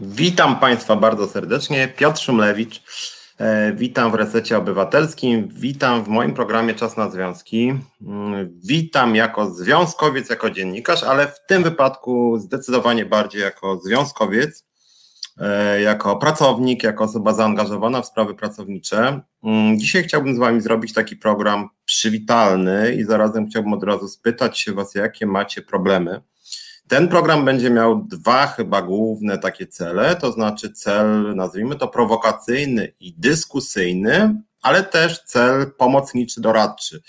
Witam Państwa bardzo serdecznie. Piotr Szumlewicz. E, witam w Resecie Obywatelskim. Witam w moim programie Czas na Związki. Mm, witam jako związkowiec, jako dziennikarz, ale w tym wypadku zdecydowanie bardziej jako związkowiec, e, jako pracownik, jako osoba zaangażowana w sprawy pracownicze. Mm, dzisiaj chciałbym z Wami zrobić taki program przywitalny i zarazem chciałbym od razu spytać się Was, jakie macie problemy ten program będzie miał dwa chyba główne takie cele, to znaczy cel, nazwijmy to prowokacyjny i dyskusyjny, ale też cel pomocniczy, doradczy.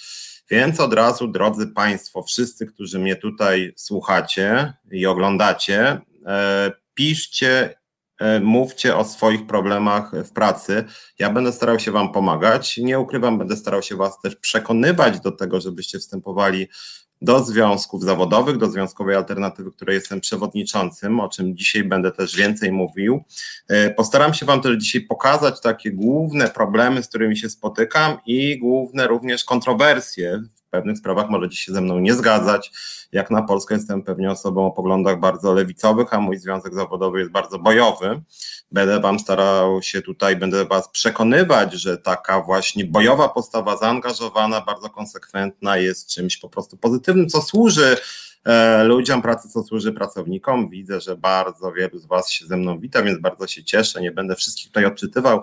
Więc od razu, drodzy Państwo, wszyscy, którzy mnie tutaj słuchacie i oglądacie, e, piszcie, mówcie o swoich problemach w pracy. Ja będę starał się Wam pomagać. Nie ukrywam, będę starał się Was też przekonywać do tego, żebyście wstępowali do związków zawodowych, do Związkowej Alternatywy, której jestem przewodniczącym, o czym dzisiaj będę też więcej mówił. E, postaram się Wam też dzisiaj pokazać takie główne problemy, z którymi się spotykam i główne również kontrowersje. Pewnych sprawach możecie się ze mną nie zgadzać. Jak na Polskę jestem pewnie osobą o poglądach bardzo lewicowych, a mój związek zawodowy jest bardzo bojowy. Będę Wam starał się tutaj, będę Was przekonywać, że taka właśnie bojowa postawa, zaangażowana, bardzo konsekwentna jest czymś po prostu pozytywnym, co służy ludziom pracy, co służy pracownikom. Widzę, że bardzo wielu z Was się ze mną wita, więc bardzo się cieszę. Nie będę wszystkich tutaj odczytywał,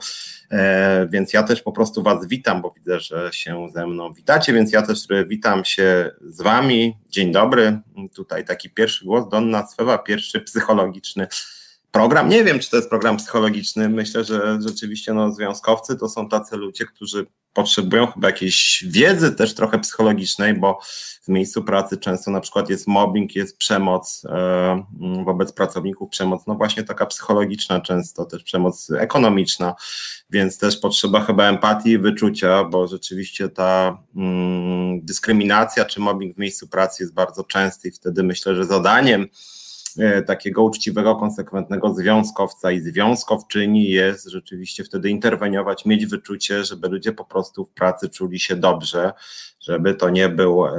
e, więc ja też po prostu Was witam, bo widzę, że się ze mną witacie, więc ja też witam się z Wami. Dzień dobry. Tutaj taki pierwszy głos, Donna Swewa, pierwszy psychologiczny program. Nie wiem, czy to jest program psychologiczny. Myślę, że rzeczywiście no, związkowcy to są tacy ludzie, którzy potrzebują chyba jakiejś wiedzy też trochę psychologicznej, bo w miejscu pracy często na przykład jest mobbing, jest przemoc e, wobec pracowników, przemoc no właśnie taka psychologiczna często, też przemoc ekonomiczna, więc też potrzeba chyba empatii i wyczucia, bo rzeczywiście ta mm, dyskryminacja czy mobbing w miejscu pracy jest bardzo częsty i wtedy myślę, że zadaniem takiego uczciwego, konsekwentnego związkowca i związkowczyni jest rzeczywiście wtedy interweniować, mieć wyczucie, żeby ludzie po prostu w pracy czuli się dobrze, żeby to nie był e,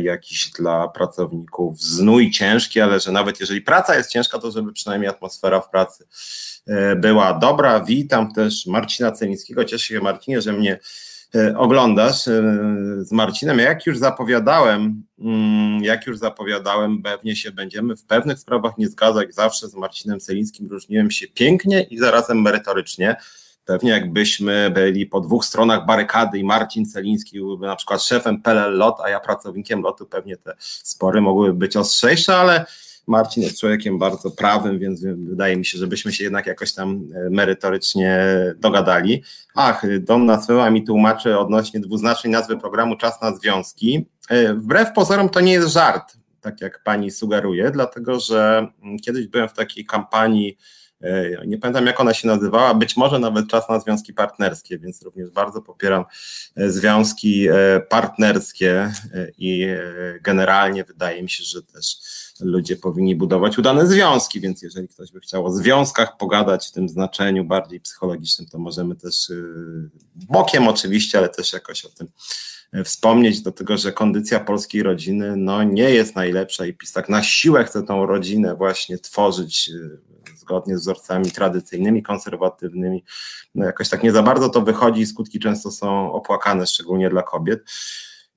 jakiś dla pracowników znój ciężki, ale że nawet jeżeli praca jest ciężka, to żeby przynajmniej atmosfera w pracy e, była dobra. Witam też Marcina Celińskiego. Cieszę się Marcinie, że mnie E, oglądasz e, z Marcinem. Jak już zapowiadałem, mm, jak już zapowiadałem, pewnie się będziemy w pewnych sprawach nie zgadzać. Zawsze z Marcinem Celińskim różniłem się pięknie i zarazem merytorycznie. Pewnie jakbyśmy byli po dwóch stronach barykady i Marcin Celiński byłby na przykład szefem PLL LOT, a ja pracownikiem lotu, pewnie te spory mogłyby być ostrzejsze, ale Marcin jest człowiekiem bardzo prawym, więc wydaje mi się, żebyśmy się jednak jakoś tam e, merytorycznie dogadali. Ach, Donna Sweła mi tłumaczy odnośnie dwuznacznej nazwy programu Czas na Związki. E, wbrew pozorom to nie jest żart, tak jak pani sugeruje, dlatego że mm, kiedyś byłem w takiej kampanii nie pamiętam jak ona się nazywała, być może nawet czas na związki partnerskie, więc również bardzo popieram związki partnerskie i generalnie wydaje mi się, że też ludzie powinni budować udane związki, więc jeżeli ktoś by chciał o związkach pogadać w tym znaczeniu bardziej psychologicznym, to możemy też bokiem oczywiście, ale też jakoś o tym wspomnieć, do tego, że kondycja polskiej rodziny no, nie jest najlepsza i PiS tak na siłę chce tą rodzinę właśnie tworzyć y, zgodnie z wzorcami tradycyjnymi, konserwatywnymi. No jakoś tak nie za bardzo to wychodzi i skutki często są opłakane, szczególnie dla kobiet.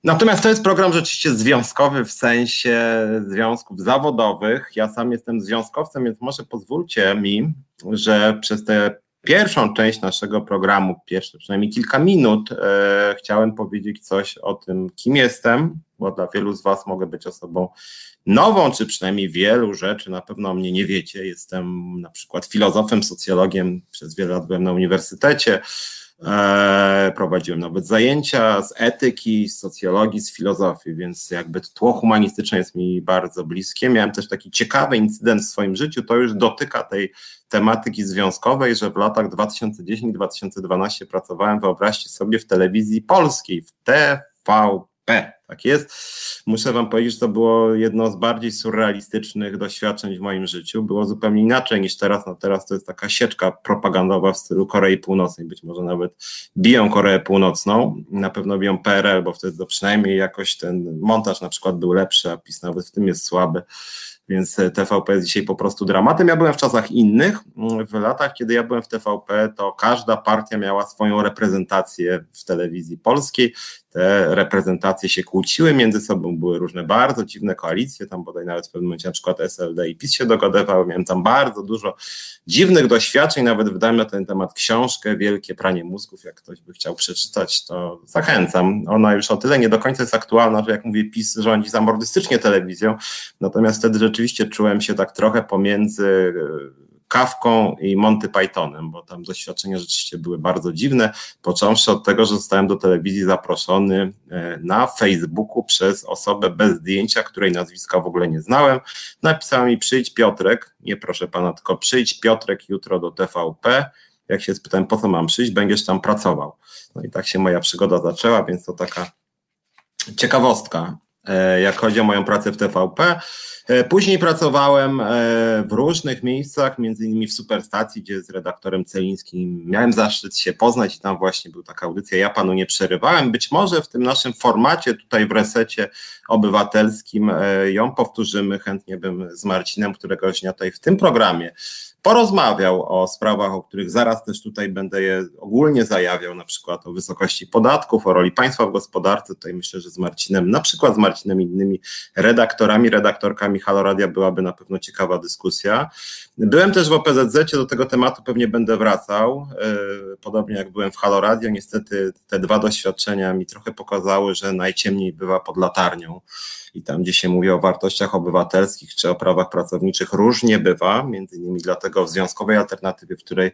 Natomiast to jest program rzeczywiście związkowy w sensie związków zawodowych. Ja sam jestem związkowcem, więc może pozwólcie mi, że przez tę pierwszą część naszego programu, pierwsze przynajmniej kilka minut, e, chciałem powiedzieć coś o tym, kim jestem, bo dla wielu z Was mogę być osobą nową, czy przynajmniej wielu rzeczy na pewno mnie nie wiecie. Jestem na przykład filozofem, socjologiem, przez wiele lat byłem na uniwersytecie. E, prowadziłem nawet zajęcia z etyki, z socjologii, z filozofii, więc jakby tło humanistyczne jest mi bardzo bliskie. Miałem też taki ciekawy incydent w swoim życiu, to już dotyka tej tematyki związkowej, że w latach 2010-2012 pracowałem, wyobraźcie sobie, w telewizji polskiej, w TVP. Tak jest. Muszę Wam powiedzieć, że to było jedno z bardziej surrealistycznych doświadczeń w moim życiu. Było zupełnie inaczej niż teraz. No teraz to jest taka sieczka propagandowa w stylu Korei Północnej. Być może nawet biją Koreę Północną. Na pewno biją PRL, bo wtedy to przynajmniej jakoś ten montaż na przykład był lepszy, a PiS nawet w tym jest słaby. więc TVP jest dzisiaj po prostu dramatem. Ja byłem w czasach innych. W latach, kiedy ja byłem w TVP, to każda partia miała swoją reprezentację w telewizji polskiej te reprezentacje się kłóciły między sobą, były różne bardzo dziwne koalicje, tam bodaj nawet w pewnym momencie na przykład SLD i PiS się dogadywały, miałem tam bardzo dużo dziwnych doświadczeń, nawet wydałem na ten temat książkę Wielkie pranie mózgów, jak ktoś by chciał przeczytać, to zachęcam. Ona już o tyle nie do końca jest aktualna, że jak mówię, PiS rządzi zamordystycznie telewizją, natomiast wtedy rzeczywiście czułem się tak trochę pomiędzy Kawką i Monty Pythonem, bo tam doświadczenia rzeczywiście były bardzo dziwne, począwszy od tego, że zostałem do telewizji zaproszony e, na Facebooku przez osobę bez zdjęcia, której nazwiska w ogóle nie znałem. Napisała mi przyjdź Piotrek, nie proszę pana, tylko przyjdź Piotrek jutro do TVP. Jak się spytałem, po co mam przyjść, będziesz tam pracował. No i tak się moja przygoda zaczęła, więc to taka ciekawostka, jak chodzi o moją pracę w TVP. E, później pracowałem e, w różnych miejscach, między innymi w Superstacji, gdzie z redaktorem Celińskim miałem zaszczyt się poznać i tam właśnie była taka audycja, ja panu nie przerywałem. Być może w tym naszym formacie tutaj w resecie obywatelskim e, ją powtórzymy, chętnie bym z Marcinem któregoś dnia tutaj w tym programie porozmawiał o sprawach, o których zaraz też tutaj będę je ogólnie zajawiał, na przykład o wysokości podatków, o roli państwa w gospodarce. Tutaj myślę, że z Marcinem, na przykład z Marcinem i innymi redaktorami, redaktorkami Haloradia byłaby na pewno ciekawa dyskusja. Byłem też w OPZZ, do tego tematu pewnie będę wracał, e, podobnie jak byłem w Haloradio. Niestety te dwa doświadczenia mi trochę pokazały, że najciemniej bywa pod latarnią i tam, gdzie się mówi o wartościach obywatelskich czy o prawach pracowniczych, różnie bywa, między innymi dlatego w Związkowej Alternatywie, w której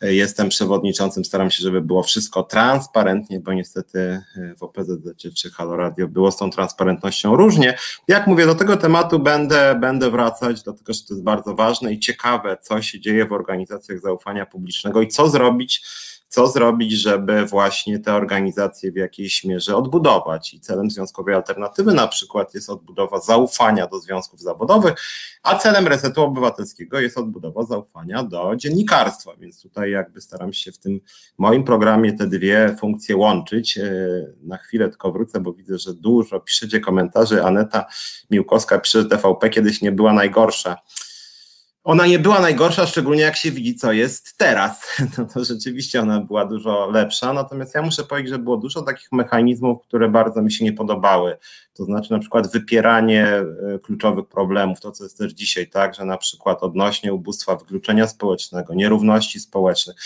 e, jestem przewodniczącym, staram się, żeby było wszystko transparentnie, bo niestety e, w OPZZ czy Halo Radio było z tą transparentnością różnie. Jak mówię, do tego tematu będę, będę wracać, dlatego że to jest bardzo ważne i ciekawe, co się dzieje w organizacjach zaufania publicznego i co zrobić, co zrobić, żeby właśnie te organizacje w jakiejś mierze odbudować. I celem Związkowej Alternatywy na przykład jest odbudowa zaufania do związków zawodowych, a celem Resetu Obywatelskiego jest odbudowa zaufania do dziennikarstwa. Więc tutaj jakby staram się w tym moim programie te dwie funkcje łączyć. E, na chwilę tylko wrócę, bo widzę, że dużo piszecie komentarzy. Aneta Miłkowska pisze, że TVP kiedyś nie była najgorsza ona nie była najgorsza, szczególnie jak się widzi, co jest teraz. No to rzeczywiście ona była dużo lepsza, natomiast ja muszę powiedzieć, że było dużo takich mechanizmów, które bardzo mi się nie podobały. To znaczy na przykład wypieranie e, kluczowych problemów, to co jest też dzisiaj, tak, że na przykład odnośnie ubóstwa, wykluczenia społecznego, nierówności społecznych,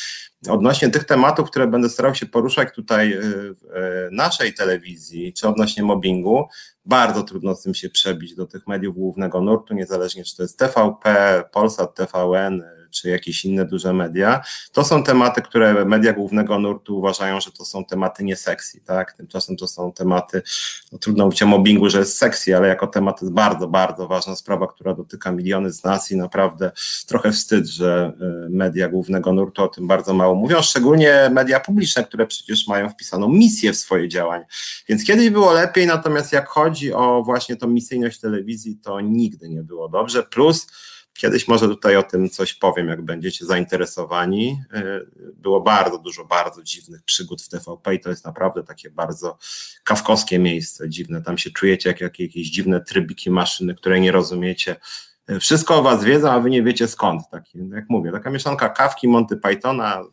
odnośnie tych tematów, które będę starał się poruszać tutaj e, w e, naszej telewizji, czy odnośnie mobbingu, bardzo trudno z tym się przebić do tych mediów głównego nurtu, niezależnie czy to jest TVP, Polsat, TVN, czy jakieś inne duże media, to są tematy, które media głównego nurtu uważają, że to są tematy nie tak? Tymczasem to są tematy, no trudno mówić o mobbingu, że jest sexy, ale jako temat jest bardzo, bardzo ważna sprawa, która dotyka miliony z nas i naprawdę trochę wstyd, że y, media głównego nurtu o tym bardzo mało mówią, szczególnie media publiczne, które przecież mają wpisaną misję w swoje działania. Więc kiedyś było lepiej, natomiast jak chodzi o właśnie tą misyjność telewizji, to nigdy nie było dobrze. Plus Kiedyś może tutaj o tym coś powiem, jak będziecie zainteresowani. E, było bardzo dużo bardzo dziwnych przygód w TVP i to jest naprawdę takie bardzo kawkowskie miejsce, dziwne. Tam się czujecie jak, jak jakieś dziwne trybiki maszyny, które nie rozumiecie. E, wszystko o was wiedzą, a wy nie wiecie skąd. Taki, jak mówię, taka mieszanka kawki, Monty Pythona,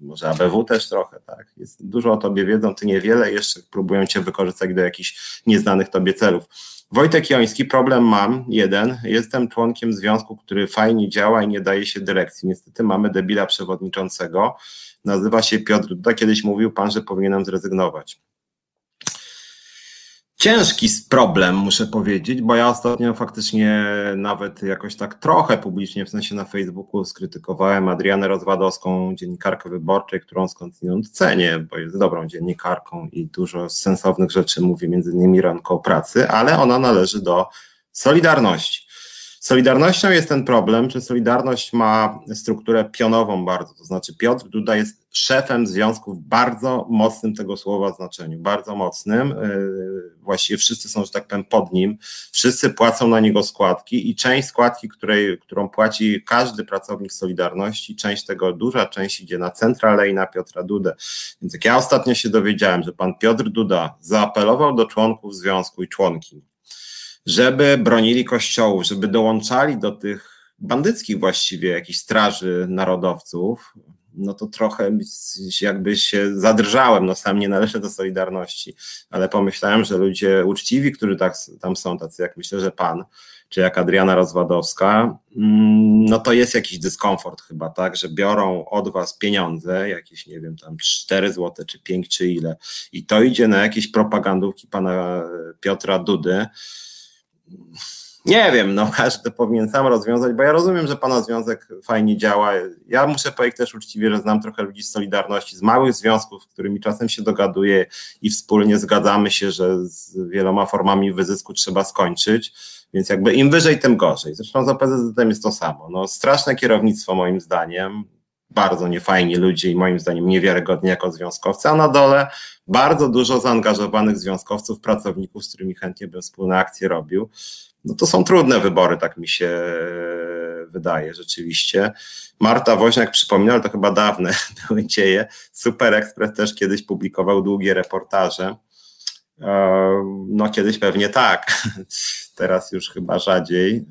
może ABW też trochę, tak? Jest, dużo o tobie wiedzą, ty niewiele, jeszcze próbują cię wykorzystać do jakichś nieznanych tobie celów. Wojtek Joński, problem mam, jeden. Jestem członkiem związku, który fajnie działa i nie daje się dyrekcji. Niestety mamy debila przewodniczącego. Nazywa się Piotr Duda. Kiedyś mówił pan, że powinienem zrezygnować ciężki problem, muszę powiedzieć, bo ja ostatnio faktycznie nawet jakoś tak trochę publicznie, w sensie na Facebooku, skrytykowałem Adrianę Rozwadowską, dziennikarkę wyborczej, którą skądinąd cenię, bo jest dobrą dziennikarką i dużo sensownych rzeczy mówi, między innymi ranką pracy, ale ona należy do Solidarności. Solidarnością jest ten problem, że Solidarność ma strukturę pionową bardzo, to znaczy Piotr Duda jest szefem związku w bardzo mocnym tego słowa znaczeniu, bardzo mocnym, yy, właściwie wszyscy są, że tak powiem, pod nim, wszyscy płacą na niego składki i część składki, której, którą płaci każdy pracownik Solidarności, część tego, duża część idzie na centralę i na Piotra Dudę. Więc jak ja ostatnio się dowiedziałem, że pan Piotr Duda zaapelował do członków związku i członki, żeby bronili kościołów, żeby dołączali do tych bandyckich właściwie jakichś straży narodowców, no to trochę jakby się zadrżałem, no sam nie należę do Solidarności, ale pomyślałem, że ludzie uczciwi, którzy tak, tam są, tacy jak myślę, że pan, czy jak Adriana Rozwadowska, mm, no to jest jakiś dyskomfort chyba, tak, że biorą od was pieniądze, jakieś, nie wiem, tam 4 złote, czy 5, czy ile, i to idzie na jakieś propagandówki pana Piotra Dudy, nie wiem, no każdy powinien sam rozwiązać, bo ja rozumiem, że pana związek fajnie działa. Ja muszę powiedzieć też uczciwie, że znam trochę ludzi z Solidarności, z małych związków, z którymi czasem się dogaduję i wspólnie zgadzamy się, że z wieloma formami wyzysku trzeba skończyć, więc jakby im wyżej, tym gorzej. Zresztą z OPZZ jest to samo. No, straszne kierownictwo moim zdaniem, bardzo niefajni ludzie i moim zdaniem niewiarygodni jako związkowcy, a na dole bardzo dużo zaangażowanych związkowców, pracowników, z którymi chętnie bym wspólne akcje robił no to są trudne wybory, tak mi się wydaje rzeczywiście. Marta Woźniak przypomina, ale to chyba dawne były dzieje. Super Express też kiedyś publikował długie reportaże no kiedyś pewnie tak, teraz już chyba rzadziej.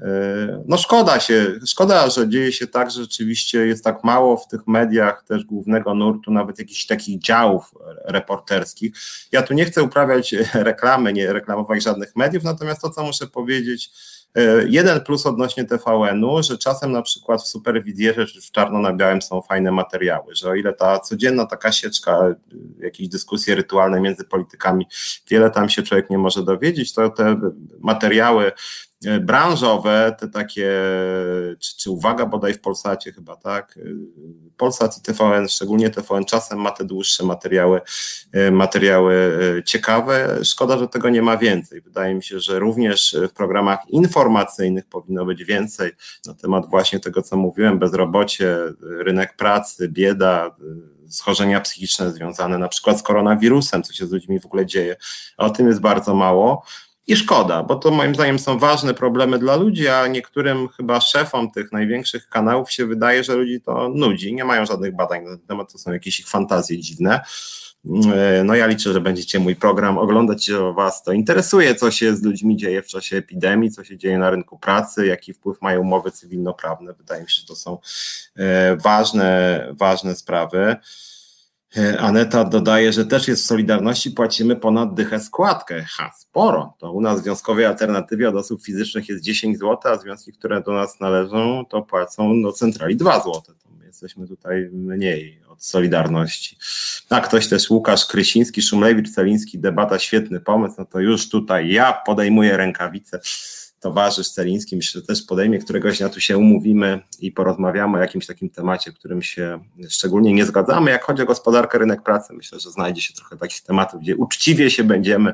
No szkoda się, szkoda, że dzieje się tak, że rzeczywiście jest tak mało w tych mediach też głównego nurtu, nawet jakichś takich działów reporterskich. Ja tu nie chcę uprawiać reklamy, nie reklamować żadnych mediów, natomiast to, co muszę powiedzieć, E, jeden plus odnośnie TVN-u, że czasem na przykład w superwizjerze czy w czarno na białym są fajne materiały, że o ile ta codzienna taka sieczka, jakieś dyskusje rytualne między politykami, wiele tam się człowiek nie może dowiedzieć, to te materiały branżowe, te takie, czy, czy uwaga bodaj w Polsacie chyba, tak? E, Polsat i TVN, szczególnie TVN czasem ma te dłuższe materiały, e, materiały ciekawe. Szkoda, że tego nie ma więcej. Wydaje mi się, że również w programach informacyjnych powinno być więcej na temat właśnie tego, co mówiłem, bezrobocie, rynek pracy, bieda, schorzenia psychiczne związane na przykład z koronawirusem, co się z ludźmi w ogóle dzieje. O tym jest bardzo mało. I szkoda, bo to moim zdaniem są ważne problemy dla ludzi, a niektórym chyba szefom tych największych kanałów się wydaje, że ludzi to nudzi. Nie mają żadnych badań na ten temat, to są jakieś ich fantazje dziwne. E, no ja liczę, że będziecie mój program oglądać, że Was to interesuje, co się z ludźmi dzieje w czasie epidemii, co się dzieje na rynku pracy, jaki wpływ mają umowy cywilnoprawne. Wydaje mi się, że to są e, ważne, ważne sprawy. E, Aneta dodaje, że też jest w Solidarności, płacimy ponad dychę składkę. Ha, sporo. To u nas w Związkowej Alternatywie od osób fizycznych jest 10 zł, a związki, które do nas należą, to płacą do centrali 2 zł. To my jesteśmy tutaj mniej od Solidarności. A ktoś też, Łukasz Krysiński, Szumlewicz, Celiński, debata, świetny pomysł, no to już tutaj ja podejmuję rękawice towarzysz Celiński, myślę, że też podejmie któregoś dnia tu się umówimy i porozmawiamy o jakimś takim temacie, w którym się szczególnie nie zgadzamy. Jak chodzi o gospodarkę, rynek pracy, myślę, że znajdzie się trochę takich tematów, gdzie uczciwie się będziemy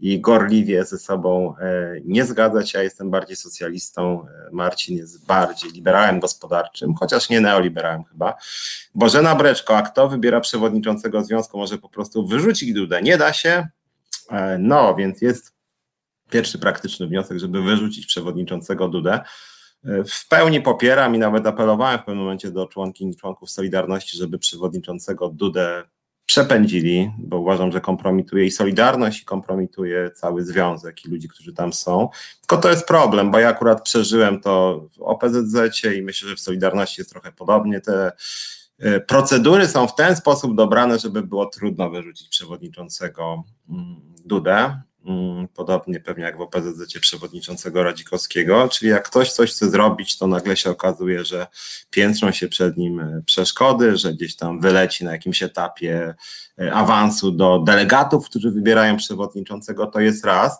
i gorliwie ze sobą e, nie zgadzać. Ja jestem bardziej socjalistą, e, Marcin jest bardziej liberałem gospodarczym, chociaż nie neoliberałem chyba. Bożena Breczko, a kto wybiera przewodniczącego związku, może po prostu wyrzucić Dudę? Nie da się. E, no, więc jest pierwszy praktyczny wniosek, żeby wyrzucić przewodniczącego Dudę. W pełni popieram i nawet apelowałem w pewnym momencie do członkiń i członków Solidarności, żeby przewodniczącego Dudę przepędzili, bo uważam, że kompromituje i Solidarność, i kompromituje cały związek i ludzi, którzy tam są. Tylko to jest problem, bo ja akurat przeżyłem to w OPZZ i myślę, że w Solidarności jest trochę podobnie. Te e, procedury są w ten sposób dobrane, żeby było trudno wyrzucić przewodniczącego mm, Dudę. Mm, podobnie pewnie jak w OPZZ przewodniczącego Radzikowskiego, czyli jak ktoś coś chce zrobić, to nagle się okazuje, że piętrzą się przed nim e, przeszkody, że gdzieś tam wyleci na jakimś etapie e, awansu do delegatów, którzy wybierają przewodniczącego, to jest raz.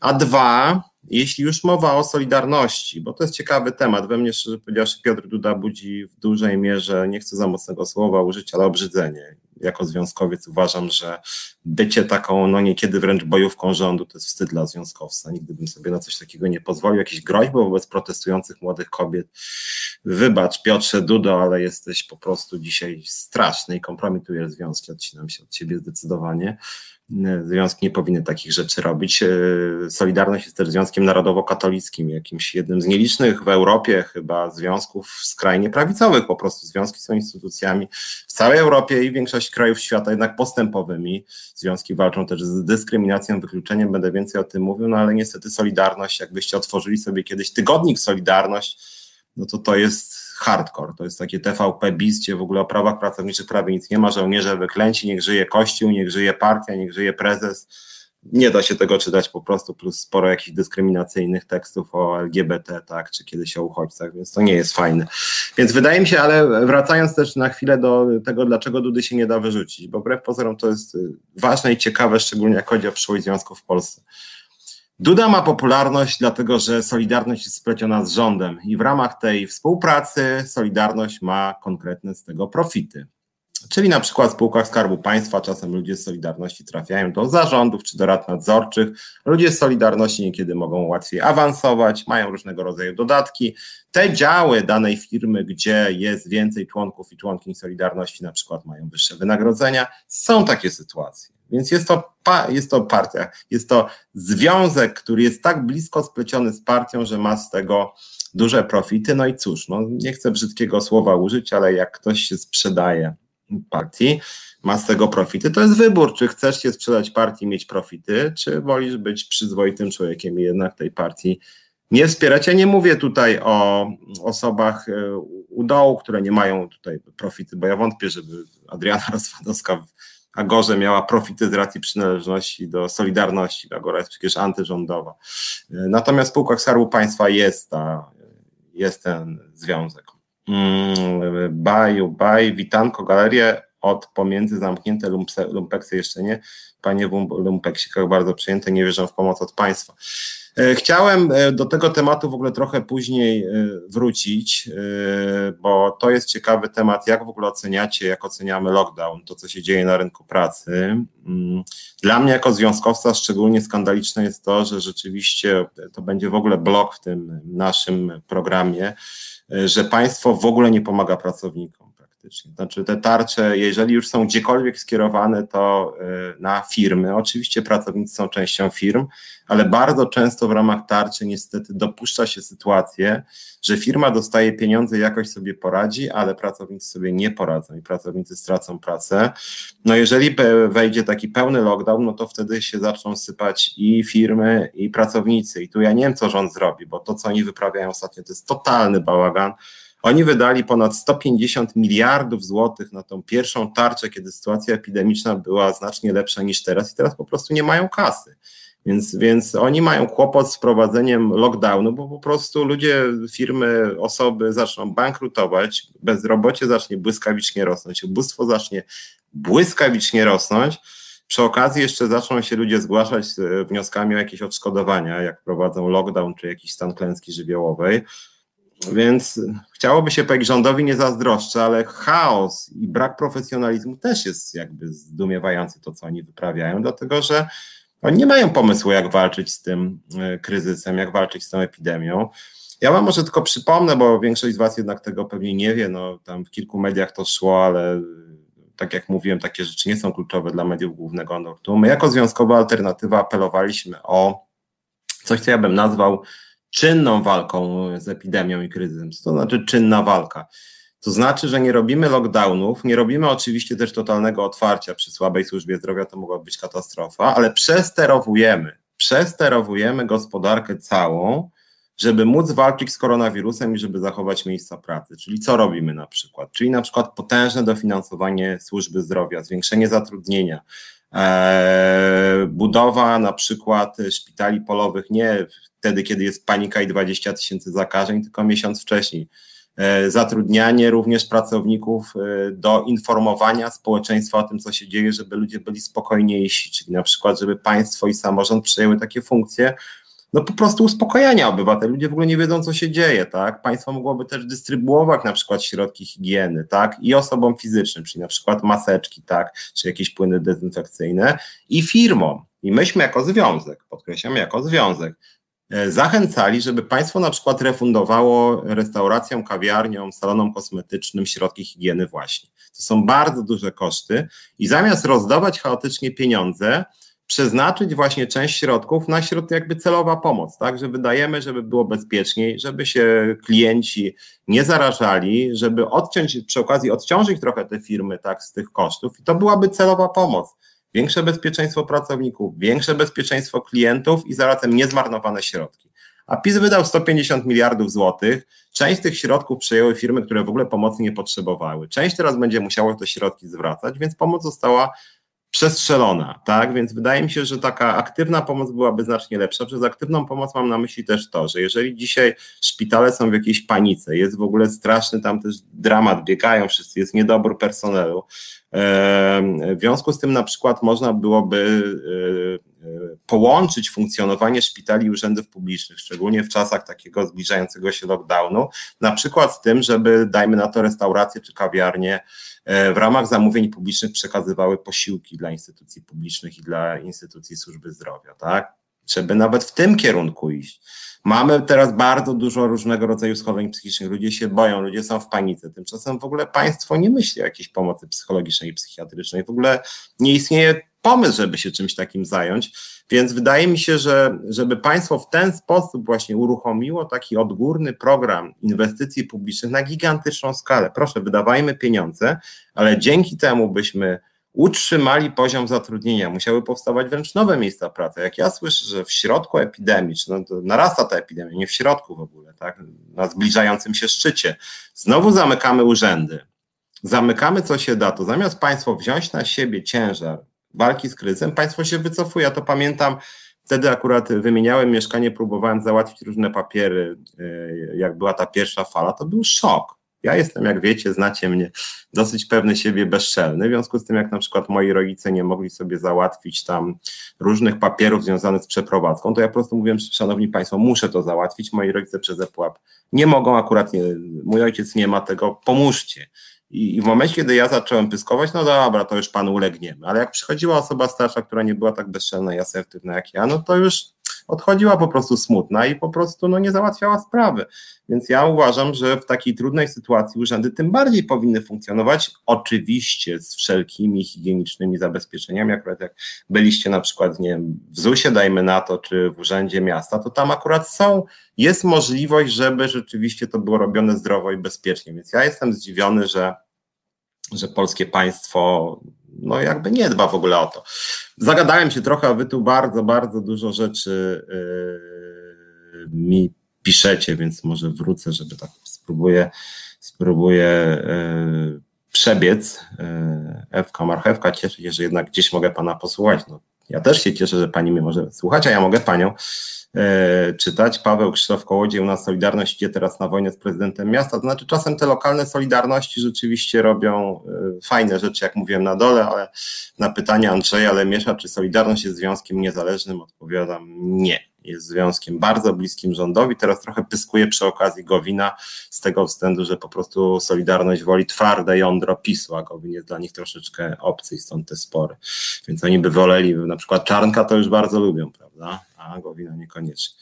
A dwa, jeśli już mowa o solidarności, bo to jest ciekawy temat, we mnie szczerze powiedziawszy Piotr Duda budzi w dużej mierze, nie chcę za mocnego słowa użyć, ale obrzydzenie jako związkowiec uważam, że bycie taką, no niekiedy wręcz bojówką rządu to jest wstyd dla związkowca. Nigdy bym sobie na coś takiego nie pozwolił. Jakieś groźby wobec protestujących młodych kobiet. Wybacz Piotrze Dudo, ale jesteś po prostu dzisiaj straszny i kompromitujesz związki, odcinam się od ciebie zdecydowanie. Związki nie powinny takich rzeczy robić. E, Solidarność jest też związkiem narodowo-katolickim, jakimś jednym z nielicznych w Europie chyba związków skrajnie prawicowych. Po prostu związki są instytucjami w całej Europie i większość krajów świata jednak postępowymi. Związki walczą też z dyskryminacją, wykluczeniem, będę więcej o tym mówił, no ale niestety Solidarność, jakbyście otworzyli sobie kiedyś tygodnik Solidarność, no to to jest hardcore. To jest takie TVP BIS, gdzie w ogóle o prawach pracowniczych prawie nic nie ma, żołnierze wyklęci, niech żyje Kościół, niech żyje partia, niech żyje prezes. Nie da się tego czytać po prostu, plus sporo jakichś dyskryminacyjnych tekstów o LGBT, tak, czy kiedyś o uchodźcach, więc to nie jest fajne. Więc wydaje mi się, ale wracając też na chwilę do tego, dlaczego Dudy się nie da wyrzucić, bo wbrew pozorom to jest ważne i ciekawe, szczególnie jak chodzi o przyszłość związków w Polsce. Duda ma popularność, dlatego że Solidarność jest spleciona z rządem i w ramach tej współpracy Solidarność ma konkretne z tego profity. Czyli na przykład w spółkach Skarbu Państwa czasem ludzie z Solidarności trafiają do zarządów czy do rad nadzorczych. Ludzie z Solidarności niekiedy mogą łatwiej awansować, mają różnego rodzaju dodatki. Te działy danej firmy, gdzie jest więcej członków i członkiń Solidarności, na przykład mają wyższe wynagrodzenia. Są takie sytuacje. Więc jest to, jest to partia, jest to związek, który jest tak blisko spleciony z partią, że ma z tego duże profity. No i cóż, no nie chcę brzydkiego słowa użyć, ale jak ktoś się sprzedaje partii, ma z tego profity, to jest wybór, czy chcesz się sprzedać partii, mieć profity, czy wolisz być przyzwoitym człowiekiem i jednak tej partii nie wspierać. Ja nie mówię tutaj o osobach e, u dołu, które nie mają tutaj profity, bo ja wątpię, żeby Adriana Rozwadowska Agorze miała profity z racji przynależności do Solidarności. Agora jest przecież antyrządowa. Natomiast w spółkach Skarbu Państwa jest, ta, jest ten związek. Mm, baju, baj, witanko, galerię od pomiędzy zamknięte lumpeksy jeszcze nie. Panie w lumpeksikach bardzo przyjęte, nie wierzę w pomoc od państwa. E, chciałem e, do tego tematu w ogóle trochę później e, wrócić, bo to jest ciekawy temat, jak w ogóle oceniacie, jak oceniamy lockdown, to co się dzieje na rynku pracy. Mm, dla mnie jako związkowca szczególnie skandaliczne jest to, że rzeczywiście to będzie w ogóle blok w tym naszym programie, że państwo w ogóle nie pomaga pracownikom praktycznie. Znaczy te tarcze, jeżeli już są gdziekolwiek skierowane, to y, na firmy. Oczywiście pracownicy są częścią firm, ale bardzo często w ramach tarczy niestety dopuszcza się sytuację, że firma dostaje pieniądze jakoś sobie poradzi, ale pracownicy sobie nie poradzą i pracownicy stracą pracę. No jeżeli wejdzie taki pełny lockdown, no to wtedy się zaczną sypać i firmy, i pracownicy. I tu ja nie wiem, co rząd zrobi, bo to, co oni wyprawiają ostatnio, to jest totalny bałagan oni wydali ponad 150 miliardów złotych na tą pierwszą tarczę, kiedy sytuacja epidemiczna była znacznie lepsza niż teraz i teraz po prostu nie mają kasy. Więc, więc oni mają kłopot z wprowadzeniem lockdownu, bo po prostu ludzie, firmy, osoby zaczną bankrutować, bezrobocie zacznie błyskawicznie rosnąć, ubóstwo zacznie błyskawicznie rosnąć. Przy okazji jeszcze zaczną się ludzie zgłaszać z wnioskami o jakieś odszkodowania, jak prowadzą lockdown czy jakiś stan klęski żywiołowej. Więc chciałoby się powiedzieć, rządowi nie zazdroszczę, ale chaos i brak profesjonalizmu też jest jakby zdumiewający to, co oni wyprawiają, dlatego że oni nie mają pomysłu, jak walczyć z tym e, kryzysem, jak walczyć z tą epidemią. Ja wam może tylko przypomnę, bo większość z was jednak tego pewnie nie wie, no tam w kilku mediach to szło, ale tak jak mówiłem, takie rzeczy nie są kluczowe dla mediów głównego nurtu. My jako związkowa alternatywa apelowaliśmy o coś, co ja bym nazwał czynną walką z epidemią i kryzysem. To znaczy czynna walka? To znaczy, że nie robimy lockdownów, nie robimy oczywiście też totalnego otwarcia przy słabej służbie zdrowia, to mogła być katastrofa, ale przesterowujemy, przesterowujemy gospodarkę całą, żeby móc walczyć z koronawirusem i żeby zachować miejsca pracy. Czyli co robimy na przykład? Czyli na przykład potężne dofinansowanie służby zdrowia, zwiększenie zatrudnienia, budowa na przykład szpitali polowych nie wtedy, kiedy jest panika i 20 tysięcy zakażeń, tylko miesiąc wcześniej. E, zatrudnianie również pracowników e, do informowania społeczeństwa o tym, co się dzieje, żeby ludzie byli spokojniejsi, czyli na przykład, żeby państwo i samorząd przejęły takie funkcje, no po prostu uspokojenia obywateli. Ludzie w ogóle nie wiedzą, co się dzieje, tak? Państwo mogłoby też dystrybuować na przykład środki higieny, tak? I osobom fizycznym, czyli na przykład maseczki, tak? Czy jakieś płyny dezynfekcyjne i firmom. I myśmy jako związek, podkreślam, jako związek, e, zachęcali, żeby państwo na przykład refundowało restauracjom, kawiarniom, salonom kosmetycznym środki higieny właśnie. To są bardzo duże koszty i zamiast rozdawać chaotycznie pieniądze, przeznaczyć właśnie część środków na środek jakby celowa pomoc, tak, że wydajemy, żeby było bezpieczniej, żeby się klienci nie zarażali, żeby odciąć, przy okazji odciążyć trochę te firmy tak z tych kosztów i to byłaby celowa pomoc. Większe bezpieczeństwo pracowników, większe bezpieczeństwo klientów i zarazem niezmarnowane środki. A PiS wydał 150 miliardów złotych. Część tych środków przejęły firmy, które w ogóle pomocy nie potrzebowały. Część teraz będzie musiała te środki zwracać, więc pomoc została przestrzelona, tak? Więc wydaje mi się, że taka aktywna pomoc byłaby znacznie lepsza. Przez aktywną pomoc mam na myśli też to, że jeżeli dzisiaj szpitale są w jakiejś panice, jest w ogóle straszny tam też dramat, biegają wszyscy, jest niedobór personelu. W związku z tym na przykład można byłoby e, e, połączyć funkcjonowanie szpitali i urzędów publicznych, szczególnie w czasach takiego zbliżającego się lockdownu, na przykład z tym, żeby dajmy na to restauracje czy kawiarnie E, w ramach zamówień publicznych przekazywały posiłki dla instytucji publicznych i dla instytucji służby zdrowia, tak? Żeby nawet w tym kierunku iść. Mamy teraz bardzo dużo różnego rodzaju schorzeń psychicznych. Ludzie się boją, ludzie są w panice. Tymczasem w ogóle państwo nie myśli o jakiejś pomocy psychologicznej i psychiatrycznej. W ogóle nie istnieje pomysł, żeby się czymś takim zająć. Więc wydaje mi się, że żeby państwo w ten sposób właśnie uruchomiło taki odgórny program inwestycji publicznych na gigantyczną skalę. Proszę, wydawajmy pieniądze, ale dzięki temu byśmy utrzymali poziom zatrudnienia, musiały powstawać wręcz nowe miejsca pracy. Jak ja słyszę, że w środku epidemii, czy no narasta ta epidemia, nie w środku w ogóle, tak, na zbliżającym się szczycie, znowu zamykamy urzędy, zamykamy co się da, to zamiast państwo wziąć na siebie ciężar walki z kryzysem, państwo się wycofuje. Ja to pamiętam, wtedy akurat wymieniałem mieszkanie, próbowałem załatwić różne papiery, e, jak była ta pierwsza fala, to był szok. Ja jestem, jak wiecie, znacie mnie, dosyć pewny siebie, bezczelny. W związku z tym, jak na przykład moi rodzice nie mogli sobie załatwić tam różnych papierów związanych z przeprowadzką, to ja po prostu mówiłem, szanowni państwo, muszę to załatwić. Moi rodzice przez ePUAP nie mogą, akurat nie, mój ojciec nie ma tego, pomóżcie. I, w momencie, kiedy ja zacząłem pyskować, no dobra, to już panu ulegniemy. Ale jak przychodziła osoba starsza, która nie była tak bezczelna i asertywna jak ja, no to już odchodziła po prostu smutna i po prostu no, nie załatwiała sprawy. Więc ja uważam, że w takiej trudnej sytuacji urzędy tym bardziej powinny funkcjonować, oczywiście z wszelkimi higienicznymi zabezpieczeniami. Akurat jak byliście na przykład nie wiem, w ZUS-ie, dajmy na to, czy w Urzędzie Miasta, to tam akurat są, jest możliwość, żeby rzeczywiście to było robione zdrowo i bezpiecznie. Więc ja jestem zdziwiony, że że polskie państwo no jakby nie dba w ogóle o to. Zagadałem się trochę, a wy tu bardzo, bardzo dużo rzeczy yy, mi piszecie, więc może wrócę, żeby tak spróbuję, spróbuję yy, przebiec. Yy, Ewka Marchewka, cieszę się, że jednak gdzieś mogę pana posłuchać. No, ja też się cieszę, że pani mnie może słuchać, a ja mogę panią. E, czytać. Paweł Krzysztof Kołodziej, u nas Solidarność idzie teraz na wojnę z prezydentem miasta. To znaczy czasem te lokalne Solidarności rzeczywiście robią e, fajne rzeczy, jak mówiłem na dole, ale na pytanie Andrzeja Lemiesza, czy Solidarność jest związkiem niezależnym, odpowiadam nie. Jest związkiem bardzo bliskim rządowi. Teraz trochę pyskuje przy okazji Gowina z tego względu, że po prostu Solidarność woli twarde jądro PiSu, a Gowin jest dla nich troszeczkę obcy i stąd te spory. Więc oni by woleli, na przykład Czarnka to już bardzo lubią, prawda? a Gowina niekoniecznie.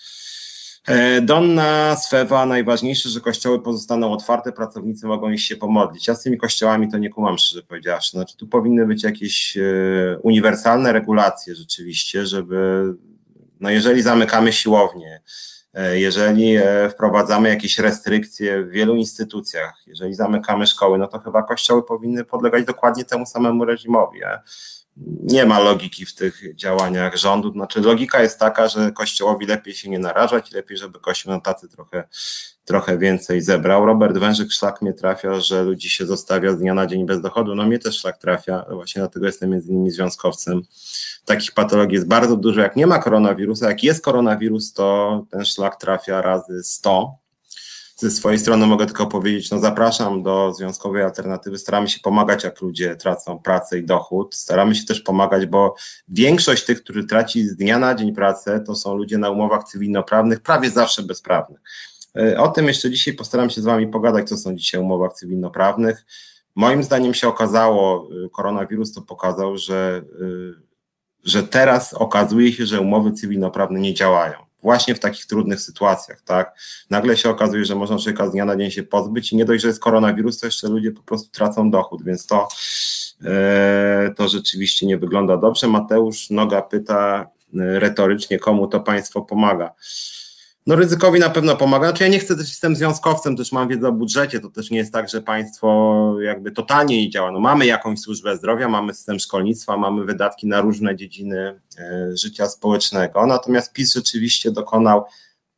E, Donna Swewa, najważniejsze, że kościoły pozostaną otwarte, pracownicy mogą iść się pomodlić. Ja z tymi kościołami to nie kumam, szczerze powiedziawszy. Znaczy, tu powinny być jakieś e, uniwersalne regulacje rzeczywiście, żeby, no jeżeli zamykamy siłownie, e, jeżeli wprowadzamy jakieś restrykcje w wielu instytucjach, jeżeli zamykamy szkoły, no to chyba kościoły powinny podlegać dokładnie temu samemu reżimowi nie ma logiki w tych działaniach rządu. Znaczy, logika jest taka, że Kościołowi lepiej się nie narażać, lepiej, żeby Kościół na tacy trochę, trochę więcej zebrał. Robert Wężyk szlak mnie trafia, że ludzi się zostawia z dnia na dzień bez dochodu. No mnie też szlak trafia, właśnie dlatego jestem między innymi związkowcem. Takich patologii jest bardzo dużo. Jak nie ma koronawirusa, jak jest koronawirus, to ten szlak trafia razy 100 ze swojej strony mogę tylko powiedzieć, no zapraszam do związkowej alternatywy. Staramy się pomagać, jak ludzie tracą pracę i dochód. Staramy się też pomagać, bo większość tych, którzy traci z dnia na dzień pracę, to są ludzie na umowach cywilnoprawnych, prawie zawsze bezprawnych. E, o tym jeszcze dzisiaj postaram się z Wami pogadać, co są dzisiaj umowach cywilnoprawnych. Moim zdaniem się okazało, e, koronawirus to pokazał, że, e, że teraz okazuje się, że umowy cywilnoprawne nie działają właśnie w takich trudnych sytuacjach, tak? Nagle się okazuje, że można człowieka z dnia na dzień się pozbyć i nie dość, że jest koronawirus, to jeszcze ludzie po prostu tracą dochód, więc to, e, to rzeczywiście nie wygląda dobrze. Mateusz Noga pyta e, retorycznie, komu to państwo pomaga. No ryzykowi na pewno pomaga. Znaczy ja nie chcę też, jestem związkowcem, też mam wiedzę o budżecie, to też nie jest tak, że państwo jakby totalnie nie działa. No mamy jakąś służbę zdrowia, mamy system szkolnictwa, mamy wydatki na różne dziedziny e, życia społecznego, natomiast PiS rzeczywiście dokonał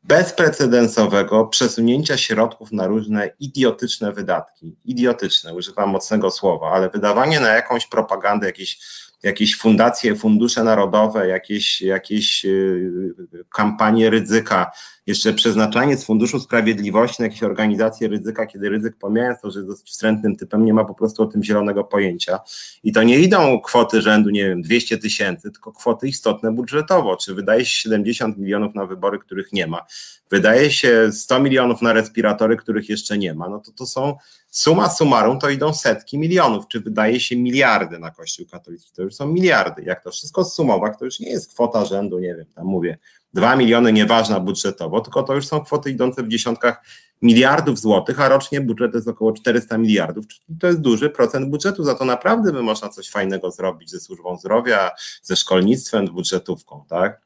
bezprecedensowego przesunięcia środków na różne idiotyczne wydatki. Idiotyczne, używam mocnego słowa, ale wydawanie na jakąś propagandę, jakieś jakieś fundacje, fundusze narodowe, jakieś, jakieś y, kampanie ryzyka, jeszcze przeznaczanie z Funduszu Sprawiedliwości na jakieś organizacje ryzyka, kiedy ryzyk, pomijając to, że jest dosyć wstrętnym typem, nie ma po prostu o tym zielonego pojęcia. I to nie idą kwoty rzędu, nie wiem, 200 tysięcy, tylko kwoty istotne budżetowo. Czy wydaje się 70 milionów na wybory, których nie ma? Wydaje się 100 milionów na respiratory, których jeszcze nie ma. No to to są suma summarum, to idą setki milionów. Czy wydaje się miliardy na Kościół katolicki? To już są miliardy. Jak to wszystko zsumować, to już nie jest kwota rzędu, nie wiem, tam mówię 2 miliony nieważna budżetowo, tylko to już są kwoty idące w dziesiątkach miliardów złotych, a rocznie budżet jest około 400 miliardów, czyli to jest duży procent budżetu, za to naprawdę by można coś fajnego zrobić ze służbą zdrowia, ze szkolnictwem, z budżetówką, tak?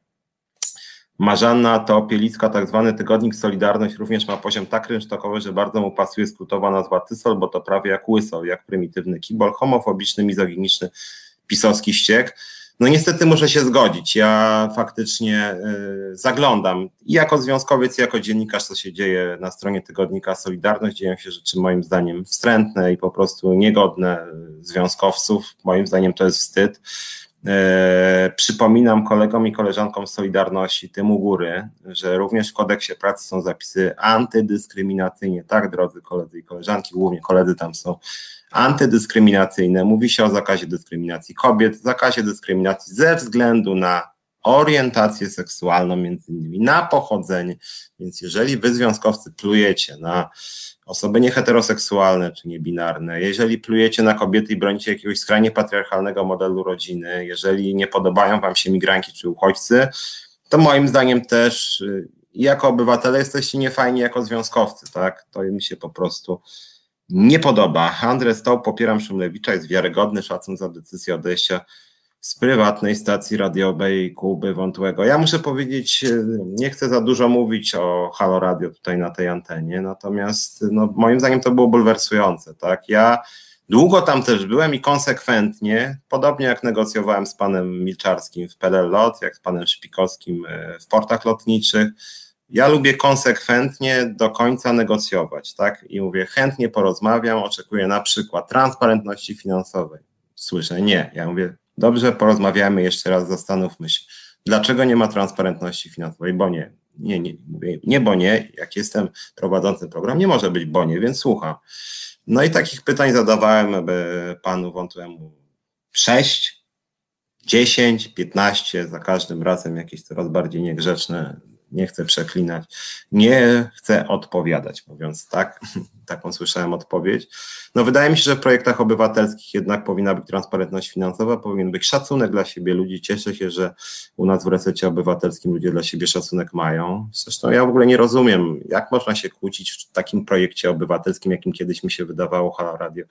Marzanna Teopielicka, tak zwany tygodnik Solidarność również ma poziom tak rynsztokowy, że bardzo mu pasuje skrótowa nazwa Tysol, bo to prawie jak łysol, jak prymitywny kibol, homofobiczny, mizoginiczny, pisowski ściek. No niestety muszę się zgodzić. Ja faktycznie y, zaglądam i jako związkowiec, i jako dziennikarz, co się dzieje na stronie tygodnika Solidarność. Dzieją się rzeczy moim zdaniem wstrętne i po prostu niegodne y, związkowców. Moim zdaniem to jest wstyd. E, przypominam kolegom i koleżankom Solidarności, tym u góry, że również w kodeksie pracy są zapisy antydyskryminacyjnie. Tak, drodzy koledzy i koleżanki, głównie koledzy tam są antydyskryminacyjne. Mówi się o zakazie dyskryminacji kobiet, zakazie dyskryminacji ze względu na orientację seksualną, między innymi na pochodzenie. Więc jeżeli wy związkowcy plujecie na osoby nieheteroseksualne czy niebinarne, jeżeli plujecie na kobiety i bronicie jakiegoś skrajnie patriarchalnego modelu rodziny, jeżeli nie podobają wam się migranci czy uchodźcy, to moim zdaniem też y, jako obywatele jesteście niefajni jako związkowcy, tak? To mi się po prostu nie podoba. Andrzej Stoł, popieram Szumlewicza, jest wiarygodny szacun za decyzję odejścia z prywatnej stacji radiowej Kuby Wątłego. Ja muszę powiedzieć, e, nie chcę za dużo mówić o Halo Radio tutaj na tej antenie, natomiast no, moim zdaniem to było bulwersujące. Tak? Ja długo tam też byłem i konsekwentnie, podobnie jak negocjowałem z panem Milczarskim w PLL jak z panem Szpikowskim e, w portach lotniczych, ja lubię konsekwentnie do końca negocjować, tak? I mówię, chętnie porozmawiam, oczekuję na przykład transparentności finansowej. Słyszę, nie. Ja mówię, dobrze, porozmawiamy jeszcze raz, zastanówmy się. Dlaczego nie ma transparentności finansowej? Bo nie. Nie, nie, mówię, nie, bo nie. Jak jestem prowadzącym program, nie może być bo nie, więc słucham. No i takich pytań zadawałem panu Wątłemu sześć, dziesięć, piętnaście, za każdym razem jakieś coraz bardziej niegrzeczne nie chcę przeklinać, nie chcę odpowiadać, mówiąc tak. Taką słyszałem odpowiedź. No wydaje mi się, że w projektach obywatelskich jednak powinna być transparentność finansowa, powinien być szacunek dla siebie ludzi. Cieszę się, że u nas w resecie obywatelskim ludzie dla siebie szacunek mają. Zresztą ja w ogóle nie rozumiem, jak można się kłócić w takim projekcie obywatelskim, jakim kiedyś mi się wydawało Halo Radio.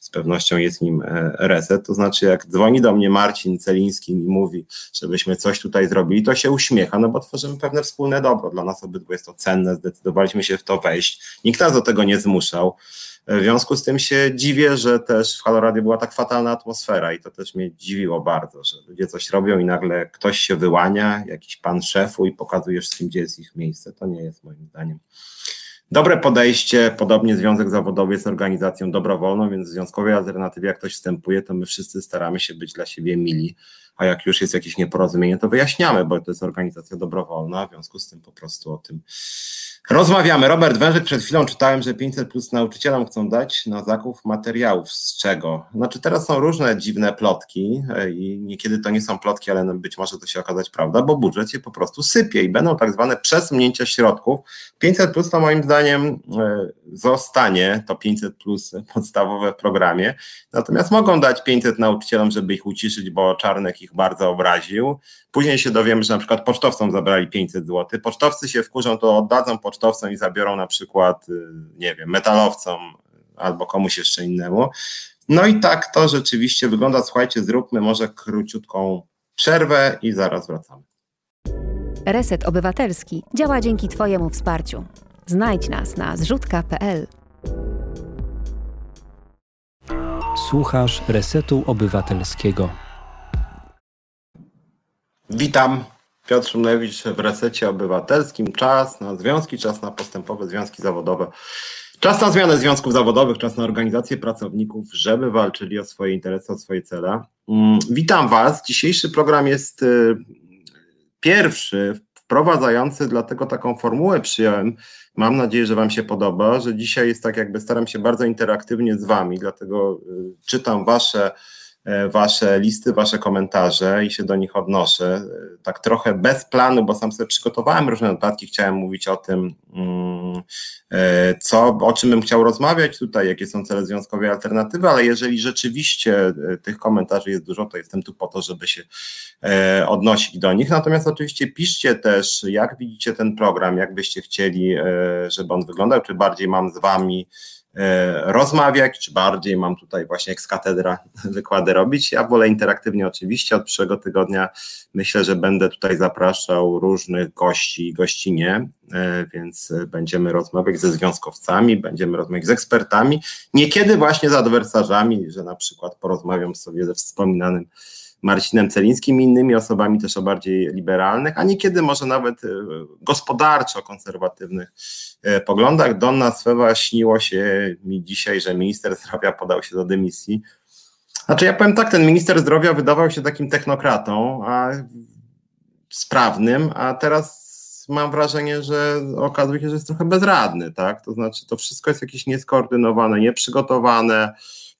Z pewnością jest nim e, reset. To znaczy, jak dzwoni do mnie Marcin Celiński i mówi, żebyśmy coś tutaj zrobili, to się uśmiecha, no bo tworzymy pewne wspólne dobro. Dla nas obydwu jest to cenne, zdecydowaliśmy się w to wejść. Nikt nas do tego nie zmuszał. W związku z tym się dziwię, że też w Halo Radio była tak fatalna atmosfera i to też mnie dziwiło bardzo, że ludzie coś robią i nagle ktoś się wyłania, jakiś pan szefu i pokazuje wszystkim, gdzie jest ich miejsce. To nie jest moim zdaniem dobre podejście. Podobnie Związek Zawodowy jest organizacją dobrowolną, więc w Związkowej Alternatywie jak ktoś wstępuje, to my wszyscy staramy się być dla siebie mili, a jak już jest jakieś nieporozumienie, to wyjaśniamy, bo to jest organizacja dobrowolna, w związku z tym po prostu o tym Rozmawiamy. Robert Wężyk, przed chwilą czytałem, że 500 plus nauczycielom chcą dać na zakup materiałów. Z czego? Znaczy teraz są różne dziwne plotki e, i niekiedy to nie są plotki, ale być może to się okazać prawda, bo budżet się po prostu sypie i będą tak zwane przesunięcia środków. 500 plus to moim zdaniem e, zostanie, to 500 plus podstawowe w programie, natomiast mogą dać 500 nauczycielom, żeby ich uciszyć, bo Czarnek ich bardzo obraził. Później się dowiemy, że na przykład pocztowcom zabrali 500 zł. Pocztowcy się wkurzą, to oddadzą pocztowcom i zabiorą na przykład, y, nie wiem, metalowcom albo komuś jeszcze innemu. No i tak to rzeczywiście wygląda. Słuchajcie, zróbmy może króciutką przerwę i zaraz wracamy. Reset Obywatelski działa dzięki Twojemu wsparciu. Znajdź nas na zrzutka.pl. Słuchasz Resetu Obywatelskiego. Witam. Piotr Szumlewicz w Resecie Obywatelskim. Czas na związki, czas na postępowe związki zawodowe. Czas na zmianę związków zawodowych, czas na organizację pracowników, żeby walczyli o swoje interesy, o swoje cele. Mm, witam Was. Dzisiejszy program jest y, pierwszy, wprowadzający, dlatego taką formułę przyjąłem. Mam nadzieję, że Wam się podoba, że dzisiaj jest tak, jakby staram się bardzo interaktywnie z Wami, dlatego y, czytam Wasze wasze listy, wasze komentarze i się do nich odnoszę. E, tak trochę bez planu, bo sam sobie przygotowałem różne notatki, chciałem mówić o tym, mm, e, co, o czym bym chciał rozmawiać tutaj, jakie są cele związkowe alternatywy, ale jeżeli rzeczywiście tych komentarzy jest dużo, to jestem tu po to, żeby się odnosić do nich. Natomiast oczywiście piszcie też, jak widzicie ten program, jak byście chcieli, żeby on wyglądał, czy bardziej mam z wami E, rozmawiać, czy bardziej mam tutaj właśnie jak z katedra wykłady robić. Ja wolę interaktywnie oczywiście, od przyszłego tygodnia myślę, że będę tutaj zapraszał różnych gości i gościnie, e, więc będziemy rozmawiać ze związkowcami, będziemy rozmawiać z ekspertami, niekiedy właśnie z adwersarzami, że na przykład porozmawiam sobie ze wspominanym Marcinem Celińskim i innymi osobami też o bardziej liberalnych, a niekiedy może nawet e, gospodarczo konserwatywnych e, poglądach. Donna Swewa śniło się mi dzisiaj, że minister zdrowia podał się do dymisji. Znaczy ja powiem tak, ten minister zdrowia wydawał się takim technokratą, a sprawnym, a teraz mam wrażenie, że okazuje się, że jest trochę bezradny, tak? To znaczy to wszystko jest jakieś nieskoordynowane, nieprzygotowane,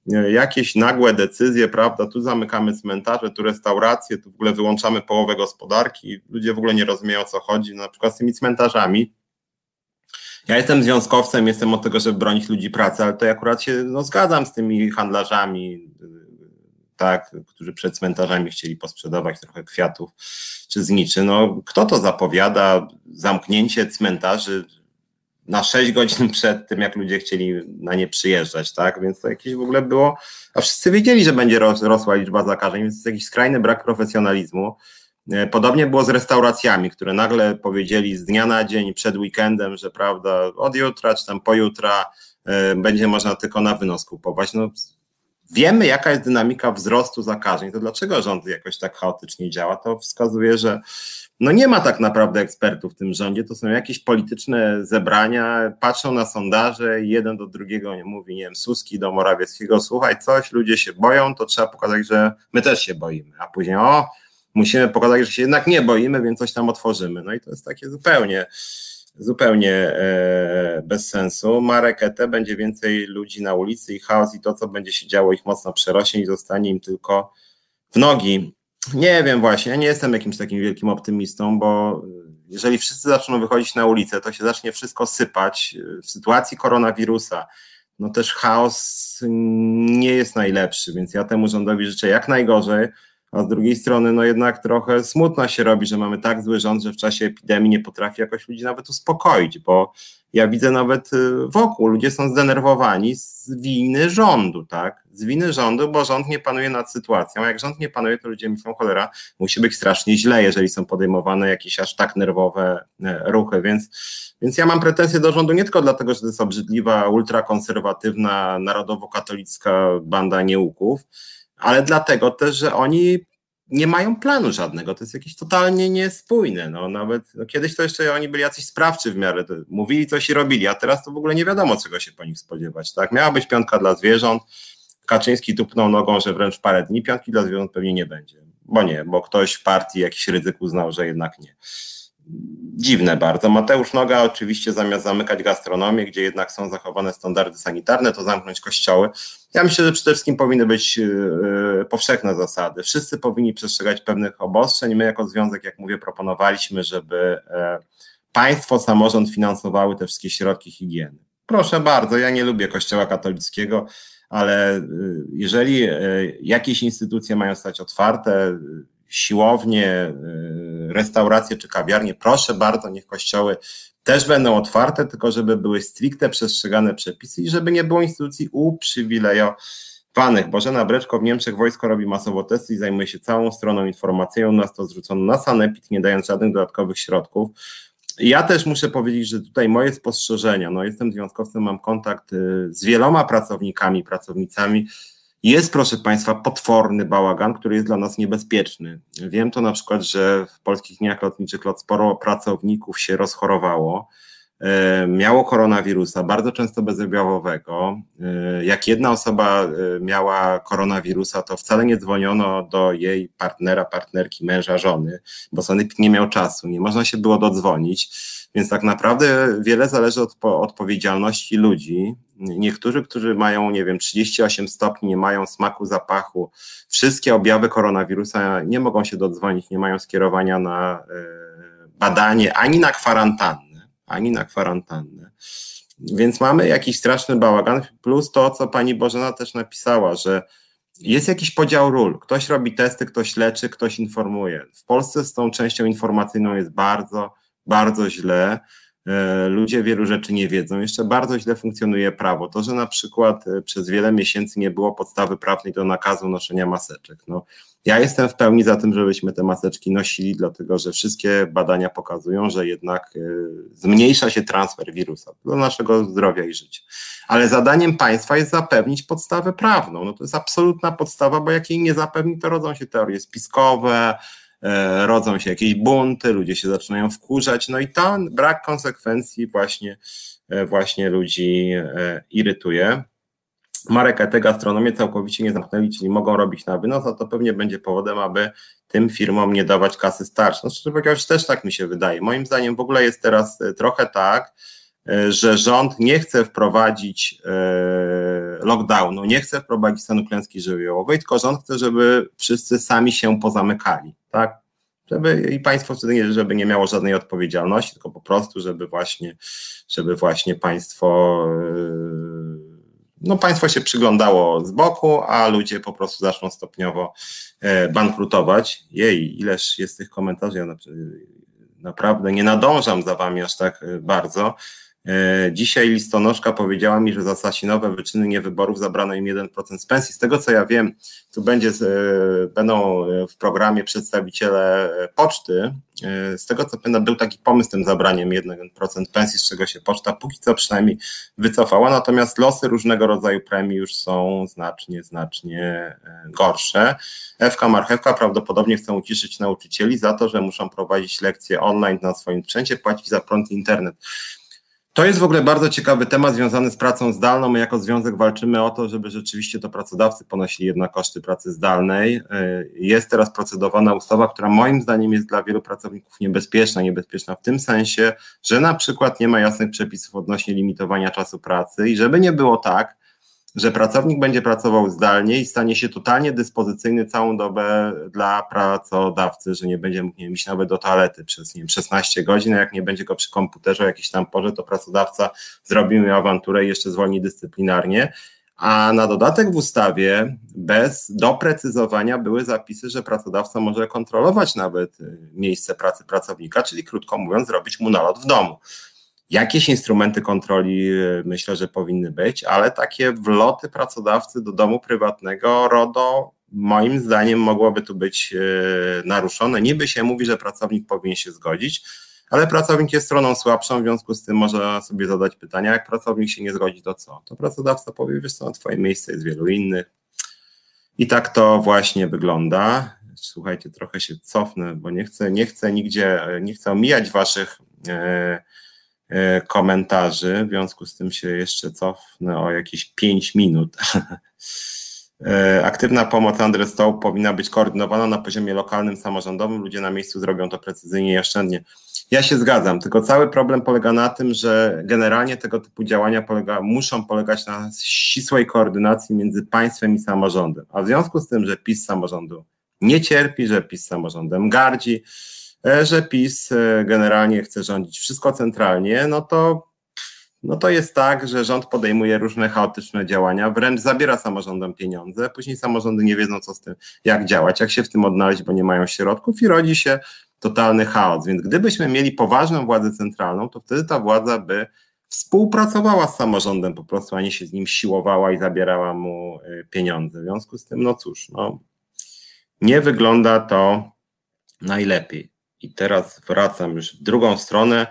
jakieś nagłe decyzje, prawda, tu zamykamy cmentarze, tu restauracje, tu w ogóle wyłączamy połowę gospodarki, ludzie w ogóle nie rozumieją o co chodzi, na przykład z tymi cmentarzami. Ja jestem związkowcem, jestem od tego, żeby bronić ludzi pracy, ale to ja akurat się no, zgadzam z tymi handlarzami, tak, którzy przed cmentarzami chcieli posprzedawać trochę kwiatów czy zniczy. No, kto to zapowiada? Zamknięcie cmentarzy, na 6 godzin przed tym, jak ludzie chcieli na nie przyjeżdżać, tak? Więc to jakieś w ogóle było, a wszyscy wiedzieli, że będzie rosła liczba zakażeń, więc jest jakiś skrajny brak profesjonalizmu. E, podobnie było z restauracjami, które nagle powiedzieli z dnia na dzień przed weekendem, że prawda, od jutra czy tam pojutra y, będzie można tylko na wynos kupować. No, wiemy, jaka jest dynamika wzrostu zakażeń, to dlaczego rząd jakoś tak chaotycznie działa? To wskazuje, że no nie ma tak naprawdę ekspertów w tym rządzie, to są jakieś polityczne zebrania, patrzą na sondaże jeden do drugiego nie mówi, nie wiem, Suski do Morawieckiego, słuchaj, coś, ludzie się boją, to trzeba pokazać, że my też się boimy, a później o, musimy pokazać, że się jednak nie boimy, więc coś tam otworzymy. No i to jest takie zupełnie, zupełnie e, bez sensu. Marek ET będzie więcej ludzi na ulicy i chaos i to, co będzie się działo, ich mocno przerośnie i zostanie im tylko w nogi. Nie wiem właśnie, ja nie jestem jakimś takim wielkim optymistą, bo jeżeli wszyscy zaczną wychodzić na ulicę, to się zacznie wszystko sypać. W sytuacji koronawirusa, no też chaos nie jest najlepszy, więc ja temu rządowi życzę jak najgorzej, a z drugiej strony no jednak trochę smutno się robi, że mamy tak zły rząd, że w czasie epidemii nie potrafi jakoś ludzi nawet uspokoić, bo ja widzę nawet y, wokół, ludzie są zdenerwowani z winy rządu, tak? Z winy rządu, bo rząd nie panuje nad sytuacją. A jak rząd nie panuje, to ludzie myślą, cholera, musi być strasznie źle, jeżeli są podejmowane jakieś aż tak nerwowe e, ruchy. Więc, więc ja mam pretensje do rządu nie tylko dlatego, że to jest obrzydliwa, ultrakonserwatywna, narodowo-katolicka banda nieuków, ale dlatego też, że oni nie mają planu żadnego, to jest jakieś totalnie niespójne. No, nawet no, kiedyś to jeszcze oni byli jacyś sprawczy w miarę, mówili coś i robili, a teraz to w ogóle nie wiadomo, czego się po nich spodziewać. Tak? Miała być piątka dla zwierząt, Kaczyński tupnął nogą, że wręcz parę dni piątki dla zwierząt pewnie nie będzie, bo nie, bo ktoś w partii jakiś ryzyk uznał, że jednak nie. Dziwne bardzo. Mateusz Noga oczywiście zamiast zamykać gastronomię, gdzie jednak są zachowane standardy sanitarne, to zamknąć kościoły. Ja myślę, że przede wszystkim powinny być yy, powszechne zasady. Wszyscy powinni przestrzegać pewnych obostrzeń. My jako związek, jak mówię, proponowaliśmy, żeby yy, państwo, samorząd finansowały te wszystkie środki higieny. Proszę bardzo, ja nie lubię kościoła katolickiego, ale yy, jeżeli yy, jakieś instytucje mają stać otwarte, siłownie, y, restauracje czy kawiarnie, proszę bardzo, niech kościoły też będą otwarte, tylko żeby były stricte przestrzegane przepisy i żeby nie było instytucji uprzywilejowanych. Bożena Breczko w Niemczech wojsko robi masowo testy i zajmuje się całą stroną informacyjną. Nas to zrzucono na sanepid, nie dając żadnych dodatkowych środków. Ja też muszę powiedzieć, że tutaj moje spostrzeżenia, no jestem związkowcem, mam kontakt y, z wieloma pracownikami, pracownicami, jest, proszę Państwa, potworny bałagan, który jest dla nas niebezpieczny. Wiem to na przykład, że w polskich dniach lotniczych lot sporo pracowników się rozchorowało, miało koronawirusa, bardzo często bezobjawowego. E, jak jedna osoba e, miała koronawirusa, to wcale nie dzwoniono do jej partnera, partnerki, męża, żony, bo sanepid nie miał czasu, nie można się było dodzwonić. Więc tak naprawdę wiele zależy od odpowiedzialności ludzi. Niektórzy, którzy mają, nie wiem, 38 stopni, nie mają smaku, zapachu, wszystkie objawy koronawirusa nie mogą się dodzwonić, nie mają skierowania na e, badanie ani na kwarantannę, ani na kwarantannę. Więc mamy jakiś straszny bałagan, plus to, co pani Bożena też napisała, że jest jakiś podział ról. Ktoś robi testy, ktoś leczy, ktoś informuje. W Polsce z tą częścią informacyjną jest bardzo, bardzo źle. E, ludzie wielu rzeczy nie wiedzą. Jeszcze bardzo źle funkcjonuje prawo. To, że na przykład e, przez wiele miesięcy nie było podstawy prawnej do nakazu noszenia maseczek. No, ja jestem w pełni za tym, żebyśmy te maseczki nosili, dlatego że wszystkie badania pokazują, że jednak e, zmniejsza się transfer wirusa do naszego zdrowia i życia. Ale zadaniem państwa jest zapewnić podstawę prawną. No to jest absolutna podstawa, bo jak jej nie zapewni, to rodzą się teorie spiskowe, rodzą się jakieś bunty, ludzie się zaczynają wkurzać, no i ten brak konsekwencji właśnie, e, właśnie ludzi e, irytuje. Marek te gastronomię całkowicie nie zamknęli, czyli mogą robić na wynos, a to pewnie będzie powodem, aby tym firmom nie dawać kasy starszej. No szczerze mówiąc, też tak mi się wydaje. Moim zdaniem w ogóle jest teraz trochę tak, że rząd nie chce wprowadzić lockdownu, nie chce wprowadzić stanu klęski żywiołowej, tylko rząd chce, żeby wszyscy sami się pozamykali tak? Żeby i państwo wtedy nie, żeby nie miało żadnej odpowiedzialności, tylko po prostu, żeby właśnie, żeby właśnie państwo, yy, no państwo się przyglądało z boku, a ludzie po prostu zaczną stopniowo e, bankrutować. Jej, ileż jest tych komentarzy, ja naprawdę nie nadążam za wami aż tak e, bardzo. E, dzisiaj listonoszka powiedziała mi, że za Sasinowe wyczyny wyborów zabrano im 1% z pensji. Z tego co ja wiem, tu będzie, e, będą w programie przedstawiciele poczty. E, z tego co pamiętam, był taki pomysł tym zabraniem 1% pensji, z czego się poczta póki co przynajmniej wycofała. Natomiast losy różnego rodzaju premii już są znacznie, znacznie gorsze. Ewka Marchewka prawdopodobnie chcą uciszyć nauczycieli za to, że muszą prowadzić lekcje online na swoim sprzęcie, płacić za prąd internet. To jest w ogóle bardzo ciekawy temat związany z pracą zdalną. My jako związek walczymy o to, żeby rzeczywiście to pracodawcy ponosili jednak koszty pracy zdalnej. Y, jest teraz procedowana ustawa, która moim zdaniem jest dla wielu pracowników niebezpieczna. Niebezpieczna w tym sensie, że na przykład nie ma jasnych przepisów odnośnie limitowania czasu pracy i żeby nie było tak, że pracownik będzie pracował zdalnie i stanie się totalnie dyspozycyjny całą dobę dla pracodawcy, że nie będzie mógł nie iść nawet do toalety przez nie wiem, 16 godzin, a jak nie będzie go przy komputerze o jakiejś tam porze, to pracodawca zrobi mu awanturę i jeszcze zwolni dyscyplinarnie. A na dodatek w ustawie bez doprecyzowania były zapisy, że pracodawca może kontrolować nawet miejsce pracy pracownika, czyli krótko mówiąc, zrobić mu nalot w domu. Jakieś instrumenty kontroli e, myślę, że powinny być, ale takie wloty pracodawcy do domu prywatnego RODO moim zdaniem mogłoby tu być e, naruszone. Niby się mówi, że pracownik powinien się zgodzić, ale pracownik jest stroną słabszą, w związku z tym można sobie zadać pytania, jak pracownik się nie zgodzi, to co? To pracodawca powie, wiesz co, twoje miejsce jest wielu innych. I tak to właśnie wygląda. Słuchajcie, trochę się cofnę, bo nie chcę, nie chcę nigdzie, nie chcę omijać waszych E, komentarzy. W związku z tym się jeszcze cofnę o jakieś 5 minut. E, aktywna pomoc Andres Stoł powinna być koordynowana na poziomie lokalnym, samorządowym. Ludzie na miejscu zrobią to precyzyjnie i oszczędnie. Ja się zgadzam, tylko cały problem polega na tym, że generalnie tego typu działania polega, muszą polegać na ścisłej koordynacji między państwem i samorządem. A w związku z tym, że PiS samorządu nie cierpi, że PiS samorządem gardzi, e, że PiS e, generalnie chce rządzić wszystko centralnie, no to no to jest tak, że rząd podejmuje różne chaotyczne działania, wręcz zabiera samorządom pieniądze, później samorządy nie wiedzą, co z tym, jak działać, jak się w tym odnaleźć, bo nie mają środków i rodzi się totalny chaos. Więc gdybyśmy mieli poważną władzę centralną, to wtedy ta władza by współpracowała z samorządem po prostu, a nie się z nim siłowała i zabierała mu y, pieniądze. W związku z tym, no cóż, no, nie wygląda to najlepiej. I teraz wracam już w drugą stronę.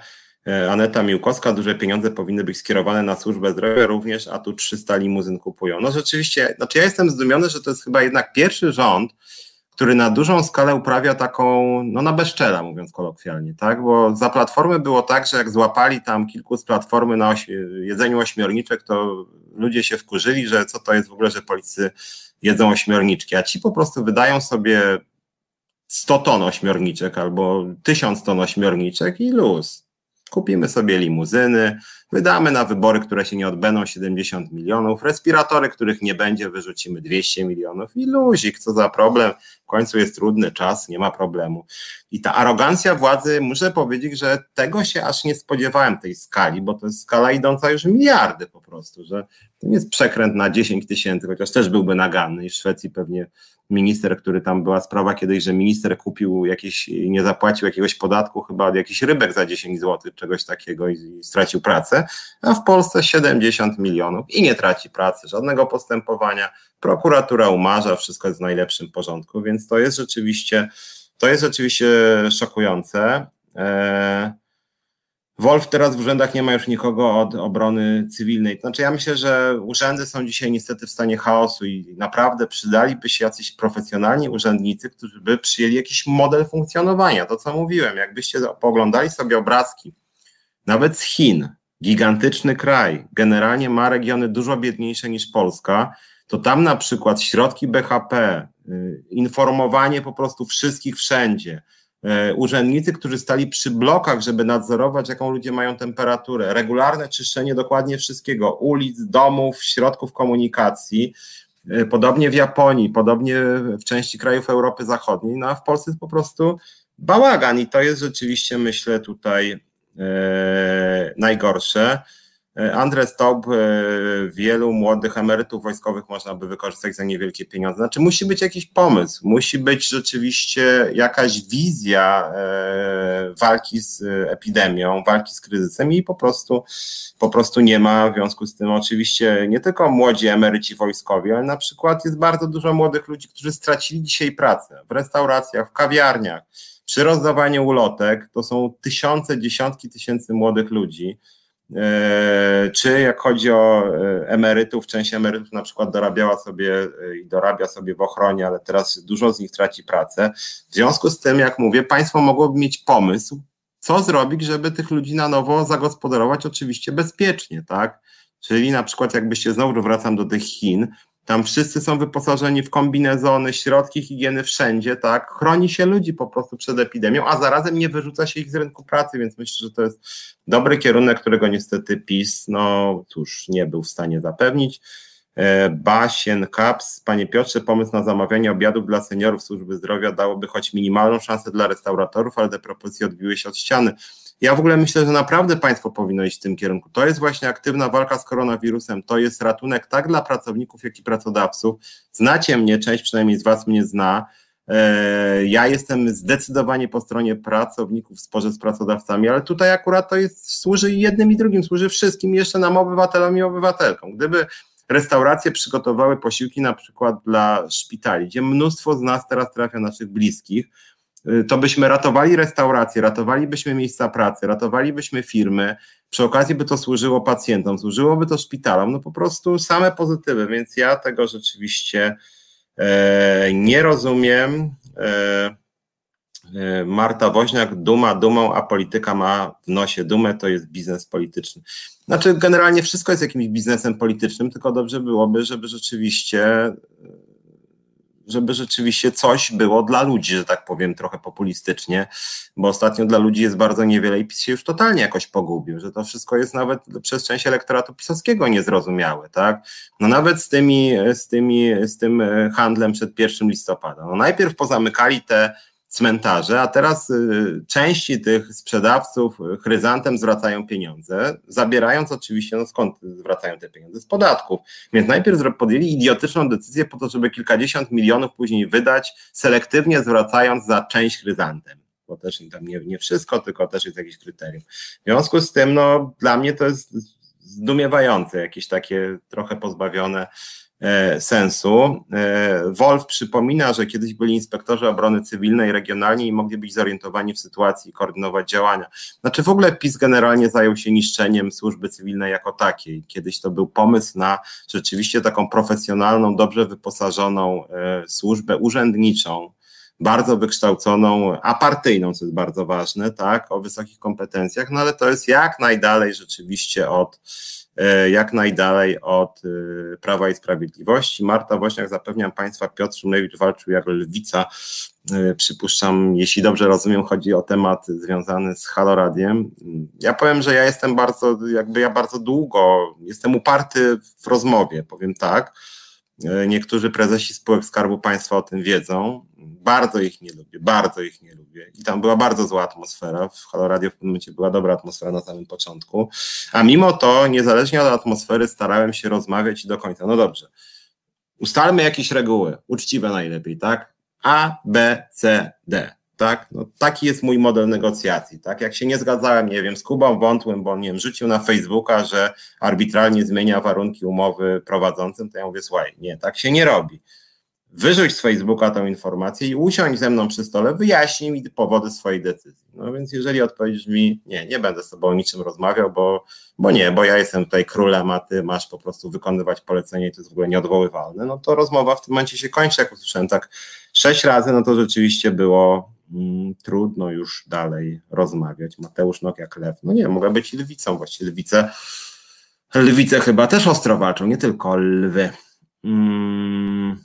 E, Aneta Miłkowska, duże pieniądze powinny być skierowane na służbę zdrowia również, a tu 300 limuzyn kupują. No rzeczywiście, znaczy ja jestem zdumiony, że to jest chyba jednak pierwszy rząd, który na dużą skalę uprawia taką, no na bezczela, mówiąc kolokwialnie, tak? Bo za platformy było tak, że jak złapali tam kilku z platformy na oś jedzeniu ośmiorniczek, to ludzie się wkurzyli, że co to jest w ogóle, że policy jedzą ośmiorniczki, a ci po prostu wydają sobie 100 ton ośmiorniczek albo 1000 ton ośmiorniczek i luz. Kupimy sobie limuzyny, wydamy na wybory, które się nie odbędą 70 milionów, respiratory, których nie będzie, wyrzucimy 200 milionów i luzik, co za problem. W końcu jest trudny czas, nie ma problemu. I ta arogancja władzy, muszę powiedzieć, że tego się aż nie spodziewałem tej skali, bo to jest skala idąca już miliardy po prostu, że to nie jest przekręt na 10 tysięcy, chociaż też byłby naganny i w Szwecji pewnie minister, który tam była sprawa kiedyś, że minister kupił jakieś, nie zapłacił jakiegoś podatku chyba od jakichś rybek za 10 zł, czegoś takiego i, i stracił pracę, a w Polsce 70 milionów i nie traci pracy, żadnego postępowania, prokuratura umarza, wszystko jest w najlepszym porządku, więc to jest rzeczywiście, to jest rzeczywiście szokujące. Eee, Wolf teraz w urzędach nie ma już nikogo od obrony cywilnej. Znaczy ja myślę, że urzędy są dzisiaj niestety w stanie chaosu i naprawdę przydaliby się jacyś profesjonalni urzędnicy, którzy by przyjęli jakiś model funkcjonowania. To co mówiłem, jakbyście poglądali sobie obrazki, nawet z Chin, gigantyczny kraj, generalnie ma regiony dużo biedniejsze niż Polska, to tam na przykład środki BHP, y, informowanie po prostu wszystkich wszędzie, urzędnicy, którzy stali przy blokach, żeby nadzorować, jaką ludzie mają temperaturę, regularne czyszczenie dokładnie wszystkiego, ulic, domów, środków komunikacji. E, podobnie w Japonii, podobnie w części krajów Europy Zachodniej, no a w Polsce jest po prostu bałagan i to jest rzeczywiście, myślę, tutaj e, najgorsze. E, Andres Taub, e, wielu młodych emerytów wojskowych można by wykorzystać za niewielkie pieniądze. Znaczy musi być jakiś pomysł, musi być rzeczywiście jakaś wizja e, walki z epidemią, walki z kryzysem i po prostu, po prostu nie ma w związku z tym oczywiście nie tylko młodzi emeryci wojskowi, ale na przykład jest bardzo dużo młodych ludzi, którzy stracili dzisiaj pracę w restauracjach, w kawiarniach, przy rozdawaniu ulotek, to są tysiące, dziesiątki tysięcy młodych ludzi, E, czy jak chodzi o e, emerytów, część emerytów na przykład dorabiała sobie e, i dorabia sobie w ochronie, ale teraz dużo z nich traci pracę. W związku z tym, jak mówię, państwo mogłoby mieć pomysł, co zrobić, żeby tych ludzi na nowo zagospodarować oczywiście bezpiecznie, tak? Czyli na przykład jakbyście znowu wracam do tych Chin, tam wszyscy są wyposażeni w kombinezony, środki higieny wszędzie, tak? Chroni się ludzi po prostu przed epidemią, a zarazem nie wyrzuca się ich z rynku pracy, więc myślę, że to jest dobry kierunek, którego niestety PiS, no cóż, nie był w stanie zapewnić. E, Basien Kaps, panie Piotrze, pomysł na zamawianie obiadów dla seniorów służby zdrowia dałoby choć minimalną szansę dla restauratorów, ale te propozycje odbiły się od ściany. Ja w ogóle myślę, że naprawdę państwo powinno iść w tym kierunku. To jest właśnie aktywna walka z koronawirusem, to jest ratunek tak dla pracowników, jak i pracodawców. Znacie mnie, część przynajmniej z Was mnie zna. E, ja jestem zdecydowanie po stronie pracowników w sporze z pracodawcami, ale tutaj akurat to jest, służy jednym i drugim, służy wszystkim, jeszcze nam obywatelom i obywatelkom. Gdyby restauracje przygotowały posiłki na przykład dla szpitali, gdzie mnóstwo z nas teraz trafia naszych bliskich, Y, to byśmy ratowali restauracje, ratowalibyśmy miejsca pracy, ratowalibyśmy firmy, przy okazji by to służyło pacjentom, służyłoby to szpitalom, no po prostu same pozytywy, więc ja tego rzeczywiście e, nie rozumiem. E, Marta Woźniak, duma dumą, a polityka ma w nosie dumę, to jest biznes polityczny. Znaczy, generalnie wszystko jest jakimś biznesem politycznym, tylko dobrze byłoby, żeby rzeczywiście żeby rzeczywiście coś było dla ludzi, że tak powiem trochę populistycznie, bo ostatnio dla ludzi jest bardzo niewiele i PiS się już totalnie jakoś pogubił, że to wszystko jest nawet przez część elektoratu pisowskiego niezrozumiałe, tak? No nawet z tymi, z tymi, z tym e, handlem przed 1 listopada. No najpierw pozamykali te cmentarze, a teraz y, części tych sprzedawców chryzantem zwracają pieniądze, zabierając oczywiście, no skąd zwracają te pieniądze? Z podatków. Więc najpierw podjęli idiotyczną decyzję po to, żeby kilkadziesiąt milionów później wydać, selektywnie zwracając za część chryzantem. Bo też tam nie, nie wszystko, tylko też jest jakieś kryterium. W związku z tym, no dla mnie to jest zdumiewające, jakieś takie trochę pozbawione sensu. E, Wolf przypomina, że kiedyś byli inspektorzy obrony cywilnej regionalnie i mogli być zorientowani w sytuacji i koordynować działania. Znaczy w ogóle PiS generalnie zajął się niszczeniem służby cywilnej jako takiej. Kiedyś to był pomysł na rzeczywiście taką profesjonalną, dobrze wyposażoną e, służbę urzędniczą, bardzo wykształconą, apartyjną, co jest bardzo ważne, tak, o wysokich kompetencjach, no ale to jest jak najdalej rzeczywiście od E, jak najdalej od e, Prawa i Sprawiedliwości. Marta Woźniak, zapewniam Państwa, Piotr Szumlewicz walczył jak lwica. E, przypuszczam, jeśli dobrze rozumiem, chodzi o temat związany z Haloradiem. Ja powiem, że ja jestem bardzo, jakby ja bardzo długo, jestem uparty w rozmowie, powiem tak. Niektórzy prezesi spółek Skarbu Państwa o tym wiedzą. Bardzo ich nie lubię, bardzo ich nie lubię. I tam była bardzo zła atmosfera. W Halo Radio w pewnym momencie była dobra atmosfera na samym początku. A mimo to, niezależnie od atmosfery, starałem się rozmawiać i do końca. No dobrze. Ustalmy jakieś reguły, uczciwe najlepiej, tak? A, B, C, D. Tak? No, taki jest mój model negocjacji. Tak? Jak się nie zgadzałem, nie wiem, z Kubą Wątłym, bo nie wiem, rzucił na Facebooka, że arbitralnie zmienia warunki umowy prowadzącym, to ja mówię, słuchaj, nie, tak się nie robi wyrzuć z Facebooka tą informację i usiądź ze mną przy stole, wyjaśnij mi powody swojej decyzji. No więc jeżeli odpowiedzisz mi, nie, nie będę z tobą o niczym rozmawiał, bo, bo nie, bo ja jestem tutaj królem, a ty masz po prostu wykonywać polecenie i to jest w ogóle nieodwoływalne, no to rozmowa w tym momencie się kończy, jak usłyszałem tak sześć razy, no to rzeczywiście było trudno już dalej rozmawiać. Mateusz Nok jak lew, no nie, mogę być lwicą, właściwie lwice, lwice chyba też ostro walczą, nie tylko lwy. Mm.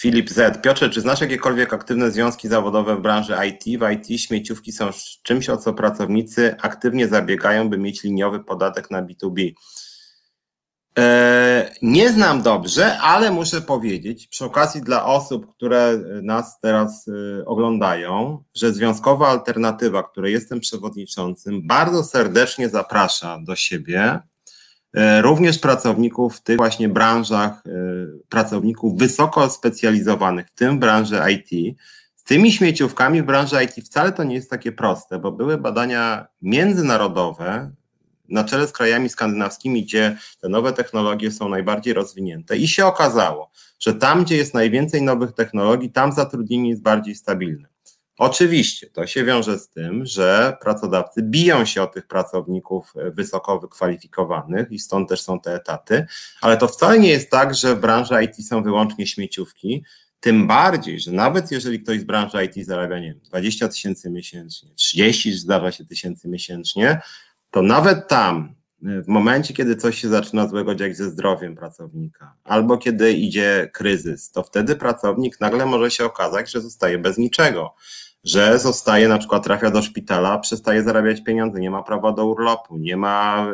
Filip Z. Piotrze, czy znasz jakiekolwiek aktywne związki zawodowe w branży IT? W IT śmieciówki są czymś, o co pracownicy aktywnie zabiegają, by mieć liniowy podatek na B2B. E, nie znam dobrze, ale muszę powiedzieć, przy okazji dla osób, które nas teraz e, oglądają, że Związkowa Alternatywa, której jestem przewodniczącym, bardzo serdecznie zaprasza do siebie E, również pracowników w tych właśnie branżach, e, pracowników wysoko specjalizowanych, w tym branży IT. Z tymi śmieciówkami w branży IT wcale to nie jest takie proste, bo były badania międzynarodowe na czele z krajami skandynawskimi, gdzie te nowe technologie są najbardziej rozwinięte i się okazało, że tam, gdzie jest najwięcej nowych technologii, tam zatrudnienie jest bardziej stabilne. Oczywiście to się wiąże z tym, że pracodawcy biją się o tych pracowników e, wysoko wykwalifikowanych i stąd też są te etaty, ale to wcale nie jest tak, że w branży IT są wyłącznie śmieciówki. Tym bardziej, że nawet jeżeli ktoś z branży IT zarabia, nie wiem, 20 tysięcy miesięcznie, 30 zdarza się tysięcy miesięcznie, to nawet tam, e, w momencie, kiedy coś się zaczyna złego dziać ze zdrowiem pracownika, albo kiedy idzie kryzys, to wtedy pracownik nagle może się okazać, że zostaje bez niczego że zostaje, na przykład trafia do szpitala, przestaje zarabiać pieniądze, nie ma prawa do urlopu, nie ma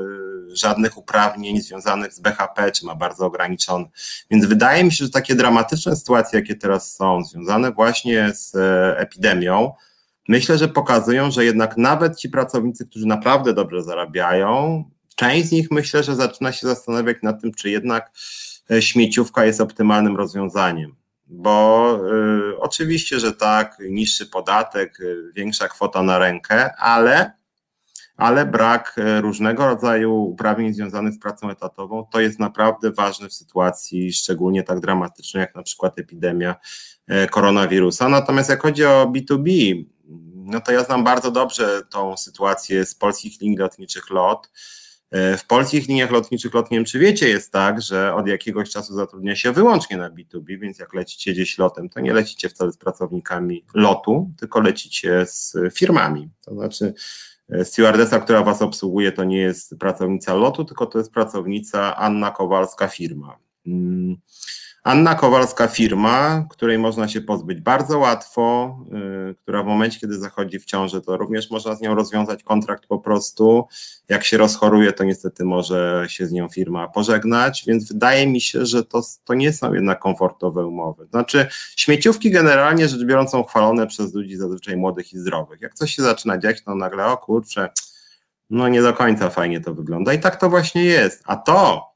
y, żadnych uprawnień związanych z BHP, czy ma bardzo ograniczone. Więc wydaje mi się, że takie dramatyczne sytuacje, jakie teraz są, związane właśnie z e, epidemią, myślę, że pokazują, że jednak nawet ci pracownicy, którzy naprawdę dobrze zarabiają, część z nich myślę, że zaczyna się zastanawiać nad tym, czy jednak e, śmieciówka jest optymalnym rozwiązaniem bo y, oczywiście, że tak, niższy podatek, y, większa kwota na rękę, ale, ale brak różnego rodzaju uprawnień związanych z pracą etatową to jest naprawdę ważne w sytuacji szczególnie tak dramatycznej, jak na przykład epidemia koronawirusa. Natomiast jak chodzi o B2B, no to ja znam bardzo dobrze tą sytuację z polskich linii lotniczych LOT. E, w polskich liniach lotniczych, lot nie wiem czy wiecie, jest tak, że od jakiegoś czasu zatrudnia się wyłącznie na B2B, więc jak lecicie gdzieś lotem, to nie lecicie wcale z pracownikami lotu, tylko lecicie z firmami. To znaczy e, stewardesa, która was obsługuje, to nie jest pracownica lotu, tylko to jest pracownica Anna Kowalska firma. Anna Kowalska firma, której można się pozbyć bardzo łatwo, yy, która w momencie, kiedy zachodzi w ciąży, to również można z nią rozwiązać kontrakt po prostu. Jak się rozchoruje, to niestety może się z nią firma pożegnać, więc wydaje mi się, że to, to nie są jednak komfortowe umowy. Znaczy, śmieciówki generalnie rzecz biorąc są chwalone przez ludzi zazwyczaj młodych i zdrowych. Jak coś się zaczyna dziać, to nagle, o kurczę, no nie do końca fajnie to wygląda. I tak to właśnie jest. A to,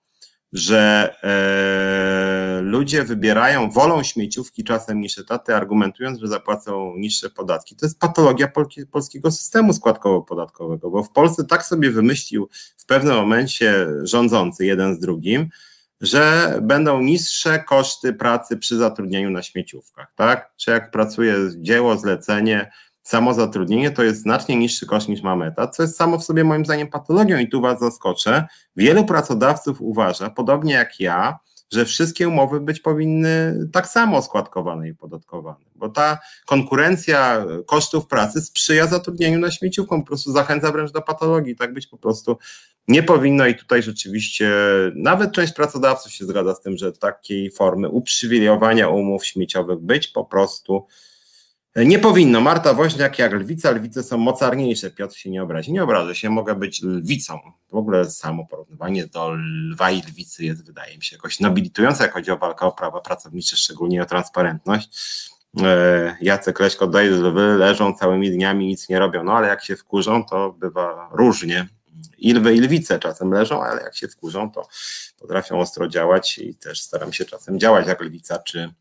że e, ludzie wybierają, wolą śmieciówki czasem niż etaty, argumentując, że zapłacą niższe podatki. To jest patologia polki, polskiego systemu składkowo-podatkowego, bo w Polsce tak sobie wymyślił w pewnym momencie rządzący jeden z drugim, że będą niższe koszty pracy przy zatrudnieniu na śmieciówkach, tak? Czy jak pracuje dzieło, zlecenie, samo zatrudnienie to jest znacznie niższy koszt niż mamy etat, co jest samo w sobie moim zdaniem patologią i tu Was zaskoczę. Wielu pracodawców uważa, podobnie jak ja, że wszystkie umowy być powinny tak samo składkowane i podatkowane, bo ta konkurencja kosztów pracy sprzyja zatrudnieniu na śmieciówką, po prostu zachęca wręcz do patologii, tak być po prostu nie powinno i tutaj rzeczywiście nawet część pracodawców się zgadza z tym, że takiej formy uprzywilejowania umów śmieciowych być po prostu nie powinno. Marta Woźniak jak lwica, lwice są mocarniejsze. Piotr się nie obrazi. Nie obrażę się, mogę być lwicą. W ogóle samo porównywanie do lwa i lwicy jest, wydaje mi się, jakoś nobilitujące, jak chodzi o walkę o prawa pracownicze, szczególnie o transparentność. E, Jacek Leśko że lwy leżą całymi dniami, nic nie robią. No ale jak się wkurzą, to bywa różnie. I lwy i lwice czasem leżą, ale jak się wkurzą, to potrafią ostro działać i też staram się czasem działać jak lwica czy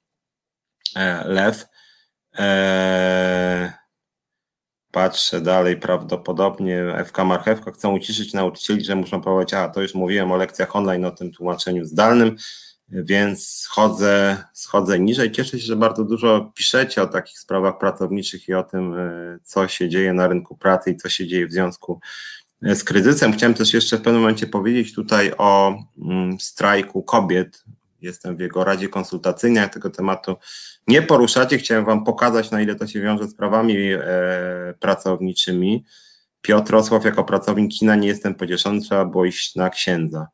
e, lew. Eee, patrzę dalej, prawdopodobnie FK Marchewka chcą uciszyć nauczycieli, że muszą próbować, a to już mówiłem o lekcjach online, o tym tłumaczeniu zdalnym, więc schodzę, schodzę niżej. Cieszę się, że bardzo dużo piszecie o takich sprawach pracowniczych i o tym, e, co się dzieje na rynku pracy i co się dzieje w związku e, z kryzysem. Chciałem też jeszcze w pewnym momencie powiedzieć tutaj o mm, strajku kobiet jestem w jego radzie konsultacyjnej, jak tego tematu nie poruszacie. Chciałem Wam pokazać, na ile to się wiąże z prawami e, pracowniczymi. Piotr Osław jako pracownik kina nie jestem pocieszony, trzeba było iść na księdza.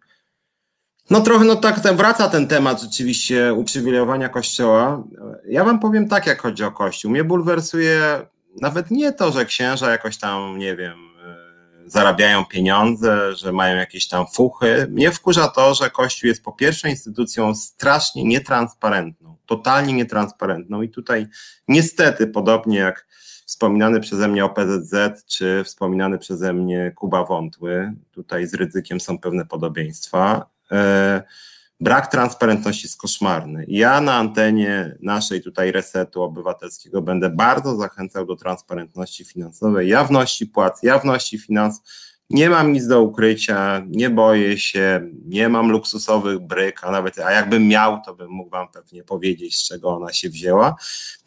No trochę, no tak, wraca ten temat rzeczywiście uprzywilejowania Kościoła. Ja Wam powiem tak, jak chodzi o Kościół. Mnie bulwersuje nawet nie to, że księża jakoś tam, nie wiem, zarabiają pieniądze, że mają jakieś tam fuchy. Mnie wkurza to, że Kościół jest po pierwsze instytucją strasznie nietransparentną, totalnie nietransparentną i tutaj niestety, podobnie jak wspominany przeze mnie OPZZ, czy wspominany przeze mnie Kuba Wątły, tutaj z ryzykiem są pewne podobieństwa, e, Brak transparentności jest koszmarny. Ja na antenie naszej tutaj resetu obywatelskiego będę bardzo zachęcał do transparentności finansowej, jawności płac, jawności finansów nie mam nic do ukrycia, nie boję się, nie mam luksusowych bryk, a nawet, a jakbym miał, to bym mógł wam pewnie powiedzieć, z czego ona się wzięła.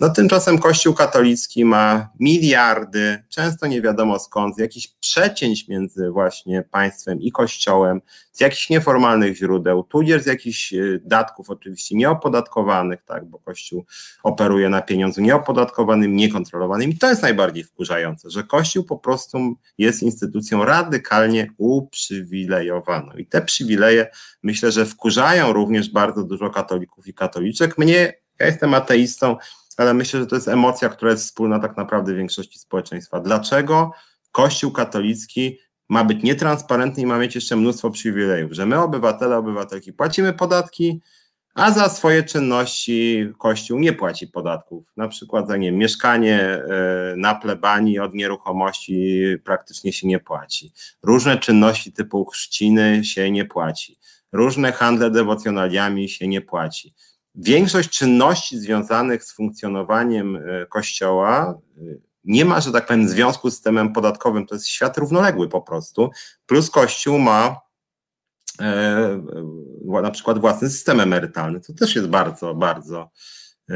No tymczasem Kościół katolicki ma miliardy, często nie wiadomo skąd, z jakichś przecięć między właśnie państwem i Kościołem, z jakichś nieformalnych źródeł, tudzież z jakichś e, datków oczywiście nieopodatkowanych, tak, bo Kościół operuje na pieniądzu nieopodatkowanym, niekontrolowanym i to jest najbardziej wkurzające, że Kościół po prostu jest instytucją rady, radykalnie uprzywilejowano. I te przywileje myślę, że wkurzają również bardzo dużo katolików i katoliczek. Mnie, ja jestem ateistą, ale myślę, że to jest emocja, która jest wspólna tak naprawdę większości społeczeństwa. Dlaczego Kościół katolicki ma być nietransparentny i ma mieć jeszcze mnóstwo przywilejów? Że my, obywatele, obywatelki, płacimy podatki, a za swoje czynności Kościół nie płaci podatków. Na przykład za nie mieszkanie e, na plebanii od nieruchomości praktycznie się nie płaci. Różne czynności typu chrzciny się nie płaci. Różne handle dewocjonaliami się nie płaci. Większość czynności związanych z funkcjonowaniem e, Kościoła e, nie ma, że tak powiem, związku z systemem podatkowym. To jest świat równoległy po prostu. Plus Kościół ma E, na przykład własny system emerytalny. To też jest bardzo, bardzo e,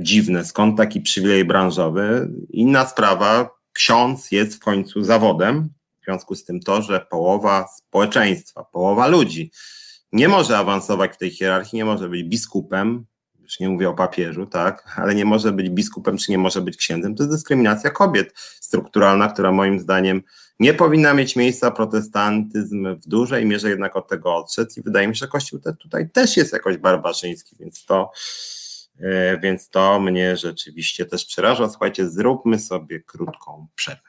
dziwne. Skąd taki przywilej branżowy? Inna sprawa, ksiądz jest w końcu zawodem, w związku z tym to, że połowa społeczeństwa, połowa ludzi nie może awansować w tej hierarchii, nie może być biskupem, już nie mówię o papieżu, tak, ale nie może być biskupem, czy nie może być księdzem, to jest dyskryminacja kobiet strukturalna, która moim zdaniem nie powinna mieć miejsca, protestantyzm w dużej mierze jednak od tego odszedł i wydaje mi się, że Kościół te, tutaj też jest jakoś barbarzyński, więc to, e, więc to mnie rzeczywiście też przeraża. Słuchajcie, zróbmy sobie krótką przerwę.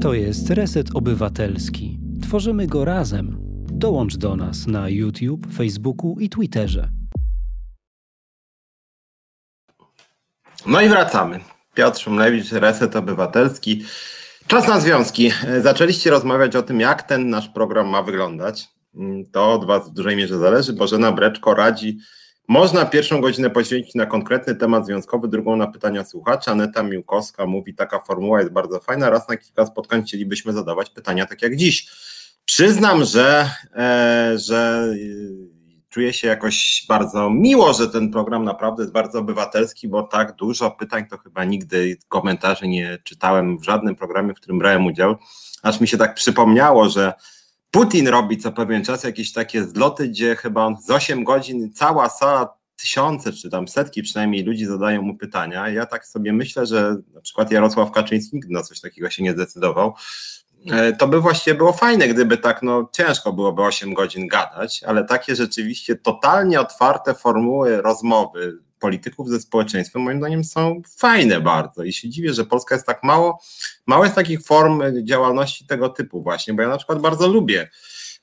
To jest Reset Obywatelski. Tworzymy go razem. Dołącz do nas na YouTube, Facebooku i Twitterze. No i wracamy. Piotr Szumlewicz, Reset Obywatelski. Czas na związki. Zaczęliście rozmawiać o tym, jak ten nasz program ma wyglądać. To od Was w dużej mierze zależy. Bożena Breczko radzi, można pierwszą godzinę poświęcić na konkretny temat związkowy, drugą na pytania słuchacza. Aneta Miłkowska mówi, taka formuła jest bardzo fajna. Raz na kilka spotkań chcielibyśmy zadawać pytania tak jak dziś. Przyznam, że, e, że czuję się jakoś bardzo miło, że ten program naprawdę jest bardzo obywatelski, bo tak dużo pytań to chyba nigdy komentarzy nie czytałem w żadnym programie, w którym brałem udział. Aż mi się tak przypomniało, że Putin robi co pewien czas jakieś takie zloty, gdzie chyba on z 8 godzin cała sala tysiące czy tam setki przynajmniej ludzi zadają mu pytania. Ja tak sobie myślę, że na przykład Jarosław Kaczyński nigdy na coś takiego się nie zdecydował. E, to by właśnie było fajne, gdyby tak, no ciężko byłoby 8 godzin gadać, ale takie rzeczywiście totalnie otwarte formuły rozmowy polityków ze społeczeństwem, moim zdaniem są fajne bardzo. I się dziwię, że Polska jest tak mało, mało jest takich form działalności tego typu właśnie, bo ja na przykład bardzo lubię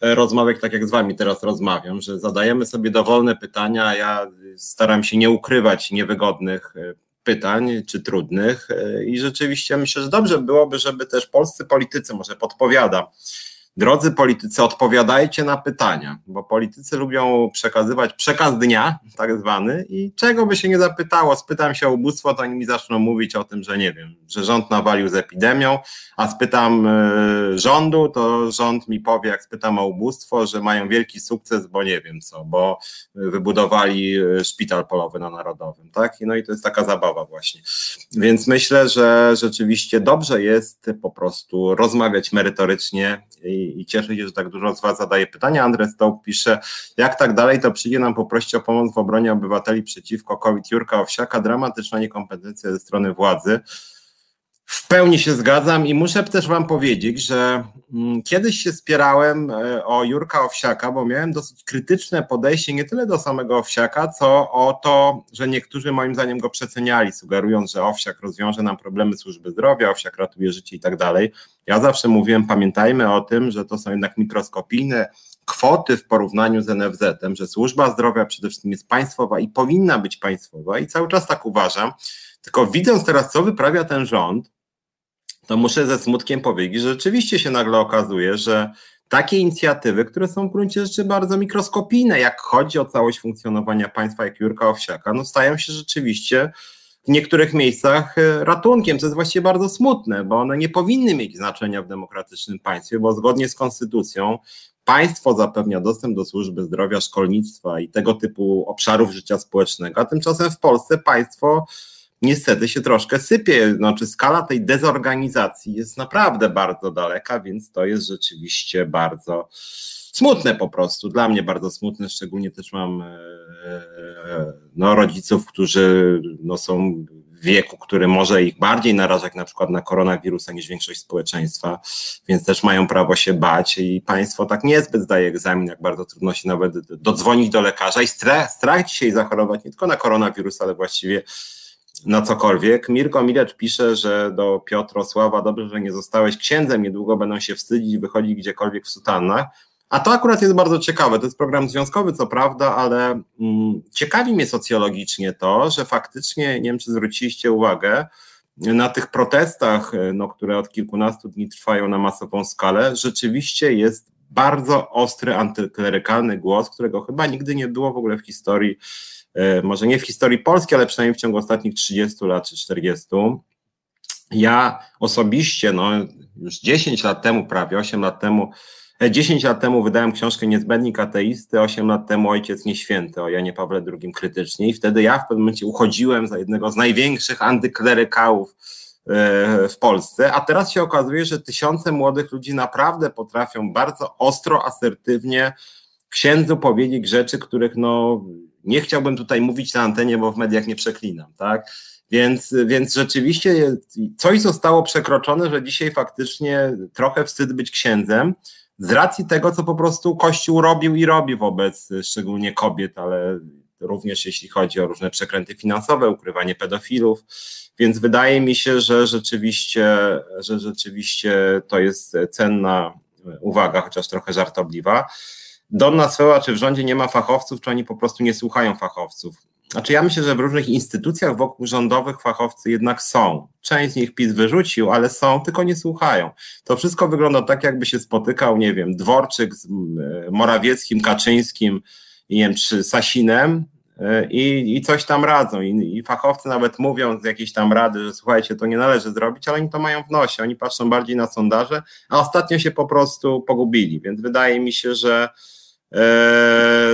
e, rozmawiać tak jak z wami teraz rozmawiam, że zadajemy sobie dowolne pytania, ja staram się nie ukrywać niewygodnych e, pytań czy trudnych e, i rzeczywiście myślę, że dobrze byłoby, żeby też polscy politycy, może podpowiada, Drodzy politycy, odpowiadajcie na pytania, bo politycy lubią przekazywać przekaz dnia, tak zwany, i czego by się nie zapytało, spytam się o ubóstwo, to oni mi zaczną mówić o tym, że nie wiem, że rząd nawalił z epidemią, a spytam y, rządu, to rząd mi powie, jak spytam o ubóstwo, że mają wielki sukces, bo nie wiem co, bo wybudowali y, szpital polowy na Narodowym, tak? No i to jest taka zabawa właśnie. Więc myślę, że rzeczywiście dobrze jest po prostu rozmawiać merytorycznie i i, cieszę się, że tak dużo z Was zadaje pytania. Andrzej Stołk pisze, jak tak dalej, to przyjdzie nam poprosić o pomoc w obronie obywateli przeciwko COVID Jurka Owsiaka, dramatyczna niekompetencja ze strony władzy. W pełni się zgadzam i muszę też Wam powiedzieć, że mm, kiedyś się spierałem e, o Jurka Owsiaka, bo miałem dosyć krytyczne podejście nie tyle do samego Owsiaka, co o to, że niektórzy moim zdaniem go przeceniali, sugerując, że Owsiak rozwiąże nam problemy służby zdrowia, Owsiak ratuje życie i tak dalej. Ja zawsze mówiłem, pamiętajmy o tym, że to są jednak mikroskopijne kwoty w porównaniu z NFZ-em, że służba zdrowia przede wszystkim jest państwowa i powinna być państwowa i cały czas tak uważam. Tylko widząc teraz, co wyprawia ten rząd, to muszę ze smutkiem powiedzieć, że rzeczywiście się nagle okazuje, że takie inicjatywy, które są w gruncie rzeczy bardzo mikroskopijne, jak chodzi o całość funkcjonowania państwa, jak Jurka Owsiaka, no stają się rzeczywiście w niektórych miejscach e, ratunkiem, co jest właściwie bardzo smutne, bo one nie powinny mieć znaczenia w demokratycznym państwie, bo zgodnie z konstytucją państwo zapewnia dostęp do służby zdrowia, szkolnictwa i tego typu obszarów życia społecznego, a tymczasem w Polsce państwo niestety się troszkę sypie. Znaczy, skala tej dezorganizacji jest naprawdę bardzo daleka, więc to jest rzeczywiście bardzo smutne po prostu. Dla mnie bardzo smutne, szczególnie też mam e, e, no, rodziców, którzy no, są w wieku, który może ich bardziej narażać na przykład na koronawirusa niż większość społeczeństwa, więc też mają prawo się bać i państwo tak niezbyt zdaje egzamin, jak bardzo trudno się nawet dodzwonić do lekarza i strach, strach dzisiaj zachorować nie tylko na koronawirusa, ale właściwie na cokolwiek. Mirko Milecz pisze, że do Piotrosława dobrze, że nie zostałeś księdzem, niedługo będą się wstydzić wychodzić gdziekolwiek w sutannach. A to akurat jest bardzo ciekawe. To jest program związkowy, co prawda, ale mm, ciekawi mnie socjologicznie to, że faktycznie, nie wiem, czy zwróciliście uwagę, na tych protestach, no, które od kilkunastu dni trwają na masową skalę, rzeczywiście jest bardzo ostry antyklerykalny głos, którego chyba nigdy nie było w ogóle w historii E, może nie w historii Polski, ale przynajmniej w ciągu ostatnich 30 lat czy 40. Ja osobiście, no już 10 lat temu, prawie 8 lat temu, 10 e, lat temu wydałem książkę Niezbędnik ateisty, 8 lat temu Ojciec Nieświęty o Janie Pawle II krytycznie i wtedy ja w pewnym momencie uchodziłem za jednego z największych antyklerykałów e, w Polsce, a teraz się okazuje, że tysiące młodych ludzi naprawdę potrafią bardzo ostro, asertywnie księdzu powiedzieć rzeczy, których no nie chciałbym tutaj mówić na antenie, bo w mediach nie przeklinam, tak? Więc, więc rzeczywiście coś zostało przekroczone, że dzisiaj faktycznie trochę wstyd być księdzem z racji tego, co po prostu Kościół robił i robi wobec szczególnie kobiet, ale również jeśli chodzi o różne przekręty finansowe, ukrywanie pedofilów. Więc wydaje mi się, że rzeczywiście, że rzeczywiście to jest cenna uwaga, chociaż trochę żartobliwa. Donna Sfeła, czy w rządzie nie ma fachowców, czy oni po prostu nie słuchają fachowców. Znaczy ja myślę, że w różnych instytucjach wokół rządowych fachowcy jednak są. Część z nich PiS wyrzucił, ale są, tylko nie słuchają. To wszystko wygląda tak, jakby się spotykał, nie wiem, Dworczyk z Morawieckim, Kaczyńskim, nie wiem, czy Sasinem e, i, i coś tam radzą. I, I, fachowcy nawet mówią z jakiejś tam rady, że słuchajcie, to nie należy zrobić, ale oni to mają w nosie. Oni patrzą bardziej na sondaże, a ostatnio się po prostu pogubili. Więc wydaje mi się, że E,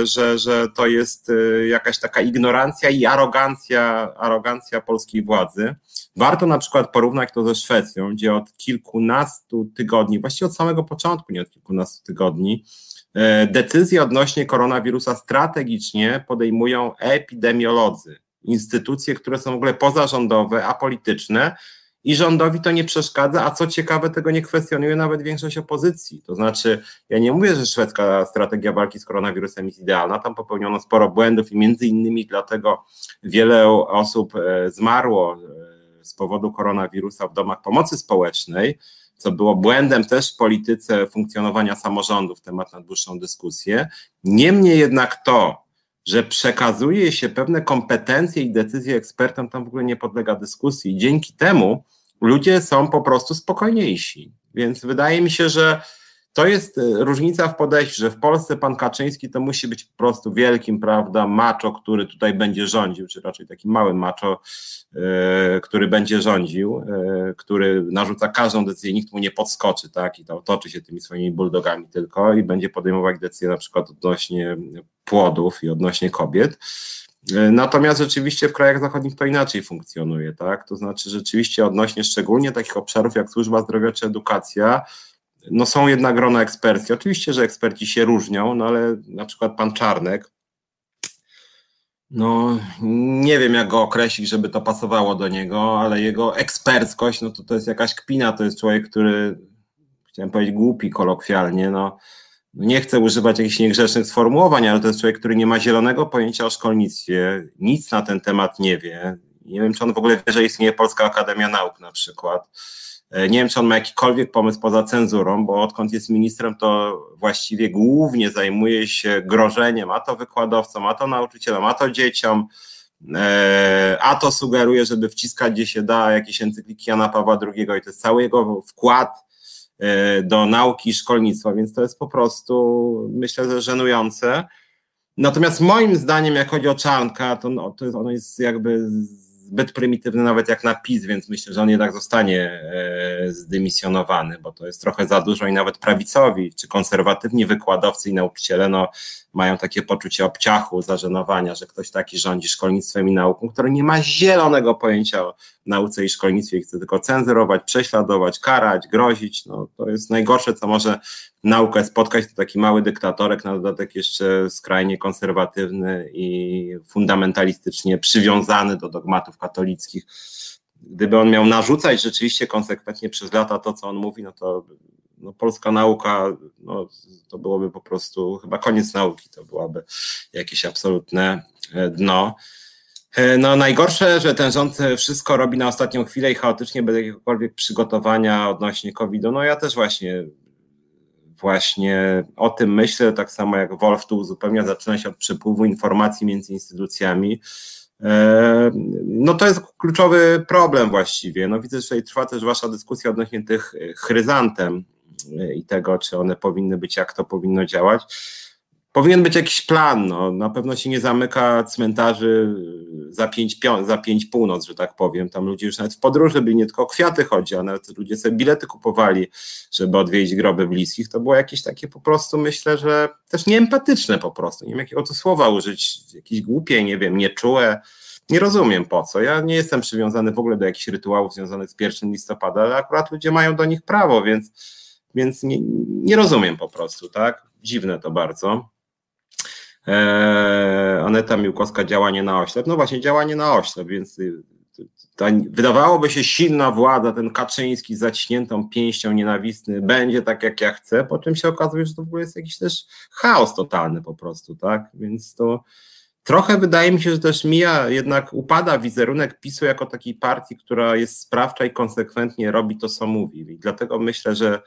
że, że to jest e, jakaś taka ignorancja i arogancja, arogancja polskiej władzy. Warto na przykład porównać to ze Szwecją, gdzie od kilkunastu tygodni, właściwie od samego początku, nie od kilkunastu tygodni, e, decyzje odnośnie koronawirusa strategicznie podejmują epidemiolodzy, instytucje, które są w ogóle pozarządowe, apolityczne, i rządowi to nie przeszkadza, a co ciekawe, tego nie kwestionuje nawet większość opozycji. To znaczy, ja nie mówię, że szwedzka strategia walki z koronawirusem jest idealna, tam popełniono sporo błędów i między innymi dlatego wiele osób e, zmarło e, z powodu koronawirusa w domach pomocy społecznej, co było błędem też w polityce funkcjonowania samorządów, temat na dłuższą dyskusję. Niemniej jednak to, że przekazuje się pewne kompetencje i decyzje ekspertom, tam w ogóle nie podlega dyskusji. Dzięki temu ludzie są po prostu spokojniejsi. Więc wydaje mi się, że to jest e, różnica w podejściu, że w Polsce pan Kaczyński to musi być po prostu wielkim, prawda, macho, który tutaj będzie rządził, czy raczej takim małym macho, e, który będzie rządził, e, który narzuca każdą decyzję, nikt mu nie podskoczy, tak, i to otoczy się tymi swoimi bulldogami tylko i będzie podejmować decyzje na przykład odnośnie płodów i odnośnie kobiet. Natomiast rzeczywiście w krajach zachodnich to inaczej funkcjonuje, tak? To znaczy rzeczywiście odnośnie szczególnie takich obszarów jak służba zdrowia czy edukacja, no są jednak grona eksperckie. Oczywiście, że eksperci się różnią, no ale na przykład pan Czarnek, no nie wiem jak go określić, żeby to pasowało do niego, ale jego eksperckość, no to to jest jakaś kpina, to jest człowiek, który, chciałem powiedzieć głupi kolokwialnie, no nie chcę używać jakichś niegrzecznych sformułowań, ale to jest człowiek, który nie ma zielonego pojęcia o szkolnictwie, nic na ten temat nie wie. Nie wiem, czy on w ogóle wie, że istnieje Polska Akademia Nauk na przykład. E, nie wiem, czy on ma jakikolwiek pomysł poza cenzurą, bo odkąd jest ministrem, to właściwie głównie zajmuje się grożeniem, a to wykładowcom, a to nauczycielom, a to dzieciom, e, a to sugeruje, żeby wciskać gdzie się da jakieś encykliki Jana Pawła II i to jest cały jego wkład e, do nauki i szkolnictwa, więc to jest po prostu, myślę, że żenujące. Natomiast moim zdaniem, jak chodzi o Czarnka, to, no, to jest, ono jest jakby zbyt prymitywny nawet jak na PiS, więc myślę, że on jednak zostanie e, zdymisjonowany, bo to jest trochę za dużo i nawet prawicowi czy konserwatywni wykładowcy i nauczyciele no, mają takie poczucie obciachu, zażenowania, że ktoś taki rządzi szkolnictwem i nauką, który nie ma zielonego pojęcia o nauce i szkolnictwie i chce tylko cenzurować, prześladować, karać, grozić. No, to jest najgorsze, co może naukę spotkać, to taki mały dyktatorek, na dodatek jeszcze skrajnie konserwatywny i fundamentalistycznie przywiązany do dogmatów katolickich. Gdyby on miał narzucać rzeczywiście konsekwentnie przez lata to, co on mówi, no to no, polska nauka, no, to byłoby po prostu chyba koniec nauki, to byłoby jakieś absolutne e, dno. E, no najgorsze, że ten rząd wszystko robi na ostatnią chwilę i chaotycznie bez jakiegokolwiek przygotowania odnośnie COVID-u. No ja też właśnie właśnie o tym myślę, tak samo jak Wolf tu uzupełnia, zaczyna się od przepływu informacji między instytucjami. E, no to jest kluczowy problem właściwie. No widzę, że tutaj trwa też wasza dyskusja odnośnie tych chryzantem i tego, czy one powinny być, jak to powinno działać. Powinien być jakiś plan. No. Na pewno się nie zamyka cmentarzy za pięć, za pięć północ, że tak powiem. Tam ludzie już nawet w podróży byli, nie tylko kwiaty chodzi, a nawet ludzie sobie bilety kupowali, żeby odwiedzić groby bliskich. To było jakieś takie po prostu, myślę, że też nieempatyczne po prostu. Nie wiem, jakiego to słowa użyć, jakieś głupie, nie wiem, nieczułe. Nie rozumiem po co. Ja nie jestem przywiązany w ogóle do jakichś rytuałów związanych z 1 listopada, ale akurat ludzie mają do nich prawo, więc, więc nie, nie rozumiem po prostu, tak? Dziwne to bardzo. Eee, Aneta Miłkowska, działanie na oślep. No właśnie, działanie na oślep, więc y, ta, wydawałoby się silna władza, ten Kaczyński zaciśniętą pięścią nienawistny, będzie tak jak ja chcę, po czym się okazuje, że to w ogóle jest jakiś też chaos totalny po prostu, tak? Więc to trochę wydaje mi się, że też mija, jednak upada wizerunek PiSu jako takiej partii, która jest sprawcza i konsekwentnie robi to, co mówi. I dlatego myślę, że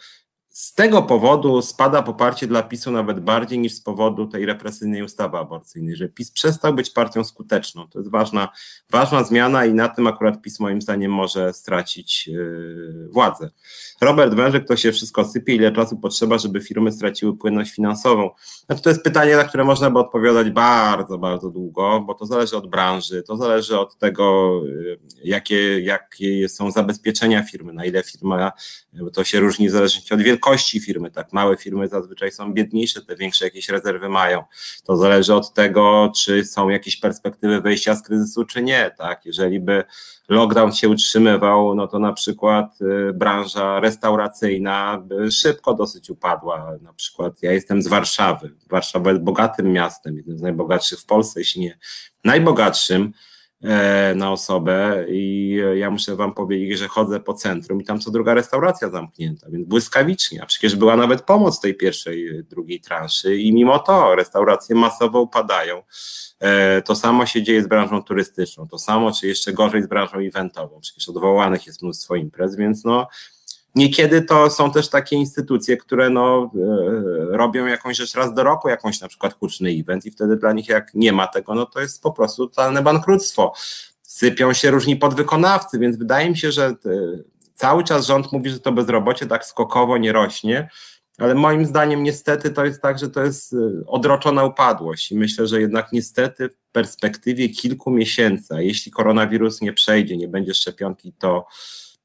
z tego powodu spada poparcie dla PiSu nawet bardziej niż z powodu tej represyjnej ustawy aborcyjnej, że PiS przestał być partią skuteczną. To jest ważna, ważna zmiana i na tym akurat PiS moim zdaniem może stracić yy, władzę. Robert Wężyk, to się wszystko sypie, ile czasu potrzeba, żeby firmy straciły płynność finansową? Znaczy to jest pytanie, na które można by odpowiadać bardzo, bardzo długo, bo to zależy od branży, to zależy od tego, yy, jakie, jakie są zabezpieczenia firmy, na ile firma, bo to się różni w zależności od wielkości, wielkości firmy. Tak małe firmy zazwyczaj są biedniejsze, te większe jakieś rezerwy mają. To zależy od tego, czy są jakieś perspektywy wyjścia z kryzysu, czy nie. Tak? Jeżeli by lockdown się utrzymywał, no to na przykład y, branża restauracyjna szybko dosyć upadła. Na przykład ja jestem z Warszawy. Warszawa jest bogatym miastem, jednym z najbogatszych w Polsce, jeśli nie najbogatszym. E, na osobę i ja muszę wam powiedzieć, że chodzę po centrum i tam co druga restauracja zamknięta, więc błyskawicznie, a przecież była nawet pomoc tej pierwszej, drugiej transzy i mimo to restauracje masowo upadają. E, to samo się dzieje z branżą turystyczną, to samo, czy jeszcze gorzej z branżą eventową, przecież odwołanych jest mnóstwo imprez, więc no Niekiedy to są też takie instytucje, które no, e, robią jakąś rzecz raz do roku, jakąś na przykład huczny event i wtedy dla nich jak nie ma tego, no to jest po prostu totalne bankructwo. Sypią się różni podwykonawcy, więc wydaje mi się, że e, cały czas rząd mówi, że to bezrobocie tak skokowo nie rośnie, ale moim zdaniem niestety to jest tak, że to jest e, odroczona upadłość i myślę, że jednak niestety w perspektywie kilku miesięcy, jeśli koronawirus nie przejdzie, nie będzie szczepionki, to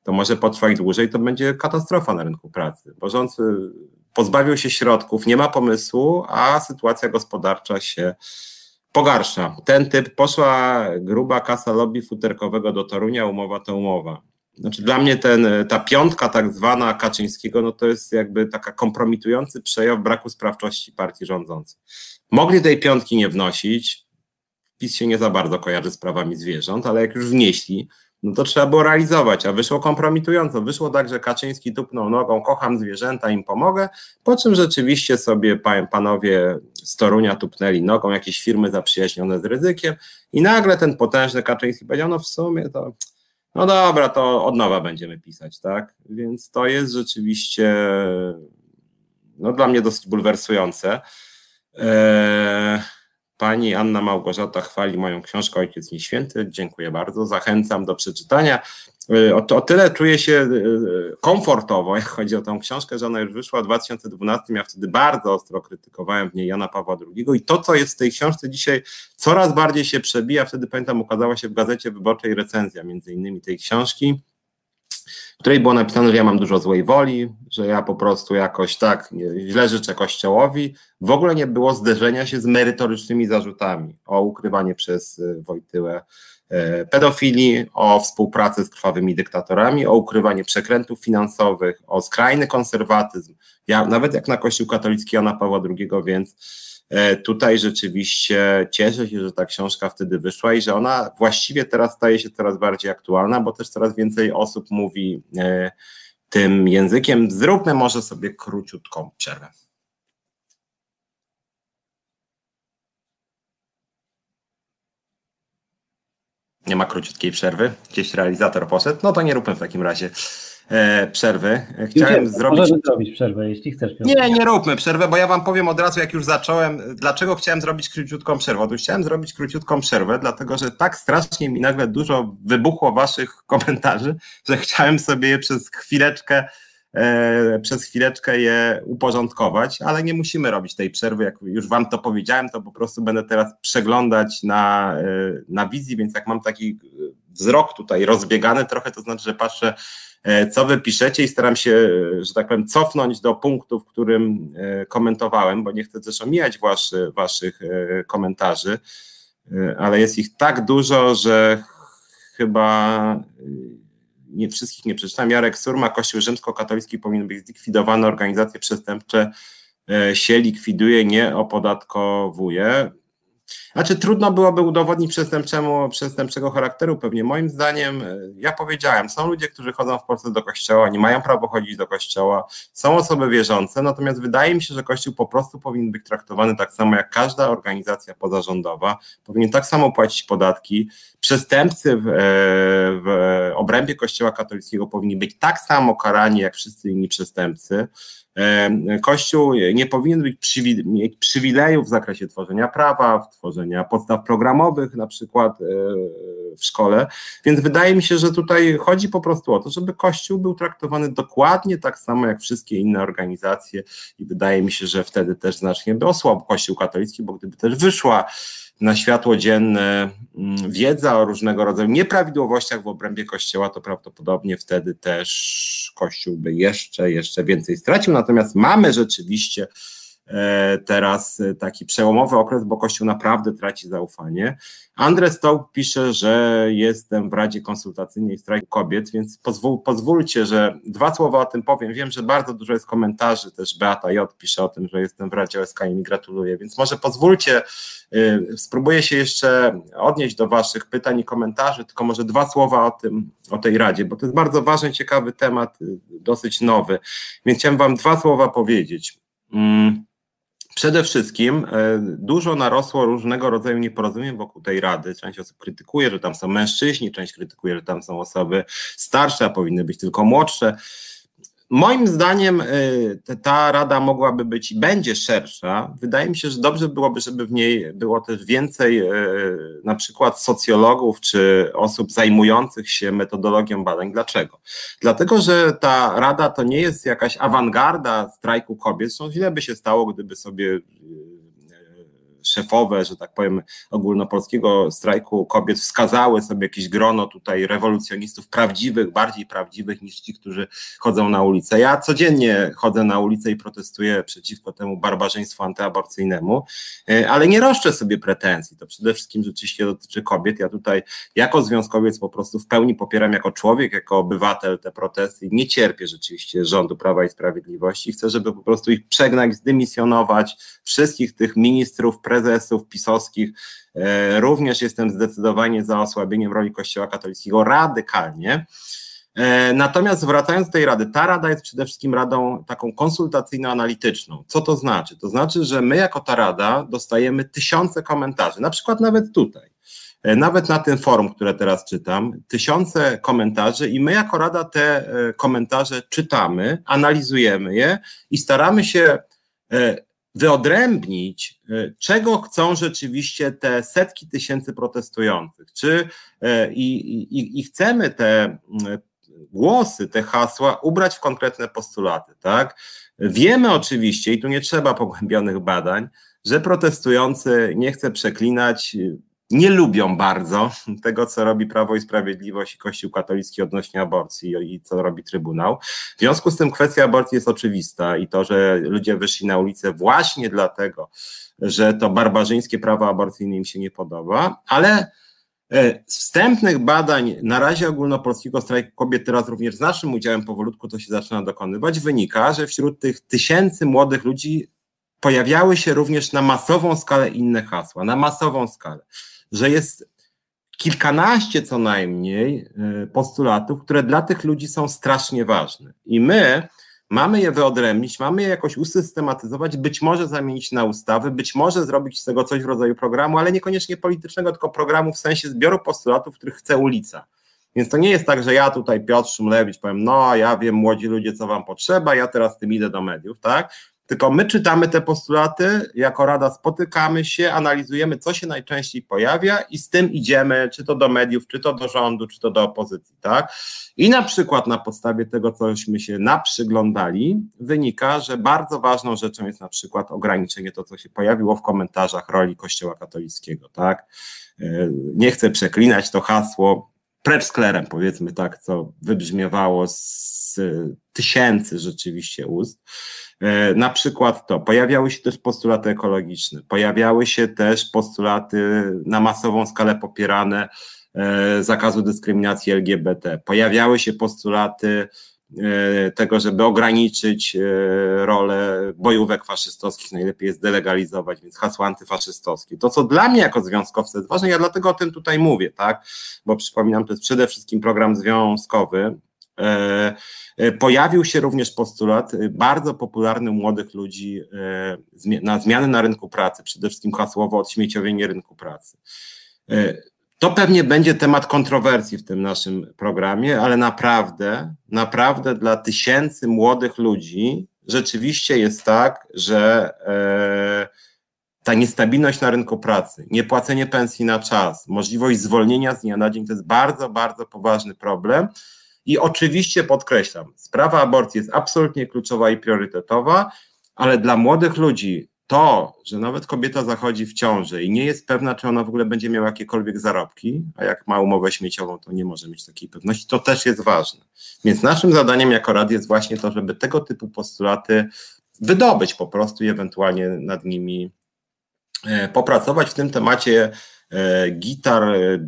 to może potrwać dłużej, to będzie katastrofa na rynku pracy, bo rząd y, pozbawił się środków, nie ma pomysłu, a sytuacja gospodarcza się pogarsza. Ten typ, poszła gruba kasa lobby futerkowego do Torunia, umowa to umowa. Znaczy dla mnie ten, ta piątka tak zwana Kaczyńskiego, no to jest jakby taka kompromitujący przejaw braku sprawczości partii rządzącej. Mogli tej piątki nie wnosić, PiS się nie za bardzo kojarzy z prawami zwierząt, ale jak już wnieśli, no to trzeba było realizować, a wyszło kompromitująco. Wyszło tak, że Kaczyński tupnął nogą, kocham zwierzęta, im pomogę, po czym rzeczywiście sobie panowie z Torunia tupnęli nogą, jakieś firmy zaprzyjaźnione z ryzykiem i nagle ten potężny Kaczyński powiedział, no w sumie to, no dobra, to od nowa będziemy pisać, tak? Więc to jest rzeczywiście, no dla mnie dosyć bulwersujące. Eee, Pani Anna Małgorzata chwali moją książkę Ojciec Nieświęty. Dziękuję bardzo. Zachęcam do przeczytania. Y, o, o, tyle czuję się y, komfortowo, jak chodzi o tę książkę, że ona już wyszła w 2012. Ja wtedy bardzo ostro krytykowałem w niej Jana Pawła II. I to, co jest w tej książce dzisiaj, coraz bardziej się przebija. Wtedy pamiętam, ukazała się w gazecie wyborczej recenzja między innymi tej książki w której było napisane, że ja mam dużo złej woli, że ja po prostu jakoś tak źle życzę Kościołowi. W ogóle nie było zderzenia się z merytorycznymi zarzutami o ukrywanie przez y, Wojtyłę e, pedofilii, o współpracę z krwawymi dyktatorami, o ukrywanie przekrętów finansowych, o skrajny konserwatyzm, ja, nawet jak na Kościół katolicki Jana Pawła II, więc E, tutaj rzeczywiście cieszę się, że ta książka wtedy wyszła i że ona właściwie teraz staje się coraz bardziej aktualna, bo też coraz więcej osób mówi e, tym językiem. Zróbmy może sobie króciutką przerwę. Nie ma króciutkiej przerwy. Gdzieś realizator poszedł. No to nie róbmy w takim razie e, przerwy. Chciałem Już zrobić. Możemy zrobić przerwę, jeśli chcesz. Nie, nie róbmy przerwę, bo ja wam powiem od razu, jak już zacząłem, dlaczego chciałem zrobić króciutką przerwę. Otóż chciałem zrobić króciutką przerwę, dlatego że tak strasznie mi nagle dużo wybuchło waszych komentarzy, że chciałem sobie je przez chwileczkę e, przez chwileczkę je uporządkować, ale nie musimy robić tej przerwy, jak już wam to powiedziałem, to po prostu będę teraz przeglądać na, e, na wizji, więc jak mam taki wzrok tutaj rozbiegany trochę, to znaczy, że patrzę E, co wy piszecie i staram się, e, że tak powiem, cofnąć do punktu, w którym e, komentowałem, bo nie chcę też omijać waszy, waszych komentarzy, ale jest ich tak dużo, że chyba nie wszystkich nie przeczytam. Jarek Surma, Kościół rzymskokatolicki powinien być zlikwidowany, organizacje przestępcze się likwiduje, nie opodatkowuje. Znaczy trudno byłoby udowodnić przestępczemu, przestępczego charakteru pewnie. Moim zdaniem, e, ja powiedziałem, są ludzie, którzy chodzą w Polsce do kościoła, nie mają prawa chodzić do kościoła, są osoby wierzące, natomiast wydaje mi się, że kościół po prostu powinien być traktowany tak samo jak każda organizacja pozarządowa, powinien tak samo płacić podatki. Przestępcy w, e, w obrębie kościoła katolickiego powinni być tak samo karani jak wszyscy inni przestępcy. Kościół nie powinien być mieć przywilejów w zakresie tworzenia prawa, tworzenia podstaw programowych, na przykład e, w szkole. Więc wydaje mi się, że tutaj chodzi po prostu o to, żeby Kościół był traktowany dokładnie tak samo jak wszystkie inne organizacje, i wydaje mi się, że wtedy też znacznie by osłabł Kościół katolicki, bo gdyby też wyszła na światło dzienne mm, wiedza o różnego rodzaju nieprawidłowościach w obrębie Kościoła, to prawdopodobnie wtedy też Kościół by jeszcze, jeszcze więcej stracił. Natomiast mamy rzeczywiście teraz e, taki przełomowy okres, bo Kościół naprawdę traci zaufanie. Andrzej Stołk pisze, że jestem w Radzie Konsultacyjnej Strajku Kobiet, więc pozwól, pozwólcie, że dwa słowa o tym powiem. Wiem, że bardzo dużo jest komentarzy, też Beata J. pisze o tym, że jestem w Radzie OSK i mi gratuluję, więc może pozwólcie, y, spróbuję się jeszcze odnieść do Waszych pytań i komentarzy, tylko może dwa słowa o tym, o tej Radzie, bo to jest bardzo ważny, ciekawy temat, dosyć nowy, więc chciałem Wam dwa słowa powiedzieć. Mm. Przede wszystkim e, dużo narosło różnego rodzaju nieporozumień wokół tej rady. Część osób krytykuje, że tam są mężczyźni, część krytykuje, że tam są osoby starsze, a powinny być tylko młodsze. Moim zdaniem y, ta rada mogłaby być i będzie szersza. Wydaje mi się, że dobrze byłoby, żeby w niej było też więcej y, na przykład socjologów czy osób zajmujących się metodologią badań. Dlaczego? Dlatego, że ta rada to nie jest jakaś awangarda strajku kobiet. Zresztą źle by się stało, gdyby sobie y, szefowe, że tak powiem, ogólnopolskiego strajku kobiet wskazały sobie jakieś grono tutaj rewolucjonistów prawdziwych, bardziej prawdziwych niż ci, którzy chodzą na ulicę. Ja codziennie chodzę na ulicę i protestuję przeciwko temu barbarzyństwu antyaborcyjnemu, e, ale nie roszczę sobie pretensji. To przede wszystkim rzeczywiście dotyczy kobiet. Ja tutaj jako związkowiec po prostu w pełni popieram jako człowiek, jako obywatel te protesty nie cierpię rzeczywiście rządu Prawa i Sprawiedliwości. Chcę, żeby po prostu ich przegnać, zdymisjonować wszystkich tych ministrów, prezydentów, prezesów pisowskich. E, również jestem zdecydowanie za osłabieniem roli Kościoła katolickiego radykalnie. E, natomiast wracając do tej rady, ta rada jest przede wszystkim radą taką konsultacyjno-analityczną. Co to znaczy? To znaczy, że my jako ta rada dostajemy tysiące komentarzy, na przykład nawet tutaj, e, nawet na tym forum, które teraz czytam, tysiące komentarzy i my jako rada te komentarze czytamy, analizujemy je i staramy się wyodrębnić, e, czego chcą rzeczywiście te setki tysięcy protestujących. Czy e, i, i, i chcemy te głosy, te hasła ubrać w konkretne postulaty, tak? Wiemy oczywiście, i tu nie trzeba pogłębionych badań, że protestujący, nie chcę przeklinać, nie lubią bardzo tego, co robi Prawo i Sprawiedliwość i Kościół katolicki odnośnie aborcji i co robi Trybunał. W związku z tym kwestia aborcji jest oczywista i to, że ludzie wyszli na ulicę właśnie dlatego, że to barbarzyńskie prawo aborcyjne im się nie podoba, ale e, wstępnych badań na razie ogólnopolskiego strajku kobiet, teraz również z naszym udziałem powolutku to się zaczyna dokonywać, wynika, że wśród tych tysięcy młodych ludzi pojawiały się również na masową skalę inne hasła, na masową skalę że jest kilkanaście co najmniej e, postulatów, które dla tych ludzi są strasznie ważne. I my mamy je wyodrębnić, mamy je jakoś usystematyzować, być może zamienić na ustawy, być może zrobić z tego coś w rodzaju programu, ale niekoniecznie politycznego, tylko programu w sensie zbioru postulatów, których chce ulica. Więc to nie jest tak, że ja tutaj Piotr Szumlewicz powiem, no ja wiem młodzi ludzie, co wam potrzeba, ja teraz tym idę do mediów, tak? Tylko my czytamy te postulaty, jako Rada spotykamy się, analizujemy, co się najczęściej pojawia i z tym idziemy, czy to do mediów, czy to do rządu, czy to do opozycji, tak? I na przykład na podstawie tego, cośmy się naprzyglądali, wynika, że bardzo ważną rzeczą jest na przykład ograniczenie to, co się pojawiło w komentarzach roli Kościoła katolickiego, tak? E, nie chcę przeklinać to hasło, precz klerem, powiedzmy tak, co wybrzmiewało z tysięcy rzeczywiście ust. E, na przykład to, pojawiały się też postulaty ekologiczne, pojawiały się też postulaty na masową skalę popierane e, zakazu dyskryminacji LGBT, pojawiały się postulaty tego, żeby ograniczyć rolę bojówek faszystowskich, najlepiej jest delegalizować, więc hasło antyfaszystowskie. To, co dla mnie jako związkowca jest ważne, ja dlatego o tym tutaj mówię, tak? Bo przypominam, to jest przede wszystkim program związkowy, E, e, pojawił się również postulat e, bardzo popularny u młodych ludzi na zmiany na rynku pracy, przede wszystkim hasłowo odśmieciowienie rynku pracy. To pewnie będzie temat kontrowersji w tym naszym programie, ale naprawdę, naprawdę dla tysięcy młodych ludzi rzeczywiście jest tak, że ta niestabilność na rynku pracy, niepłacenie pensji na czas, możliwość zwolnienia z dnia na dzień to jest bardzo, bardzo poważny problem. I oczywiście podkreślam, sprawa aborcji jest absolutnie kluczowa i priorytetowa, ale dla młodych ludzi to, że nawet kobieta zachodzi w ciąży i nie jest pewna, czy ona w ogóle będzie miała jakiekolwiek zarobki, a jak ma umowę śmieciową, to nie może mieć takiej pewności, to też jest ważne. Więc naszym zadaniem jako rad jest właśnie to, żeby tego typu postulaty wydobyć po prostu i ewentualnie nad nimi e, popracować. W tym temacie E, Guitar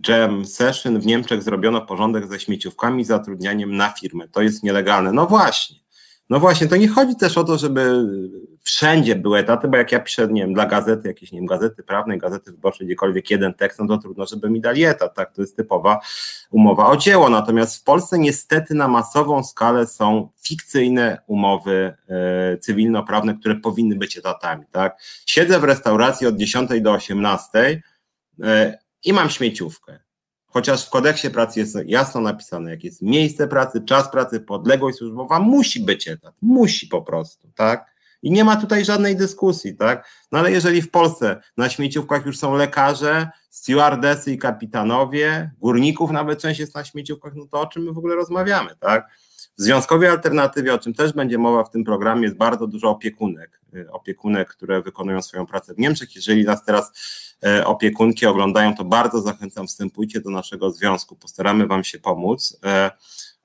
Jam Session w Niemczech zrobiono porządek ze śmieciówkami, zatrudnianiem na firmę. To jest nielegalne. No właśnie. No właśnie, to nie chodzi też o to, żeby wszędzie były etaty, bo jak ja piszę, nie wiem, dla gazety, jakieś, nie wiem, gazety prawnej, gazety wyborczej, gdziekolwiek jeden tekst, no to trudno, żeby mi dali etat, tak, to jest typowa umowa o dzieło, natomiast w Polsce niestety na masową skalę są fikcyjne umowy e, cywilnoprawne, które powinny być etatami, tak. Siedzę w restauracji od 10 do 18, E, i mam śmieciówkę. Chociaż w kodeksie pracy jest jasno napisane, jak jest miejsce pracy, czas pracy, podległość służbowa, musi być etat. Musi po prostu, tak? I nie ma tutaj żadnej dyskusji, tak? No ale jeżeli w Polsce na śmieciówkach już są lekarze, stewardesy i kapitanowie, górników nawet część jest na śmieciówkach, no to o czym my w ogóle rozmawiamy, tak? W związkowej alternatywie, o czym też będzie mowa w tym programie, jest bardzo dużo opiekunek. Y, opiekunek, które wykonują swoją pracę w Niemczech. Jeżeli nas teraz e, opiekunki oglądają, to bardzo zachęcam, wstępujcie do naszego związku, postaramy Wam się pomóc.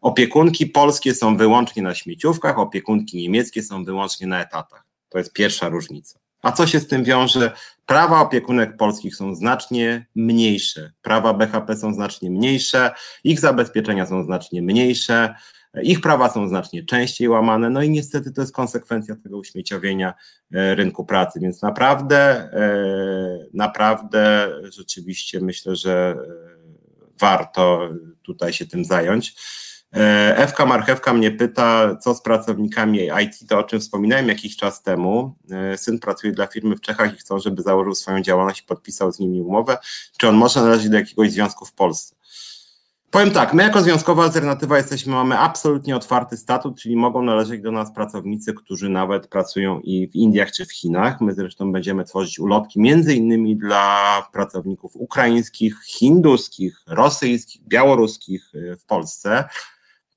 Opiekunki polskie są wyłącznie na śmieciówkach, opiekunki niemieckie są wyłącznie na etatach. To jest pierwsza różnica. A co się z tym wiąże? Prawa opiekunek polskich są znacznie mniejsze, prawa BHP są znacznie mniejsze, ich zabezpieczenia są znacznie mniejsze, ich prawa są znacznie częściej łamane, no i niestety to jest konsekwencja tego uśmieciowienia e, rynku pracy, więc naprawdę, e, naprawdę rzeczywiście myślę, że e, warto tutaj się tym zająć. Ewka Marchewka mnie pyta, co z pracownikami IT, to o czym wspominałem jakiś czas temu. Syn pracuje dla firmy w Czechach i chcą, żeby założył swoją działalność i podpisał z nimi umowę. Czy on może należeć do jakiegoś związku w Polsce? Powiem tak, my jako Związkowa Alternatywa jesteśmy, mamy absolutnie otwarty statut, czyli mogą należeć do nas pracownicy, którzy nawet pracują i w Indiach czy w Chinach. My zresztą będziemy tworzyć ulotki między innymi dla pracowników ukraińskich, hinduskich, rosyjskich, białoruskich y, w Polsce.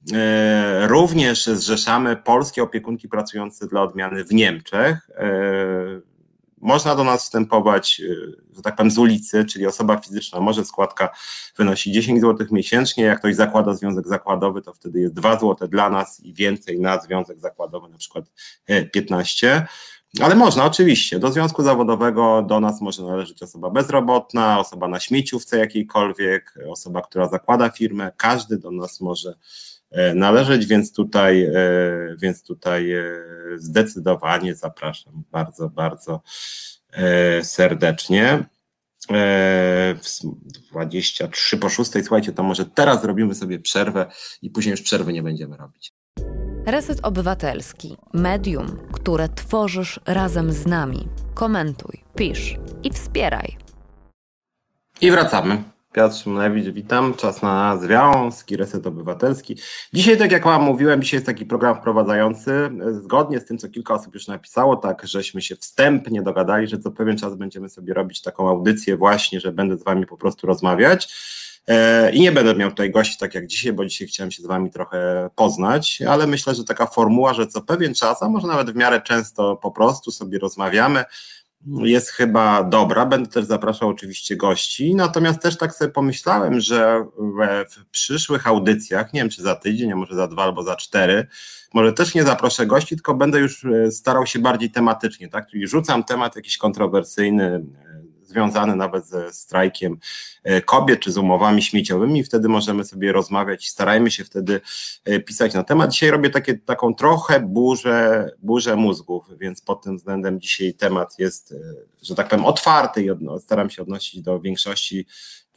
Y, również zrzeszamy polskie opiekunki pracujące dla odmiany w Niemczech. Y, można do nas wstępować, y, że tak powiem, z ulicy, czyli osoba fizyczna może składka wynosi 10 zł miesięcznie. Jak ktoś zakłada związek zakładowy, to wtedy jest 2 zł dla nas i więcej na związek zakładowy, na przykład 15. E, Ale można, oczywiście. Do związku zawodowego do nas może należeć osoba bezrobotna, osoba na śmieciówce jakiejkolwiek, osoba, która zakłada firmę. Każdy do nas może E, należeć, więc tutaj, e, więc tutaj e, zdecydowanie zapraszam bardzo, bardzo serdecznie. 23 po 6, słuchajcie, to może teraz zrobimy sobie przerwę i później już przerwy nie będziemy robić. Reset Obywatelski, medium, które tworzysz razem z nami. Komentuj, pisz i wspieraj. I wracamy. Piotr Szymlewicz, witam. Czas na związki, reset obywatelski. Dzisiaj, tak jak Wam mówiłem, dzisiaj jest taki program wprowadzający. Zgodnie z tym, co kilka osób już napisało, tak, żeśmy się wstępnie dogadali, że co pewien czas będziemy sobie robić taką audycję właśnie, że będę z Wami po prostu rozmawiać. E, I nie będę miał tutaj gości tak jak dzisiaj, bo dzisiaj chciałem się z Wami trochę poznać, ale myślę, że taka formuła, że co pewien czas, a może nawet w miarę często po prostu sobie rozmawiamy, jest chyba dobra. Będę też zapraszał oczywiście gości. Natomiast też tak sobie pomyślałem, że w przyszłych audycjach, nie wiem czy za tydzień, a może za dwa albo za cztery, może też nie zaproszę gości, tylko będę już e, starał się bardziej tematycznie, tak? Czyli rzucam temat jakiś kontrowersyjny, e, związane nawet ze strajkiem kobiet czy z umowami śmieciowymi. Wtedy możemy sobie rozmawiać i starajmy się wtedy pisać na temat. Dzisiaj robię takie, taką trochę burzę, burzę mózgów, więc pod tym względem dzisiaj temat jest, że tak powiem, otwarty i staram się odnosić do większości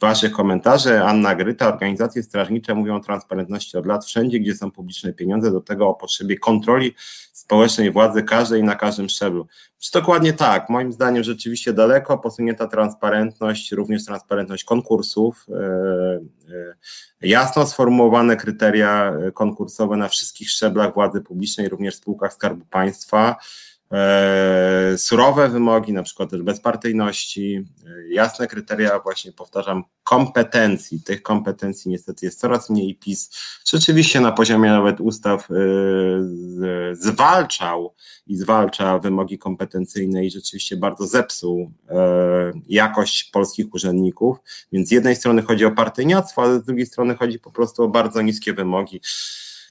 Waszych komentarzy. Anna Gryta, organizacje strażnicze mówią o transparentności od lat wszędzie, gdzie są publiczne pieniądze, do tego o potrzebie kontroli społecznej władzy każdej na każdym szczeblu. Czy dokładnie tak? Moim zdaniem rzeczywiście daleko posunięta transparentność, również transparentność konkursów, e, e, jasno sformułowane kryteria konkursowe na wszystkich szczeblach władzy publicznej, również w spółkach Skarbu Państwa. E, surowe wymogi, na przykład też bezpartyjności, e, jasne kryteria, właśnie powtarzam, kompetencji. Tych kompetencji niestety jest coraz mniej PiS rzeczywiście na poziomie nawet ustaw e, zwalczał i zwalcza wymogi kompetencyjne i rzeczywiście bardzo zepsuł jakość polskich urzędników. Więc z jednej strony chodzi o partyjniactwo, ale z drugiej strony chodzi po prostu o bardzo niskie wymogi.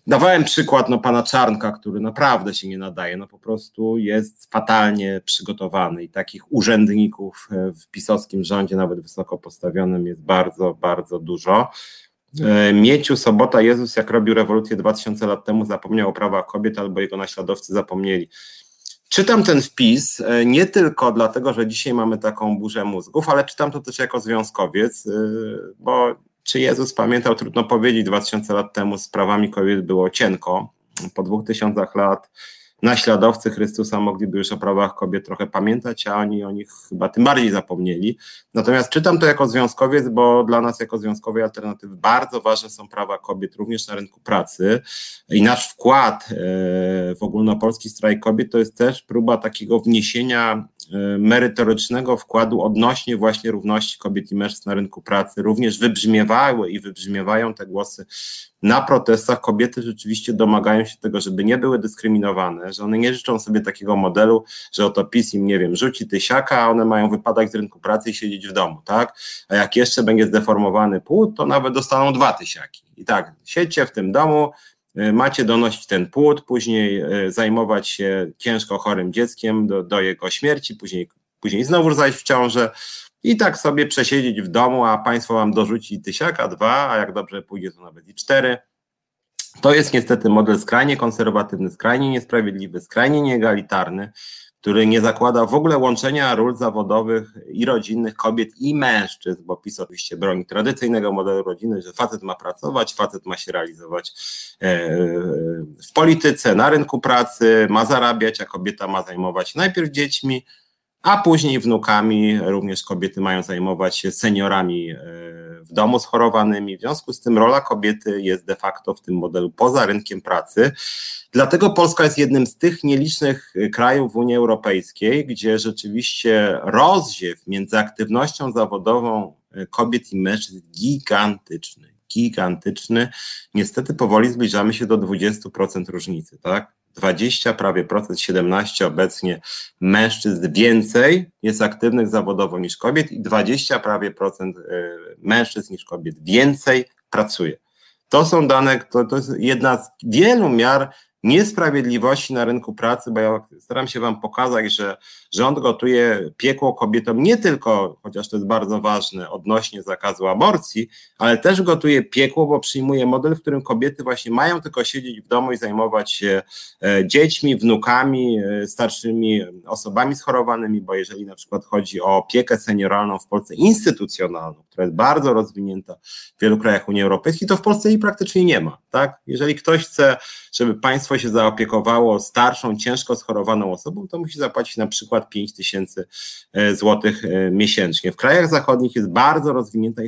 Dawałem przykład no, pana Czarnka, który naprawdę się nie nadaje, no po prostu jest fatalnie przygotowany i takich urzędników e, w pisowskim rządzie, nawet wysoko postawionym, jest bardzo, bardzo dużo. E, Mieciu Sobota, Jezus jak robił rewolucję 2000 lat temu, zapomniał o prawach kobiet, albo jego naśladowcy zapomnieli. Czytam ten wpis e, nie tylko dlatego, że dzisiaj mamy taką burzę mózgów, ale czytam to też jako związkowiec, bo czy Jezus pamiętał, trudno powiedzieć, 2000 lat temu z prawami kobiet było cienko. Po dwóch tysiącach lat naśladowcy Chrystusa mogliby już o prawach kobiet trochę pamiętać, a oni o nich chyba tym bardziej zapomnieli. Natomiast czytam to jako związkowiec, bo dla nas jako związkowej alternatywy bardzo ważne są prawa kobiet również na rynku pracy i nasz wkład e, w ogólnopolski strajk kobiet to jest też próba takiego wniesienia merytorycznego wkładu odnośnie właśnie równości kobiet i mężczyzn na rynku pracy. Również wybrzmiewały i wybrzmiewają te głosy na protestach kobiety rzeczywiście domagają się tego, żeby nie były dyskryminowane, że one nie życzą sobie takiego modelu, że oto PiS im, nie wiem, rzuci tysiaka, a one mają wypadać z rynku pracy i siedzieć w domu, tak? A jak jeszcze będzie zdeformowany płód, to nawet dostaną dwa tysiaki. I tak, siedźcie w tym domu, y, macie donosić ten płód, później y, zajmować się ciężko chorym dzieckiem do, do jego śmierci, później, później znowu zajść w ciążę, i tak sobie przesiedzieć w domu, a państwo wam dorzuci tysiaka, dwa, a jak dobrze pójdzie, to nawet i cztery. To jest niestety model skrajnie konserwatywny, skrajnie niesprawiedliwy, skrajnie nieegalitarny, który nie zakłada w ogóle łączenia ról zawodowych i rodzinnych kobiet i mężczyzn, bo PiS oczywiście broni tradycyjnego modelu rodziny, że facet ma pracować, facet ma się realizować e, w polityce, na rynku pracy, ma zarabiać, a kobieta ma zajmować najpierw dziećmi, a później wnukami również kobiety mają zajmować się seniorami e, w domu schorowanymi. W związku z tym rola kobiety jest de facto w tym modelu poza rynkiem pracy. Dlatego Polska jest jednym z tych nielicznych krajów w Unii Europejskiej, gdzie rzeczywiście rozziew między aktywnością zawodową e, kobiet i mężczyzn gigantyczny. Gigantyczny. Niestety powoli zbliżamy się do 20% różnicy, tak? 20 prawie procent, 17 obecnie mężczyzn więcej jest aktywnych zawodowo niż kobiet i 20 prawie procent y, mężczyzn niż kobiet więcej pracuje. To są dane, to, to jest jedna z wielu miar niesprawiedliwości na rynku pracy, bo ja staram się Wam pokazać, że rząd gotuje piekło kobietom nie tylko, chociaż to jest bardzo ważne, odnośnie zakazu aborcji, ale też gotuje piekło, bo przyjmuje model, w którym kobiety właśnie mają tylko siedzieć w domu i zajmować się e, dziećmi, wnukami, e, starszymi osobami schorowanymi, bo jeżeli na przykład chodzi o opiekę senioralną w Polsce instytucjonalną, która jest bardzo rozwinięta w wielu krajach Unii Europejskiej, to w Polsce jej praktycznie nie ma. Tak? Jeżeli ktoś chce, żeby państwo się zaopiekowało starszą, ciężko schorowaną osobą, to musi zapłacić na przykład 5 tysięcy e, złotych e, miesięcznie. W krajach zachodnich jest bardzo rozwinięta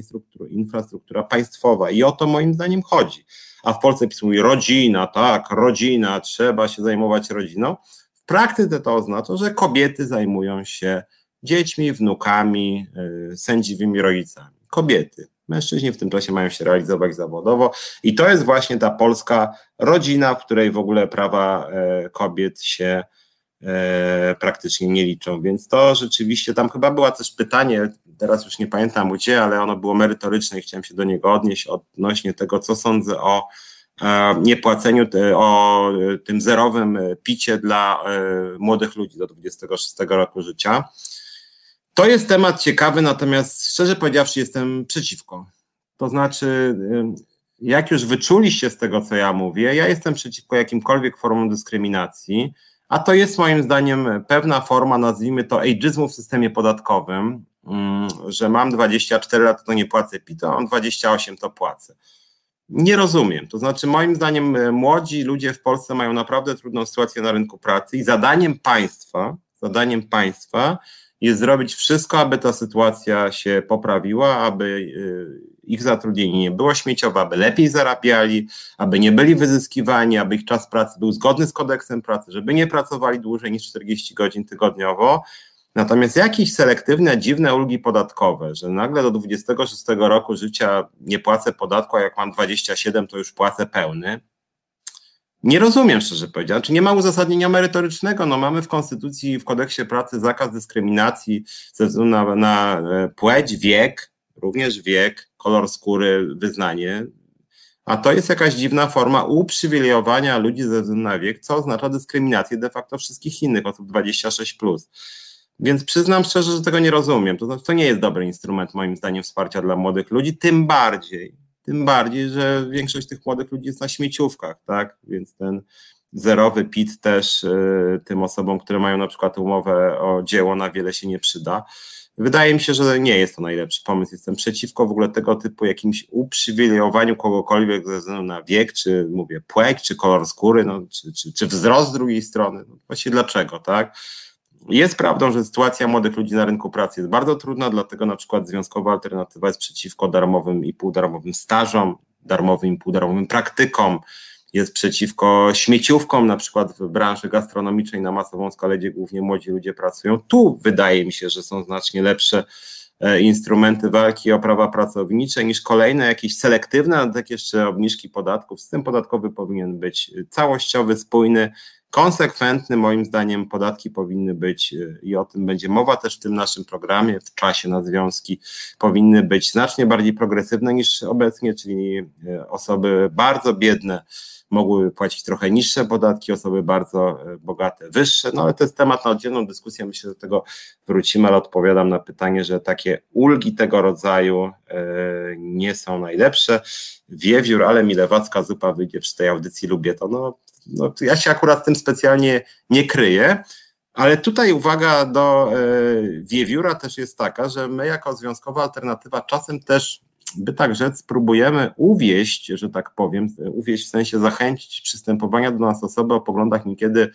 infrastruktura państwowa i o to moim zdaniem chodzi. A w Polsce PiS mówi rodzina, tak, rodzina, trzeba się zajmować rodziną. W praktyce to oznacza, że kobiety zajmują się dziećmi, wnukami, e, sędziwymi rodzicami. Kobiety. Mężczyźni w tym czasie mają się realizować zawodowo i to jest właśnie ta polska rodzina, w której w ogóle prawa e, kobiet się e, praktycznie nie liczą. Więc to rzeczywiście, tam chyba było też pytanie, teraz już nie pamiętam gdzie, ale ono było merytoryczne i chciałem się do niego odnieść odnośnie tego, co sądzę o niepłaceniu, o tym zerowym picie dla młodych ludzi do 26 roku życia. To jest temat ciekawy, natomiast szczerze powiedziawszy, jestem przeciwko. To znaczy, jak już wyczuliście z tego, co ja mówię, ja jestem przeciwko jakimkolwiek formom dyskryminacji, a to jest moim zdaniem pewna forma, nazwijmy to ageizmu w systemie podatkowym, że mam 24 lata, to nie płacę PIT, a mam 28, to płacę. Nie rozumiem. To znaczy, moim zdaniem, e, młodzi ludzie w Polsce mają naprawdę trudną sytuację na rynku pracy i zadaniem państwa, zadaniem państwa jest zrobić wszystko, aby ta sytuacja się poprawiła, aby e, ich zatrudnienie nie było śmieciowe, aby lepiej zarabiali, aby nie byli wyzyskiwani, aby ich czas pracy był zgodny z kodeksem pracy, żeby nie pracowali dłużej niż 40 godzin tygodniowo. Natomiast jakieś selektywne, dziwne ulgi podatkowe, że nagle do 26 roku życia nie płacę podatku, a jak mam 27, to już płacę pełny. Nie rozumiem, szczerze powiedziawszy. Czy nie ma uzasadnienia merytorycznego? No mamy w Konstytucji, w kodeksie pracy zakaz dyskryminacji ze względu na, na e, płeć, wiek, również wiek, kolor skóry, wyznanie. A to jest jakaś dziwna forma uprzywilejowania ludzi ze względu na wiek, co oznacza dyskryminację de facto wszystkich innych osób 26. Plus. Więc przyznam szczerze, że tego nie rozumiem. To, znaczy, to nie jest dobry instrument, moim zdaniem, wsparcia dla młodych ludzi, tym bardziej, tym bardziej, że większość tych młodych ludzi jest na śmieciówkach, tak? Więc ten zerowy PIT też y, tym osobom, które mają na przykład umowę o dzieło, na wiele się nie przyda. Wydaje mi się, że nie jest to najlepszy pomysł. Jestem przeciwko w ogóle tego typu jakimś uprzywilejowaniu kogokolwiek ze względu na wiek, czy mówię płeć, czy kolor skóry, no, czy, czy, czy wzrost z drugiej strony. No, właściwie dlaczego, tak? Jest prawdą, że sytuacja młodych ludzi na rynku pracy jest bardzo trudna, dlatego na przykład związkowa alternatywa jest przeciwko darmowym i półdarmowym stażom, darmowym i półdarmowym praktykom, jest przeciwko śmieciówkom, na przykład w branży gastronomicznej na masową skalę, gdzie głównie młodzi ludzie pracują. Tu wydaje mi się, że są znacznie lepsze instrumenty walki o prawa pracownicze niż kolejne jakieś selektywne, ale tak jeszcze obniżki podatków. System podatkowy powinien być całościowy, spójny, konsekwentny. Moim zdaniem podatki powinny być, e, i o tym będzie mowa też w tym naszym programie, w czasie na związki, powinny być znacznie bardziej progresywne niż obecnie, czyli e, osoby bardzo biedne mogły płacić trochę niższe podatki, osoby bardzo e, bogate wyższe, no ale to jest temat na oddzielną dyskusję, myślę, że do tego wrócimy, ale odpowiadam na pytanie, że takie ulgi tego rodzaju nie są najlepsze. Wiewiór, ale mi lewacka zupa wyjdzie przy tej audycji, lubię to, no no, ja się akurat tym specjalnie nie kryję, ale tutaj uwaga do e, wiewióra też jest taka, że my jako związkowa alternatywa czasem też, by tak rzec, próbujemy uwieść, że tak powiem, uwieść w sensie zachęcić przystępowania do nas osoby o poglądach niekiedy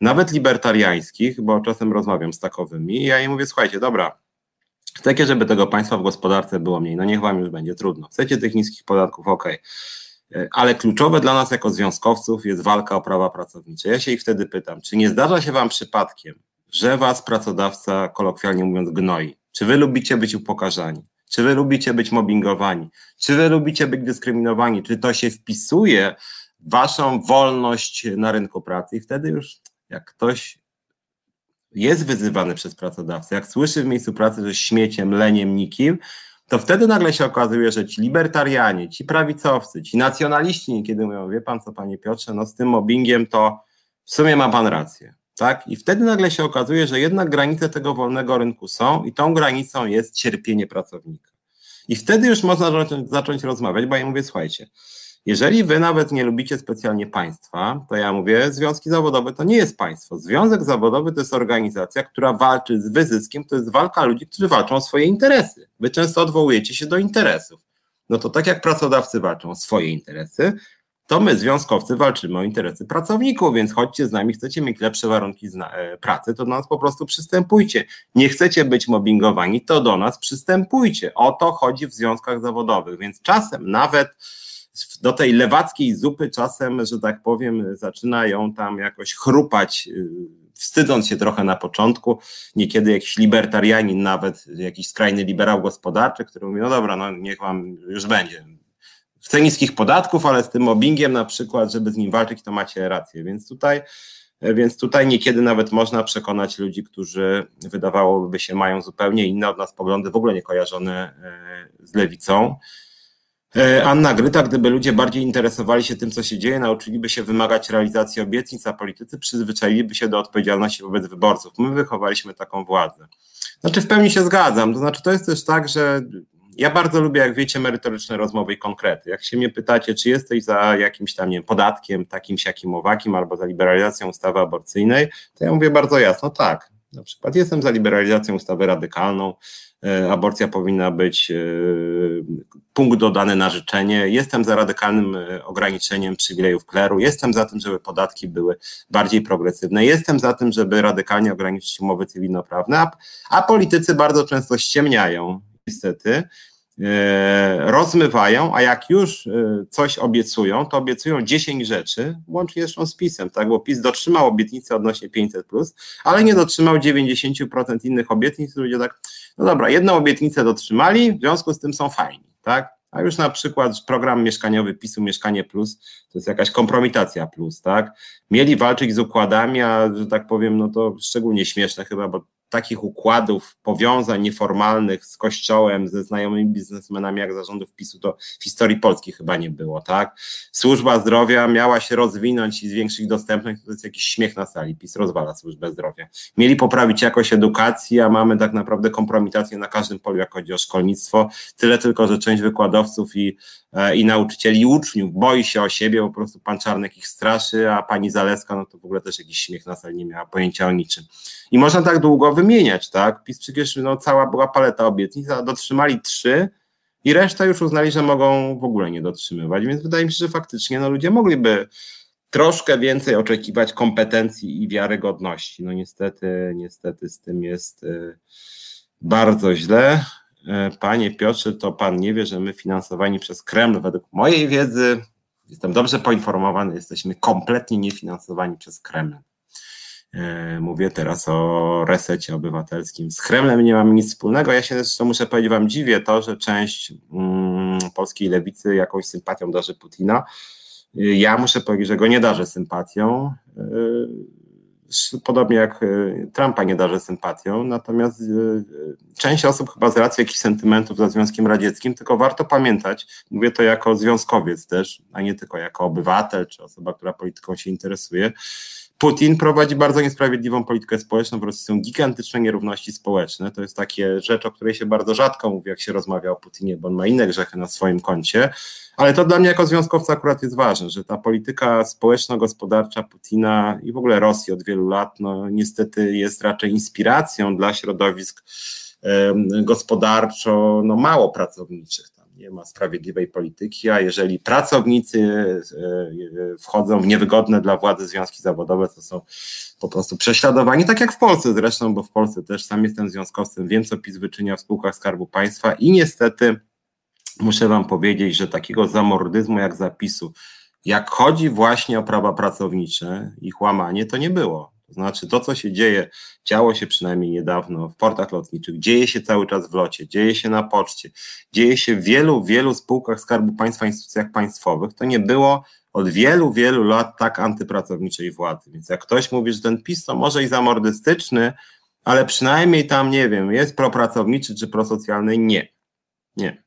nawet libertariańskich, bo czasem rozmawiam z takowymi i ja im mówię, słuchajcie, dobra, chcecie, żeby tego państwa w gospodarce było mniej, no niech wam już będzie trudno. Chcecie tych niskich podatków, okej. Okay ale kluczowe dla nas jako związkowców jest walka o prawa pracownicze. Ja się ich wtedy pytam, czy nie zdarza się Wam przypadkiem, że Was pracodawca, kolokwialnie mówiąc, gnoi? Czy Wy lubicie być upokarzani? Czy Wy lubicie być mobbingowani? Czy Wy lubicie być dyskryminowani? Czy to się wpisuje w Waszą wolność na rynku pracy? I wtedy już, jak ktoś jest wyzywany przez pracodawcę, jak słyszy w miejscu pracy, że śmieciem, leniem, nikim, to wtedy nagle się okazuje, że ci libertarianie, ci prawicowcy, ci nacjonaliści niekiedy mówią, wie pan co, panie Piotrze, no z tym mobbingiem to w sumie ma pan rację. Tak? I wtedy nagle się okazuje, że jednak granice tego wolnego rynku są i tą granicą jest cierpienie pracownika. I wtedy już można zacząć, zacząć rozmawiać, bo ja mówię, słuchajcie, jeżeli wy nawet nie lubicie specjalnie państwa, to ja mówię, związki zawodowe to nie jest państwo. Związek zawodowy to jest organizacja, która walczy z wyzyskiem, to jest walka ludzi, którzy walczą o swoje interesy. Wy często odwołujecie się do interesów. No to tak jak pracodawcy walczą o swoje interesy, to my, związkowcy, walczymy o interesy pracowników, więc chodźcie z nami, chcecie mieć lepsze warunki e, pracy, to do nas po prostu przystępujcie. Nie chcecie być mobbingowani, to do nas przystępujcie. O to chodzi w związkach zawodowych, więc czasem nawet do tej lewackiej zupy czasem, że tak powiem, zaczyna ją tam jakoś chrupać, y, wstydząc się trochę na początku. Niekiedy jakiś libertarianin, nawet jakiś skrajny liberał gospodarczy, który mówi, no dobra, no niech wam już będzie. Chcę niskich podatków, ale z tym mobbingiem na przykład, żeby z nim walczyć, to macie rację. Więc tutaj, więc tutaj niekiedy nawet można przekonać ludzi, którzy wydawałoby się mają zupełnie inne od nas poglądy, w ogóle nie kojarzone e, z lewicą, E, Anna Gryta, gdyby ludzie bardziej interesowali się tym, co się dzieje, nauczyliby się wymagać realizacji obietnic, a politycy przyzwyczailiby się do odpowiedzialności wobec wyborców. My wychowaliśmy taką władzę. Znaczy, w pełni się zgadzam. To znaczy, to jest też tak, że ja bardzo lubię, jak wiecie, merytoryczne rozmowy i konkrety. Jak się mnie pytacie, czy jesteś za jakimś tam, nie wiem, podatkiem, takim, siakim, owakim, albo za liberalizacją ustawy aborcyjnej, to ja mówię bardzo jasno, tak. Na przykład jestem za liberalizacją ustawy radykalną, e, aborcja powinna być e, punkt dodany na życzenie. Jestem za radykalnym e, ograniczeniem przywilejów kleru. Jestem za tym, żeby podatki były bardziej progresywne. Jestem za tym, żeby radykalnie ograniczyć umowy cywilnoprawne, a, a politycy bardzo często ściemniają niestety, e, rozmywają, a jak już e, coś obiecują, to obiecują 10 rzeczy, łącznie zresztą z PiSem, tak, bo PiS dotrzymał obietnicy odnośnie 500+, ale nie dotrzymał 90% innych obietnic, ludzie tak, no dobra, jedną obietnicę dotrzymali, w związku z tym są fajni, tak, a już na przykład program mieszkaniowy PiSu Mieszkanie Plus to jest jakaś kompromitacja plus, tak? Mieli walczyć z układami, a że tak powiem, no to szczególnie śmieszne chyba, bo takich układów, powiązań nieformalnych z Kościołem, ze znajomymi biznesmenami jak zarządów PiSu, to w historii Polski chyba nie było, tak? Służba zdrowia miała się rozwinąć i zwiększyć dostępność, to jest jakiś śmiech na sali, PiS rozwala służbę zdrowia. Mieli poprawić jakość edukacji, a mamy tak naprawdę kompromitację na każdym polu, jak chodzi o szkolnictwo, tyle tylko, że część wykładowców i, e, i nauczycieli i uczniów boi się o siebie, po prostu pan Czarnek ich straszy, a pani Zaleska, no to w ogóle też jakiś śmiech na sali, nie miała pojęcia o niczym. I można tak długo wymieniać, tak? PiS przecież no, cała była paleta obietnic, a dotrzymali trzy i reszta już uznali, że mogą w ogóle nie dotrzymywać, więc wydaje mi się, że faktycznie no, ludzie mogliby troszkę więcej oczekiwać kompetencji i wiarygodności. No niestety, niestety z tym jest y, bardzo źle. E, panie Piotrze, to pan nie wie, że my finansowani przez Kreml, według mojej wiedzy, jestem dobrze poinformowany, jesteśmy kompletnie niefinansowani przez Kreml. E, mówię teraz o resecie obywatelskim. Z Kremlem nie mam nic wspólnego. Ja się zresztą muszę powiedzieć, wam dziwię to, że część mm, polskiej lewicy jakąś sympatią darzy Putina. E, ja muszę powiedzieć, że go nie darzę sympatią. E, podobnie jak Trumpa nie darzę sympatią, natomiast część osób chyba z racji jakichś sentymentów za Związkiem Radzieckim, tylko warto pamiętać, mówię to jako związkowiec też, a nie tylko jako obywatel czy osoba, która polityką się interesuje, Putin prowadzi bardzo niesprawiedliwą politykę społeczną, w Rosji są gigantyczne nierówności społeczne. To jest takie rzecz, o której się bardzo rzadko mówi, jak się rozmawia o Putinie, bo on ma inne grzechy na swoim koncie. Ale to dla mnie jako związkowca akurat jest ważne, że ta polityka społeczno-gospodarcza Putina i w ogóle Rosji od wielu lat, no niestety jest raczej inspiracją dla środowisk gospodarczo no, mało pracowniczych nie ma sprawiedliwej polityki, a jeżeli pracownicy e, e, wchodzą w niewygodne dla władzy związki zawodowe, to są po prostu prześladowani, tak jak w Polsce zresztą, bo w Polsce też sam jestem związkowcem, wiem co PiS wyczynia w spółkach Skarbu Państwa i niestety muszę wam powiedzieć, że takiego zamordyzmu jak zapisu, jak chodzi właśnie o prawa pracownicze, ich łamanie, to nie było. To znaczy to, co się dzieje, działo się przynajmniej niedawno w portach lotniczych, dzieje się cały czas w locie, dzieje się na poczcie, dzieje się w wielu, wielu spółkach Skarbu Państwa, instytucjach państwowych, to nie było od wielu, wielu lat tak antypracowniczej władzy. Więc jak ktoś mówi, że ten PiS to może i zamordystyczny, ale przynajmniej tam, nie wiem, jest propracowniczy czy prosocjalny, nie. Nie.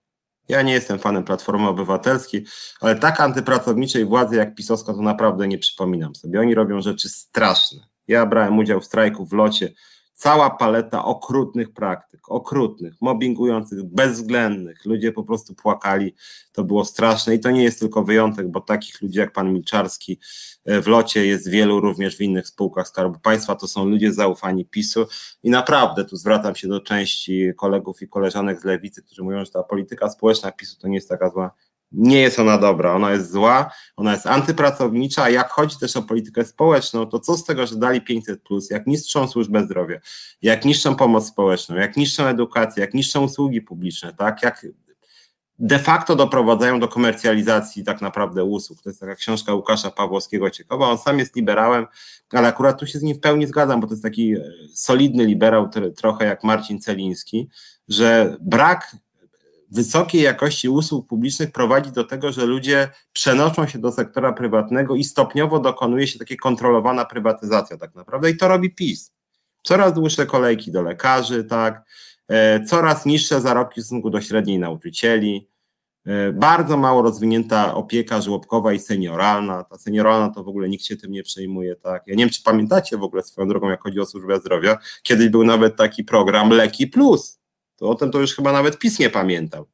Ja nie jestem fanem Platformy Obywatelskiej, ale tak antypracowniczej władzy jak pisowska to naprawdę nie przypominam sobie. Oni robią rzeczy straszne. Ja brałem udział w strajku w locie. Cała paleta okrutnych praktyk, okrutnych, mobbingujących, bezwzględnych. Ludzie po prostu płakali. To było straszne i to nie jest tylko wyjątek, bo takich ludzi jak pan Milczarski e, w locie jest wielu również w innych spółkach Skarbu Państwa. To są ludzie zaufani PiSu i naprawdę tu zwracam się do części kolegów i koleżanek z lewicy, którzy mówią, że ta polityka społeczna PiSu to nie jest taka zła nie jest ona dobra, ona jest zła, ona jest antypracownicza, a jak chodzi też o politykę społeczną, to co z tego, że dali 500, plus, jak niszczą służbę zdrowia, jak niszczą pomoc społeczną, jak niszczą edukację, jak niszczą usługi publiczne, tak, jak de facto doprowadzają do komercjalizacji tak naprawdę usług. To jest taka książka Łukasza Pawłowskiego ciekawa. On sam jest liberałem, ale akurat tu się z nim w pełni zgadzam, bo to jest taki solidny liberał, trochę jak Marcin Celiński, że brak wysokiej jakości usług publicznych prowadzi do tego, że ludzie przenoszą się do sektora prywatnego i stopniowo dokonuje się taka kontrolowana prywatyzacja tak naprawdę i to robi PiS. Coraz dłuższe kolejki do lekarzy, tak, e, coraz niższe zarobki w stosunku do średniej nauczycieli, E, bardzo mało rozwinięta opieka żłobkowa i senioralna. Ta senioralna to w ogóle nikt się tym nie przejmuje. Tak? Ja nie wiem, czy pamiętacie w ogóle swoją drogą, jak chodzi o służbę zdrowia. Kiedyś był nawet taki program Leki Plus. To o tym to już chyba nawet PiS nie pamiętał.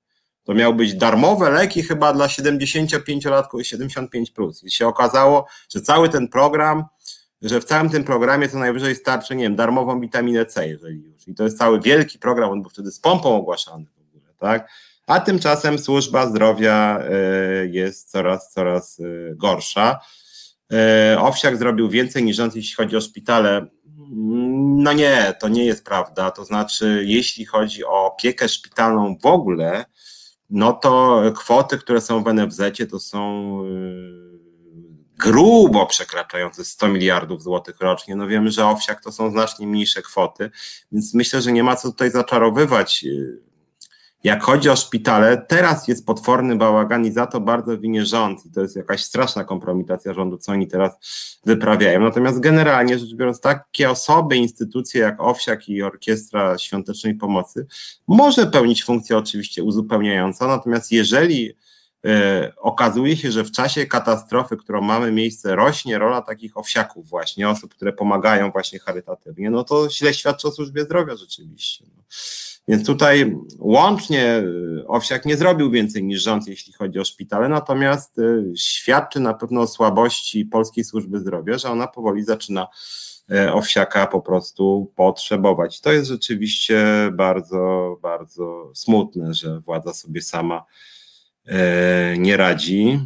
To miały być darmowe leki chyba dla 75-latków 75 plus. I się okazało, że cały ten program, że w całym tym programie co najwyżej starczy, nie wiem, darmową witaminę C, jeżeli już. I to jest cały wielki program, on był wtedy z pompą ogłaszany w ogóle, tak? A tymczasem służba zdrowia e, jest coraz, coraz e, gorsza. E, Owsiak zrobił więcej niż rząd, jeśli chodzi o szpitale. No nie, to nie jest prawda. To znaczy, jeśli chodzi o opiekę szpitalną w ogóle, no to kwoty, które są w NFZ to są y, grubo przekraczające 100 miliardów złotych rocznie. No wiemy, że owsiak to są znacznie mniejsze kwoty, więc myślę, że nie ma co tutaj zaczarowywać. Jak chodzi o szpitale, teraz jest potworny bałagan i za to bardzo winie rząd i to jest jakaś straszna kompromitacja rządu, co oni teraz wyprawiają. Natomiast generalnie rzecz biorąc, takie osoby, instytucje jak OWSIAK i Orkiestra Świątecznej Pomocy może pełnić funkcję oczywiście uzupełniającą, natomiast jeżeli e, okazuje się, że w czasie katastrofy, którą mamy miejsce, rośnie rola takich owsiaków właśnie, osób, które pomagają właśnie charytatywnie, no to źle świadczy o służbie zdrowia rzeczywiście. No. Więc tutaj łącznie y, Owsiak nie zrobił więcej niż rząd, jeśli chodzi o szpitale, natomiast y, świadczy na pewno o słabości polskiej służby zdrowia, że ona powoli zaczyna y, Owsiaka po prostu potrzebować. To jest rzeczywiście bardzo, bardzo smutne, że władza sobie sama nie radzi.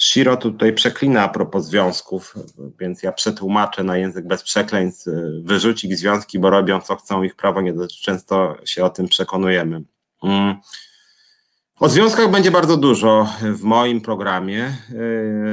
Mm. Shiro tutaj przeklina a propos związków, więc ja przetłumaczę na język bez przekleństw. Wyrzuć ich związki, bo robią co chcą, ich prawo nie dotyczy. Często się o tym przekonujemy. O związkach będzie bardzo dużo w moim programie.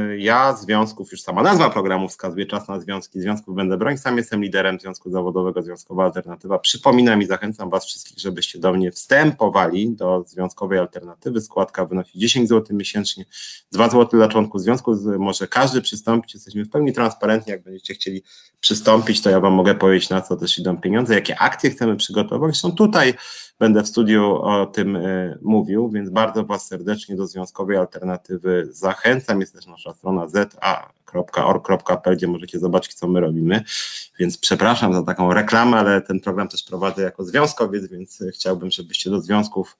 Yy, ja związków, już sama nazwa programu wskazuje czas na związki. Związków będę bronić. Sam jestem liderem Związku Zawodowego Związkowa Alternatywa. Przypominam i zachęcam Was wszystkich, żebyście do mnie wstępowali do Związkowej Alternatywy. Składka wynosi 10 zł miesięcznie, 2 zł dla członków związku. Może każdy przystąpić. Jesteśmy w pełni transparentni. Jak będziecie chcieli przystąpić, to ja Wam mogę powiedzieć, na co też idą pieniądze, jakie akcje chcemy przygotować. Są tutaj będę w studiu o tym e, mówił, więc bardzo Was serdecznie do Związkowej Alternatywy zachęcam. Jest też nasza strona za.org.pl, gdzie możecie zobaczyć, co my robimy. Więc przepraszam za taką reklamę, ale ten program też prowadzę jako związkowiec, więc chciałbym, żebyście do związków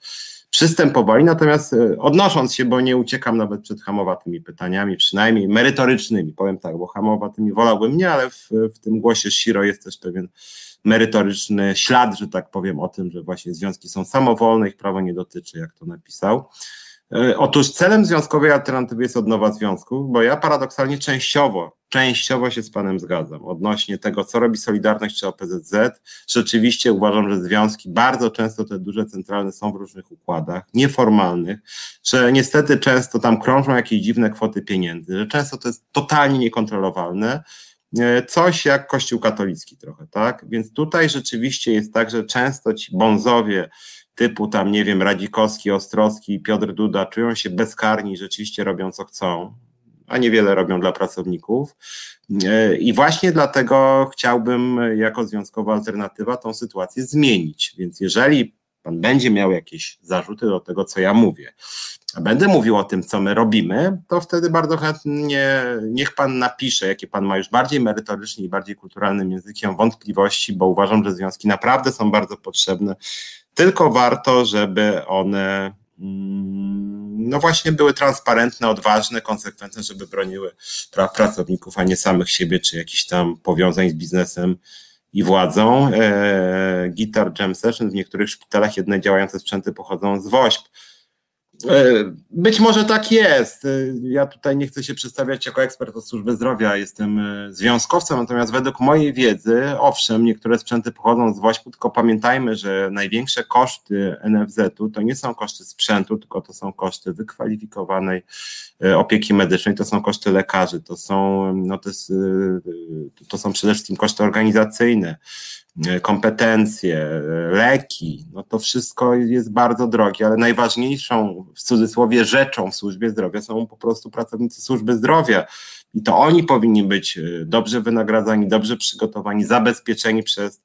przystępowali. Natomiast e, odnosząc się, bo nie uciekam nawet przed hamowatymi pytaniami, przynajmniej merytorycznymi, powiem tak, bo hamowatymi wolałbym nie, ale w, w tym głosie Shiro jest też pewien merytoryczny ślad, że tak powiem, o tym, że właśnie związki są samowolne, ich prawo nie dotyczy, jak to napisał. E, otóż celem związkowej alternatywy jest odnowa związków, bo ja paradoksalnie częściowo, częściowo się z Panem zgadzam odnośnie tego, co robi Solidarność czy OPZZ. Rzeczywiście uważam, że związki bardzo często te duże centralne są w różnych układach, nieformalnych, że niestety często tam krążą jakieś dziwne kwoty pieniędzy, że często to jest totalnie niekontrolowalne coś jak Kościół katolicki trochę, tak? Więc tutaj rzeczywiście jest tak, że często ci bonzowie typu tam, nie wiem, Radzikowski, Ostrowski, Piotr Duda czują się bezkarni rzeczywiście robią co chcą, a niewiele robią dla pracowników. E, I właśnie dlatego chciałbym jako związkowa alternatywa tą sytuację zmienić. Więc jeżeli pan będzie miał jakieś zarzuty do tego, co ja mówię, będę mówił o tym, co my robimy, to wtedy bardzo chętnie niech pan napisze, jakie pan ma już bardziej merytorycznie i bardziej kulturalnym językiem wątpliwości, bo uważam, że związki naprawdę są bardzo potrzebne. Tylko warto, żeby one mm, no właśnie były transparentne, odważne, konsekwentne, żeby broniły praw pracowników, a nie samych siebie, czy jakichś tam powiązań z biznesem i władzą. E, Guitar Jam Session w niektórych szpitalach jedne działające sprzęty pochodzą z WOŚP. E, być może tak jest. E, ja tutaj nie chcę się przedstawiać jako ekspert od służby zdrowia, jestem e, związkowcem, natomiast według mojej wiedzy, owszem, niektóre sprzęty pochodzą z WOŚP, tylko pamiętajmy, że największe koszty NFZ-u to nie są koszty sprzętu, tylko to są koszty wykwalifikowanej opieki medycznej, to są koszty lekarzy, to są, no to, jest, to są przede wszystkim koszty organizacyjne, kompetencje, leki, no to wszystko jest bardzo drogie, ale najważniejszą w cudzysłowie rzeczą w służbie zdrowia są po prostu pracownicy służby zdrowia. I to oni powinni być e, dobrze wynagradzani, dobrze przygotowani, zabezpieczeni przez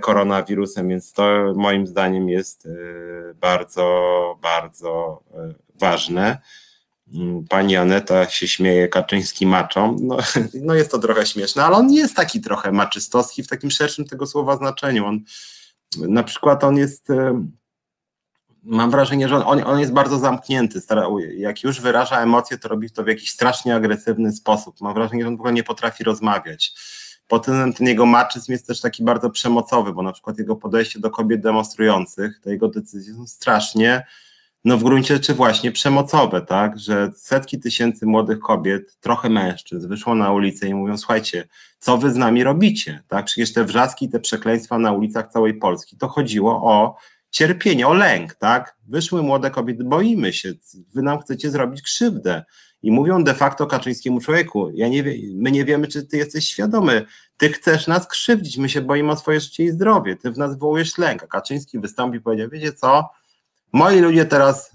koronawirusem, więc to moim zdaniem jest bardzo, bardzo ważne. Pani Aneta się śmieje Kaczyński maczą. No, no jest to trochę śmieszne, ale on nie jest taki trochę maczystowski w takim szerszym tego słowa znaczeniu. On na przykład on jest mam wrażenie, że on, on jest bardzo zamknięty. Jak już wyraża emocje, to robi to w jakiś strasznie agresywny sposób. Mam wrażenie, że on w ogóle nie potrafi rozmawiać. Potem ten jego maczyzm jest też taki bardzo przemocowy, bo na przykład jego podejście do kobiet demonstrujących, te jego decyzje są strasznie, no w gruncie rzeczy właśnie przemocowe, tak, że setki tysięcy młodych kobiet, trochę mężczyzn wyszło na ulicę i mówią, słuchajcie, co wy z nami robicie, tak, przecież te wrzaski, te przekleństwa na ulicach całej Polski, to chodziło o cierpienie, o lęk, tak? Wyszły młode kobiety, boimy się, wy nam chcecie zrobić krzywdę. I mówią de facto Kaczyńskiemu człowieku, ja nie wie, my nie wiemy, czy ty jesteś świadomy, ty chcesz nas krzywdzić, my się boimy o swoje życie i zdrowie, ty w nas wywołujesz lęk. A Kaczyński wystąpił i powiedział, wiecie co, moi ludzie teraz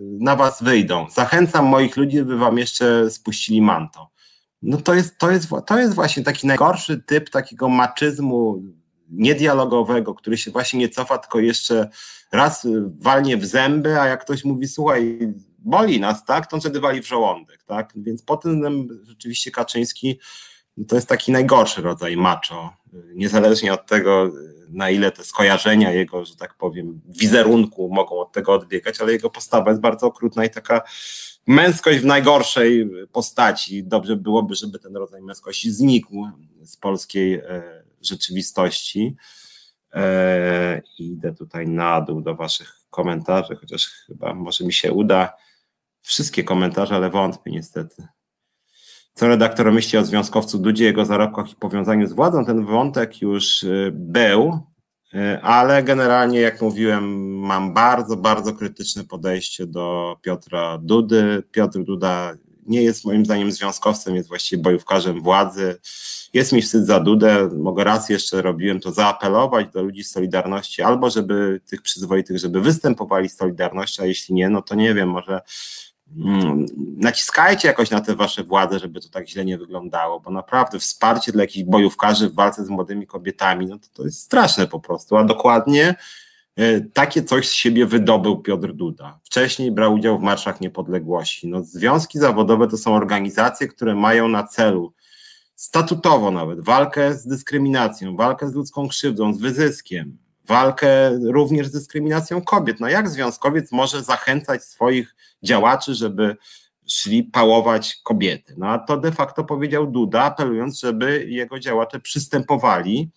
na was wyjdą, zachęcam moich ludzi, by wam jeszcze spuścili manto. No to jest, to jest, to jest właśnie taki najgorszy typ takiego maczyzmu niedialogowego, który się właśnie nie cofa, tylko jeszcze raz walnie w zęby, a jak ktoś mówi, słuchaj, boli nas, tak, to on wtedy wali w żołądek, tak, więc po tym rzeczywiście Kaczyński to jest taki najgorszy rodzaj macho, niezależnie od tego, na ile te skojarzenia jego, że tak powiem, wizerunku mogą od tego odbiegać, ale jego postawa jest bardzo okrutna i taka męskość w najgorszej postaci. Dobrze byłoby, żeby ten rodzaj męskości znikł z polskiej e, rzeczywistości. E, idę tutaj na dół do Waszych komentarzy, chociaż chyba może mi się uda wszystkie komentarze, ale wątpię niestety. Co redaktor myśli o związkowcu Dudzie, jego zarobkach i powiązaniu z władzą? Ten wątek już e, był, e, ale generalnie, jak mówiłem, mam bardzo, bardzo krytyczne podejście do Piotra Dudy. Piotr Duda nie jest moim zdaniem związkowcem, jest właściwie bojówkarzem władzy. Jest mi wstyd za Dudę, mogę raz jeszcze robiłem to zaapelować do ludzi z Solidarności, albo żeby tych przyzwoitych, żeby występowali z Solidarności, a jeśli nie, no to nie wiem, może naciskajcie jakoś na te wasze władze, żeby to tak źle nie wyglądało, bo naprawdę wsparcie dla jakichś bojówkarzy w walce z młodymi kobietami, no to, to jest straszne po prostu, a dokładnie E, takie coś z siebie wydobył Piotr Duda. Wcześniej brał udział w marszach niepodległości. No, związki zawodowe to są organizacje, które mają na celu statutowo nawet walkę z dyskryminacją, walkę z ludzką krzywdą, z wyzyskiem, walkę również z dyskryminacją kobiet. No jak związkowiec może zachęcać swoich działaczy, żeby szli pałować kobiety? No a to de facto powiedział Duda, apelując, żeby jego działacze przystępowali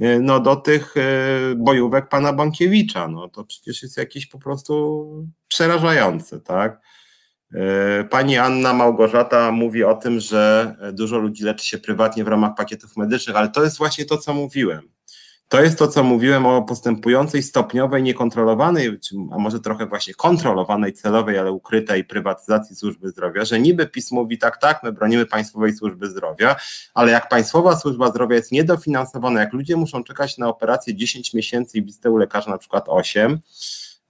E, no, do tych e, bojówek pana Bankiewicza. No, to przecież jest jakieś po prostu przerażające, tak? E, pani Anna Małgorzata mówi o tym, że dużo ludzi leczy się prywatnie w ramach pakietów medycznych, ale to jest właśnie to, co mówiłem. To jest to, co mówiłem o postępującej stopniowej, niekontrolowanej, a może trochę właśnie kontrolowanej, celowej, ale ukrytej prywatyzacji służby zdrowia, że niby PiS mówi tak, tak, my bronimy państwowej służby zdrowia, ale jak państwowa służba zdrowia jest niedofinansowana, jak ludzie muszą czekać na operację 10 miesięcy i wizytę u lekarza na przykład 8,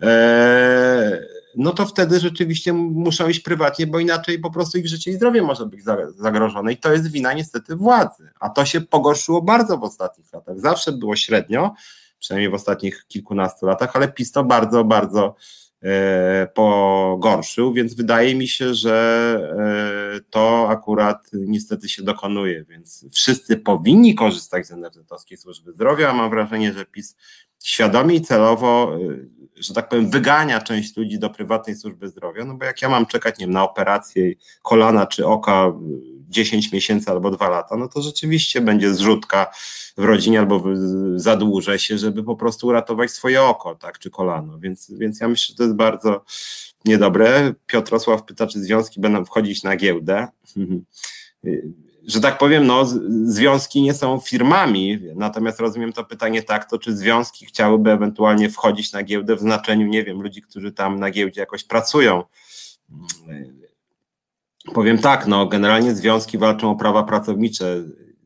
ee, no to wtedy rzeczywiście muszą iść prywatnie, bo inaczej po prostu ich życie i zdrowie może być zagrożone i to jest wina niestety władzy, a to się pogorszyło bardzo w ostatnich latach. Zawsze było średnio, przynajmniej w ostatnich kilkunastu latach, ale PiS to bardzo, bardzo pogorszył, więc wydaje mi się, że e, to akurat niestety się dokonuje, więc wszyscy powinni korzystać z NFZ-owskiej służby zdrowia, a mam wrażenie, że PiS świadomie i celowo e, że tak powiem, wygania część ludzi do prywatnej służby zdrowia, no bo jak ja mam czekać, nie wiem, na operację kolana czy oka 10 miesięcy albo 2 lata, no to rzeczywiście będzie zrzutka w rodzinie albo zadłużę się, żeby po prostu uratować swoje oko, tak, czy kolano, więc, więc ja myślę, że to jest bardzo niedobre. Piotrosław pyta, czy związki będą wchodzić na giełdę. że tak powiem, no, związki nie są firmami, natomiast rozumiem to pytanie tak, to czy związki chciałyby ewentualnie wchodzić na giełdę w znaczeniu, nie wiem, ludzi, którzy tam na giełdzie jakoś pracują. Powiem tak, no, generalnie związki walczą o prawa pracownicze.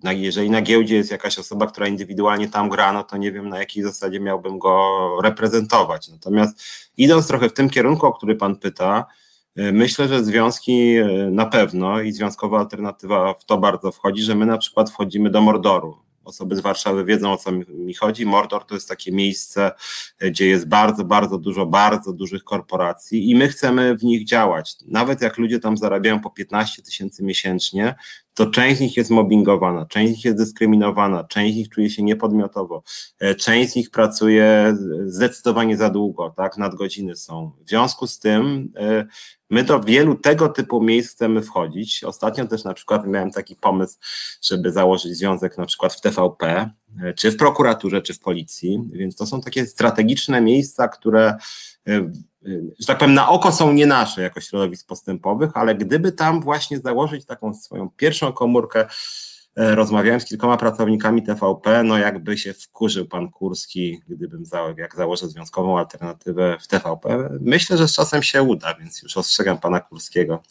Jeżeli na giełdzie jest jakaś osoba, która indywidualnie tam gra, no to nie wiem na jakiej zasadzie miałbym go reprezentować. Natomiast idąc trochę w tym kierunku, o który pan pyta, E, myślę, że związki e, na pewno i związkowa alternatywa w to bardzo wchodzi, że my na przykład wchodzimy do Mordoru. Osoby z Warszawy wiedzą o co mi chodzi. Mordor to jest takie miejsce, gdzie jest bardzo, bardzo dużo bardzo dużych korporacji i my chcemy w nich działać. Nawet jak ludzie tam zarabiają po 15 tysięcy miesięcznie, to część z nich jest mobbingowana, część z nich jest dyskryminowana, część z nich czuje się niepodmiotowo, e, część z nich pracuje zdecydowanie za długo, tak, nadgodziny są. W związku z tym e, my do wielu tego typu miejsc chcemy wchodzić. Ostatnio też na przykład miałem taki pomysł, żeby założyć związek na przykład w TVP, e, czy w prokuraturze, czy w policji, więc to są takie strategiczne miejsca, które że tak powiem, na oko są nie nasze jako środowisk postępowych, ale gdyby tam właśnie założyć taką swoją pierwszą komórkę, rozmawiałem z kilkoma pracownikami TVP, no jakby się wkurzył pan Kurski, gdybym za, jak założę związkową alternatywę w TVP. Myślę, że z czasem się uda, więc już ostrzegam pana Kurskiego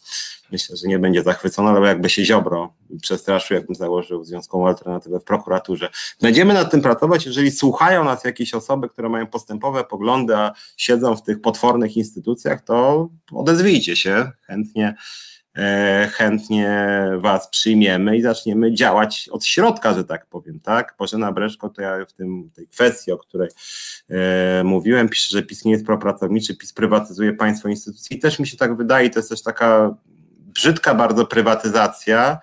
myślę, że nie będzie zachwycony, ale jakby się Ziobro przestraszył, jakbym założył związkową alternatywę w prokuraturze. Będziemy nad tym pracować, jeżeli słuchają nas jakieś osoby, które mają postępowe poglądy, a siedzą w tych potwornych instytucjach, to odezwijcie się chętnie e, chętnie Was przyjmiemy i zaczniemy działać od środka, że tak powiem, tak? Bożena Breszko, to ja w tym, tej kwestii, o której e, mówiłem, pisze, że PiS nie jest propracowniczy, PiS prywatyzuje państwo instytucji i też mi się tak wydaje, to jest też taka brzydka bardzo prywatyzacja,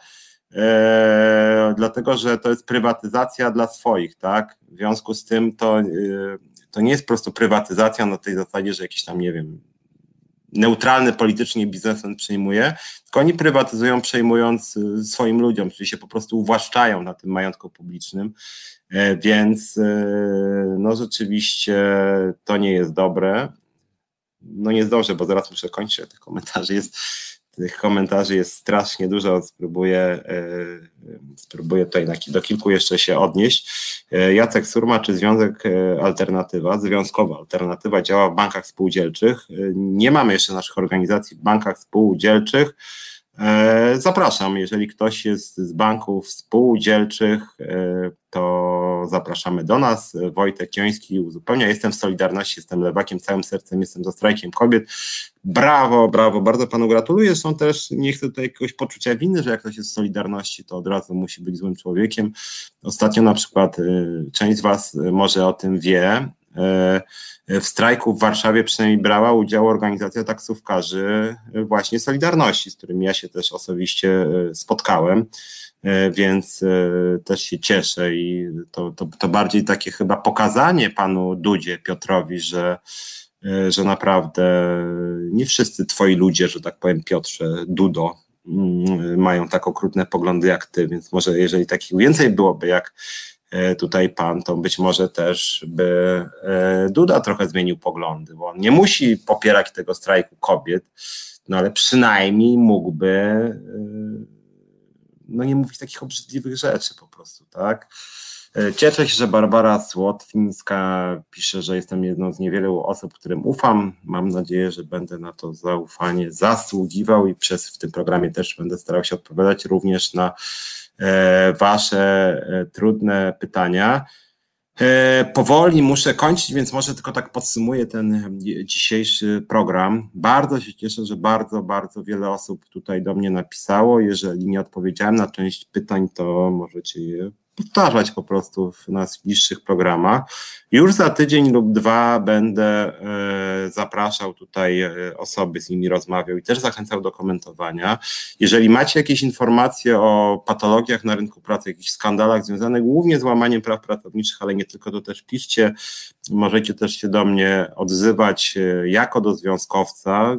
e, dlatego że to jest prywatyzacja dla swoich, tak? W związku z tym to, e, to nie jest po prostu prywatyzacja na tej zasadzie, że jakiś tam, nie wiem, neutralny politycznie biznesmen przejmuje, tylko oni prywatyzują przejmując e, swoim ludziom, czyli się po prostu uwłaszczają na tym majątku publicznym, e, więc e, no rzeczywiście to nie jest dobre. No nie zdążę, bo zaraz muszę kończyć, tych komentarzy jest tych komentarzy jest strasznie dużo, spróbuję, e, spróbuję tutaj do kilku jeszcze się odnieść. E, Jacek Surma, czy Związek e, Alternatywa, Związkowa Alternatywa działa w bankach spółdzielczych. Nie mamy jeszcze naszych organizacji w bankach spółdzielczych. Zapraszam, jeżeli ktoś jest z banków spółdzielczych, to zapraszamy do nas. Wojtek Joński uzupełnia. Jestem w Solidarności, jestem lewakiem, całym sercem jestem za strajkiem kobiet. Brawo, brawo, bardzo panu gratuluję. Są też, nie chcę tutaj jakiegoś poczucia winy, że jak ktoś jest w Solidarności, to od razu musi być złym człowiekiem. Ostatnio na przykład y, część z was może o tym wie, w strajku w Warszawie przynajmniej brała udział organizacja taksówkarzy właśnie Solidarności, z którymi ja się też osobiście y, spotkałem. E, więc e, też się cieszę i to, to, to bardziej takie chyba pokazanie panu Dudzie Piotrowi, że, e, że naprawdę nie wszyscy twoi ludzie, że tak powiem Piotrze, Dudo, mm, mają tak okrutne poglądy jak ty, więc może jeżeli takich więcej byłoby jak tutaj pan, to być może też by Duda trochę zmienił poglądy, bo on nie musi popierać tego strajku kobiet, no ale przynajmniej mógłby no nie mówić takich obrzydliwych rzeczy po prostu, tak? E, cieszę się, że Barbara Słotwińska pisze, że jestem jedną z niewielu osób, którym ufam. Mam nadzieję, że będę na to zaufanie zasługiwał i przez w tym programie też będę starał się odpowiadać również na e, Wasze e, trudne pytania. Powoli muszę kończyć, więc może tylko tak podsumuję ten dzisiejszy program. Bardzo się cieszę, że bardzo, bardzo wiele osób tutaj do mnie napisało. Jeżeli nie odpowiedziałem na część pytań, to możecie je powtarzać po prostu w nas bliższych programach. Już za tydzień lub dwa będę e, zapraszał tutaj e, osoby, z nimi rozmawiał i też zachęcał do komentowania. Jeżeli macie jakieś informacje o patologiach na rynku pracy, jakichś skandalach związanych głównie z łamaniem praw pracowniczych, ale nie tylko, to też piszcie. Możecie też się do mnie odzywać e, jako do związkowca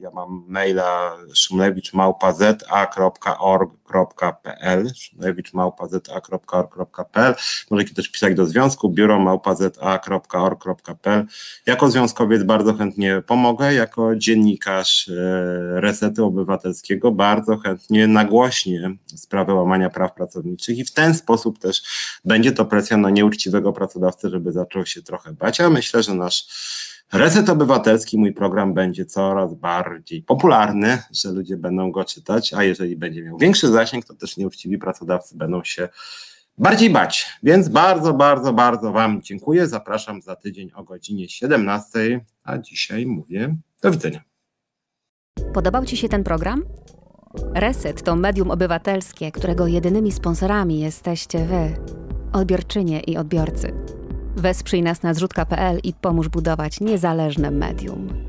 ja mam maila szumlewicz.za.org.pl szumlewicz.za.org.pl Możecie też pisać do związku biuro małpa.za.org.pl Jako związkowiec bardzo chętnie pomogę, jako dziennikarz e, Resetu Obywatelskiego bardzo chętnie nagłośnię sprawę łamania praw pracowniczych i w ten sposób też będzie to presja na nieuczciwego pracodawcę, żeby zaczął się trochę bać, a myślę, że nasz Reset Obywatelski, mój program będzie coraz bardziej popularny, że ludzie będą go czytać, a jeżeli będzie miał większy zasięg, to też nieuczciwi pracodawcy będą się bardziej bać. Więc bardzo, bardzo, bardzo Wam dziękuję. Zapraszam za tydzień o godzinie 17, a dzisiaj mówię do widzenia. Podobał Ci się ten program? Reset to medium obywatelskie, którego jedynymi sponsorami jesteście Wy. odbiorczynie i odbiorcy. Wesprzyj nas na zrzutka.pl i pomóż budować niezależne medium.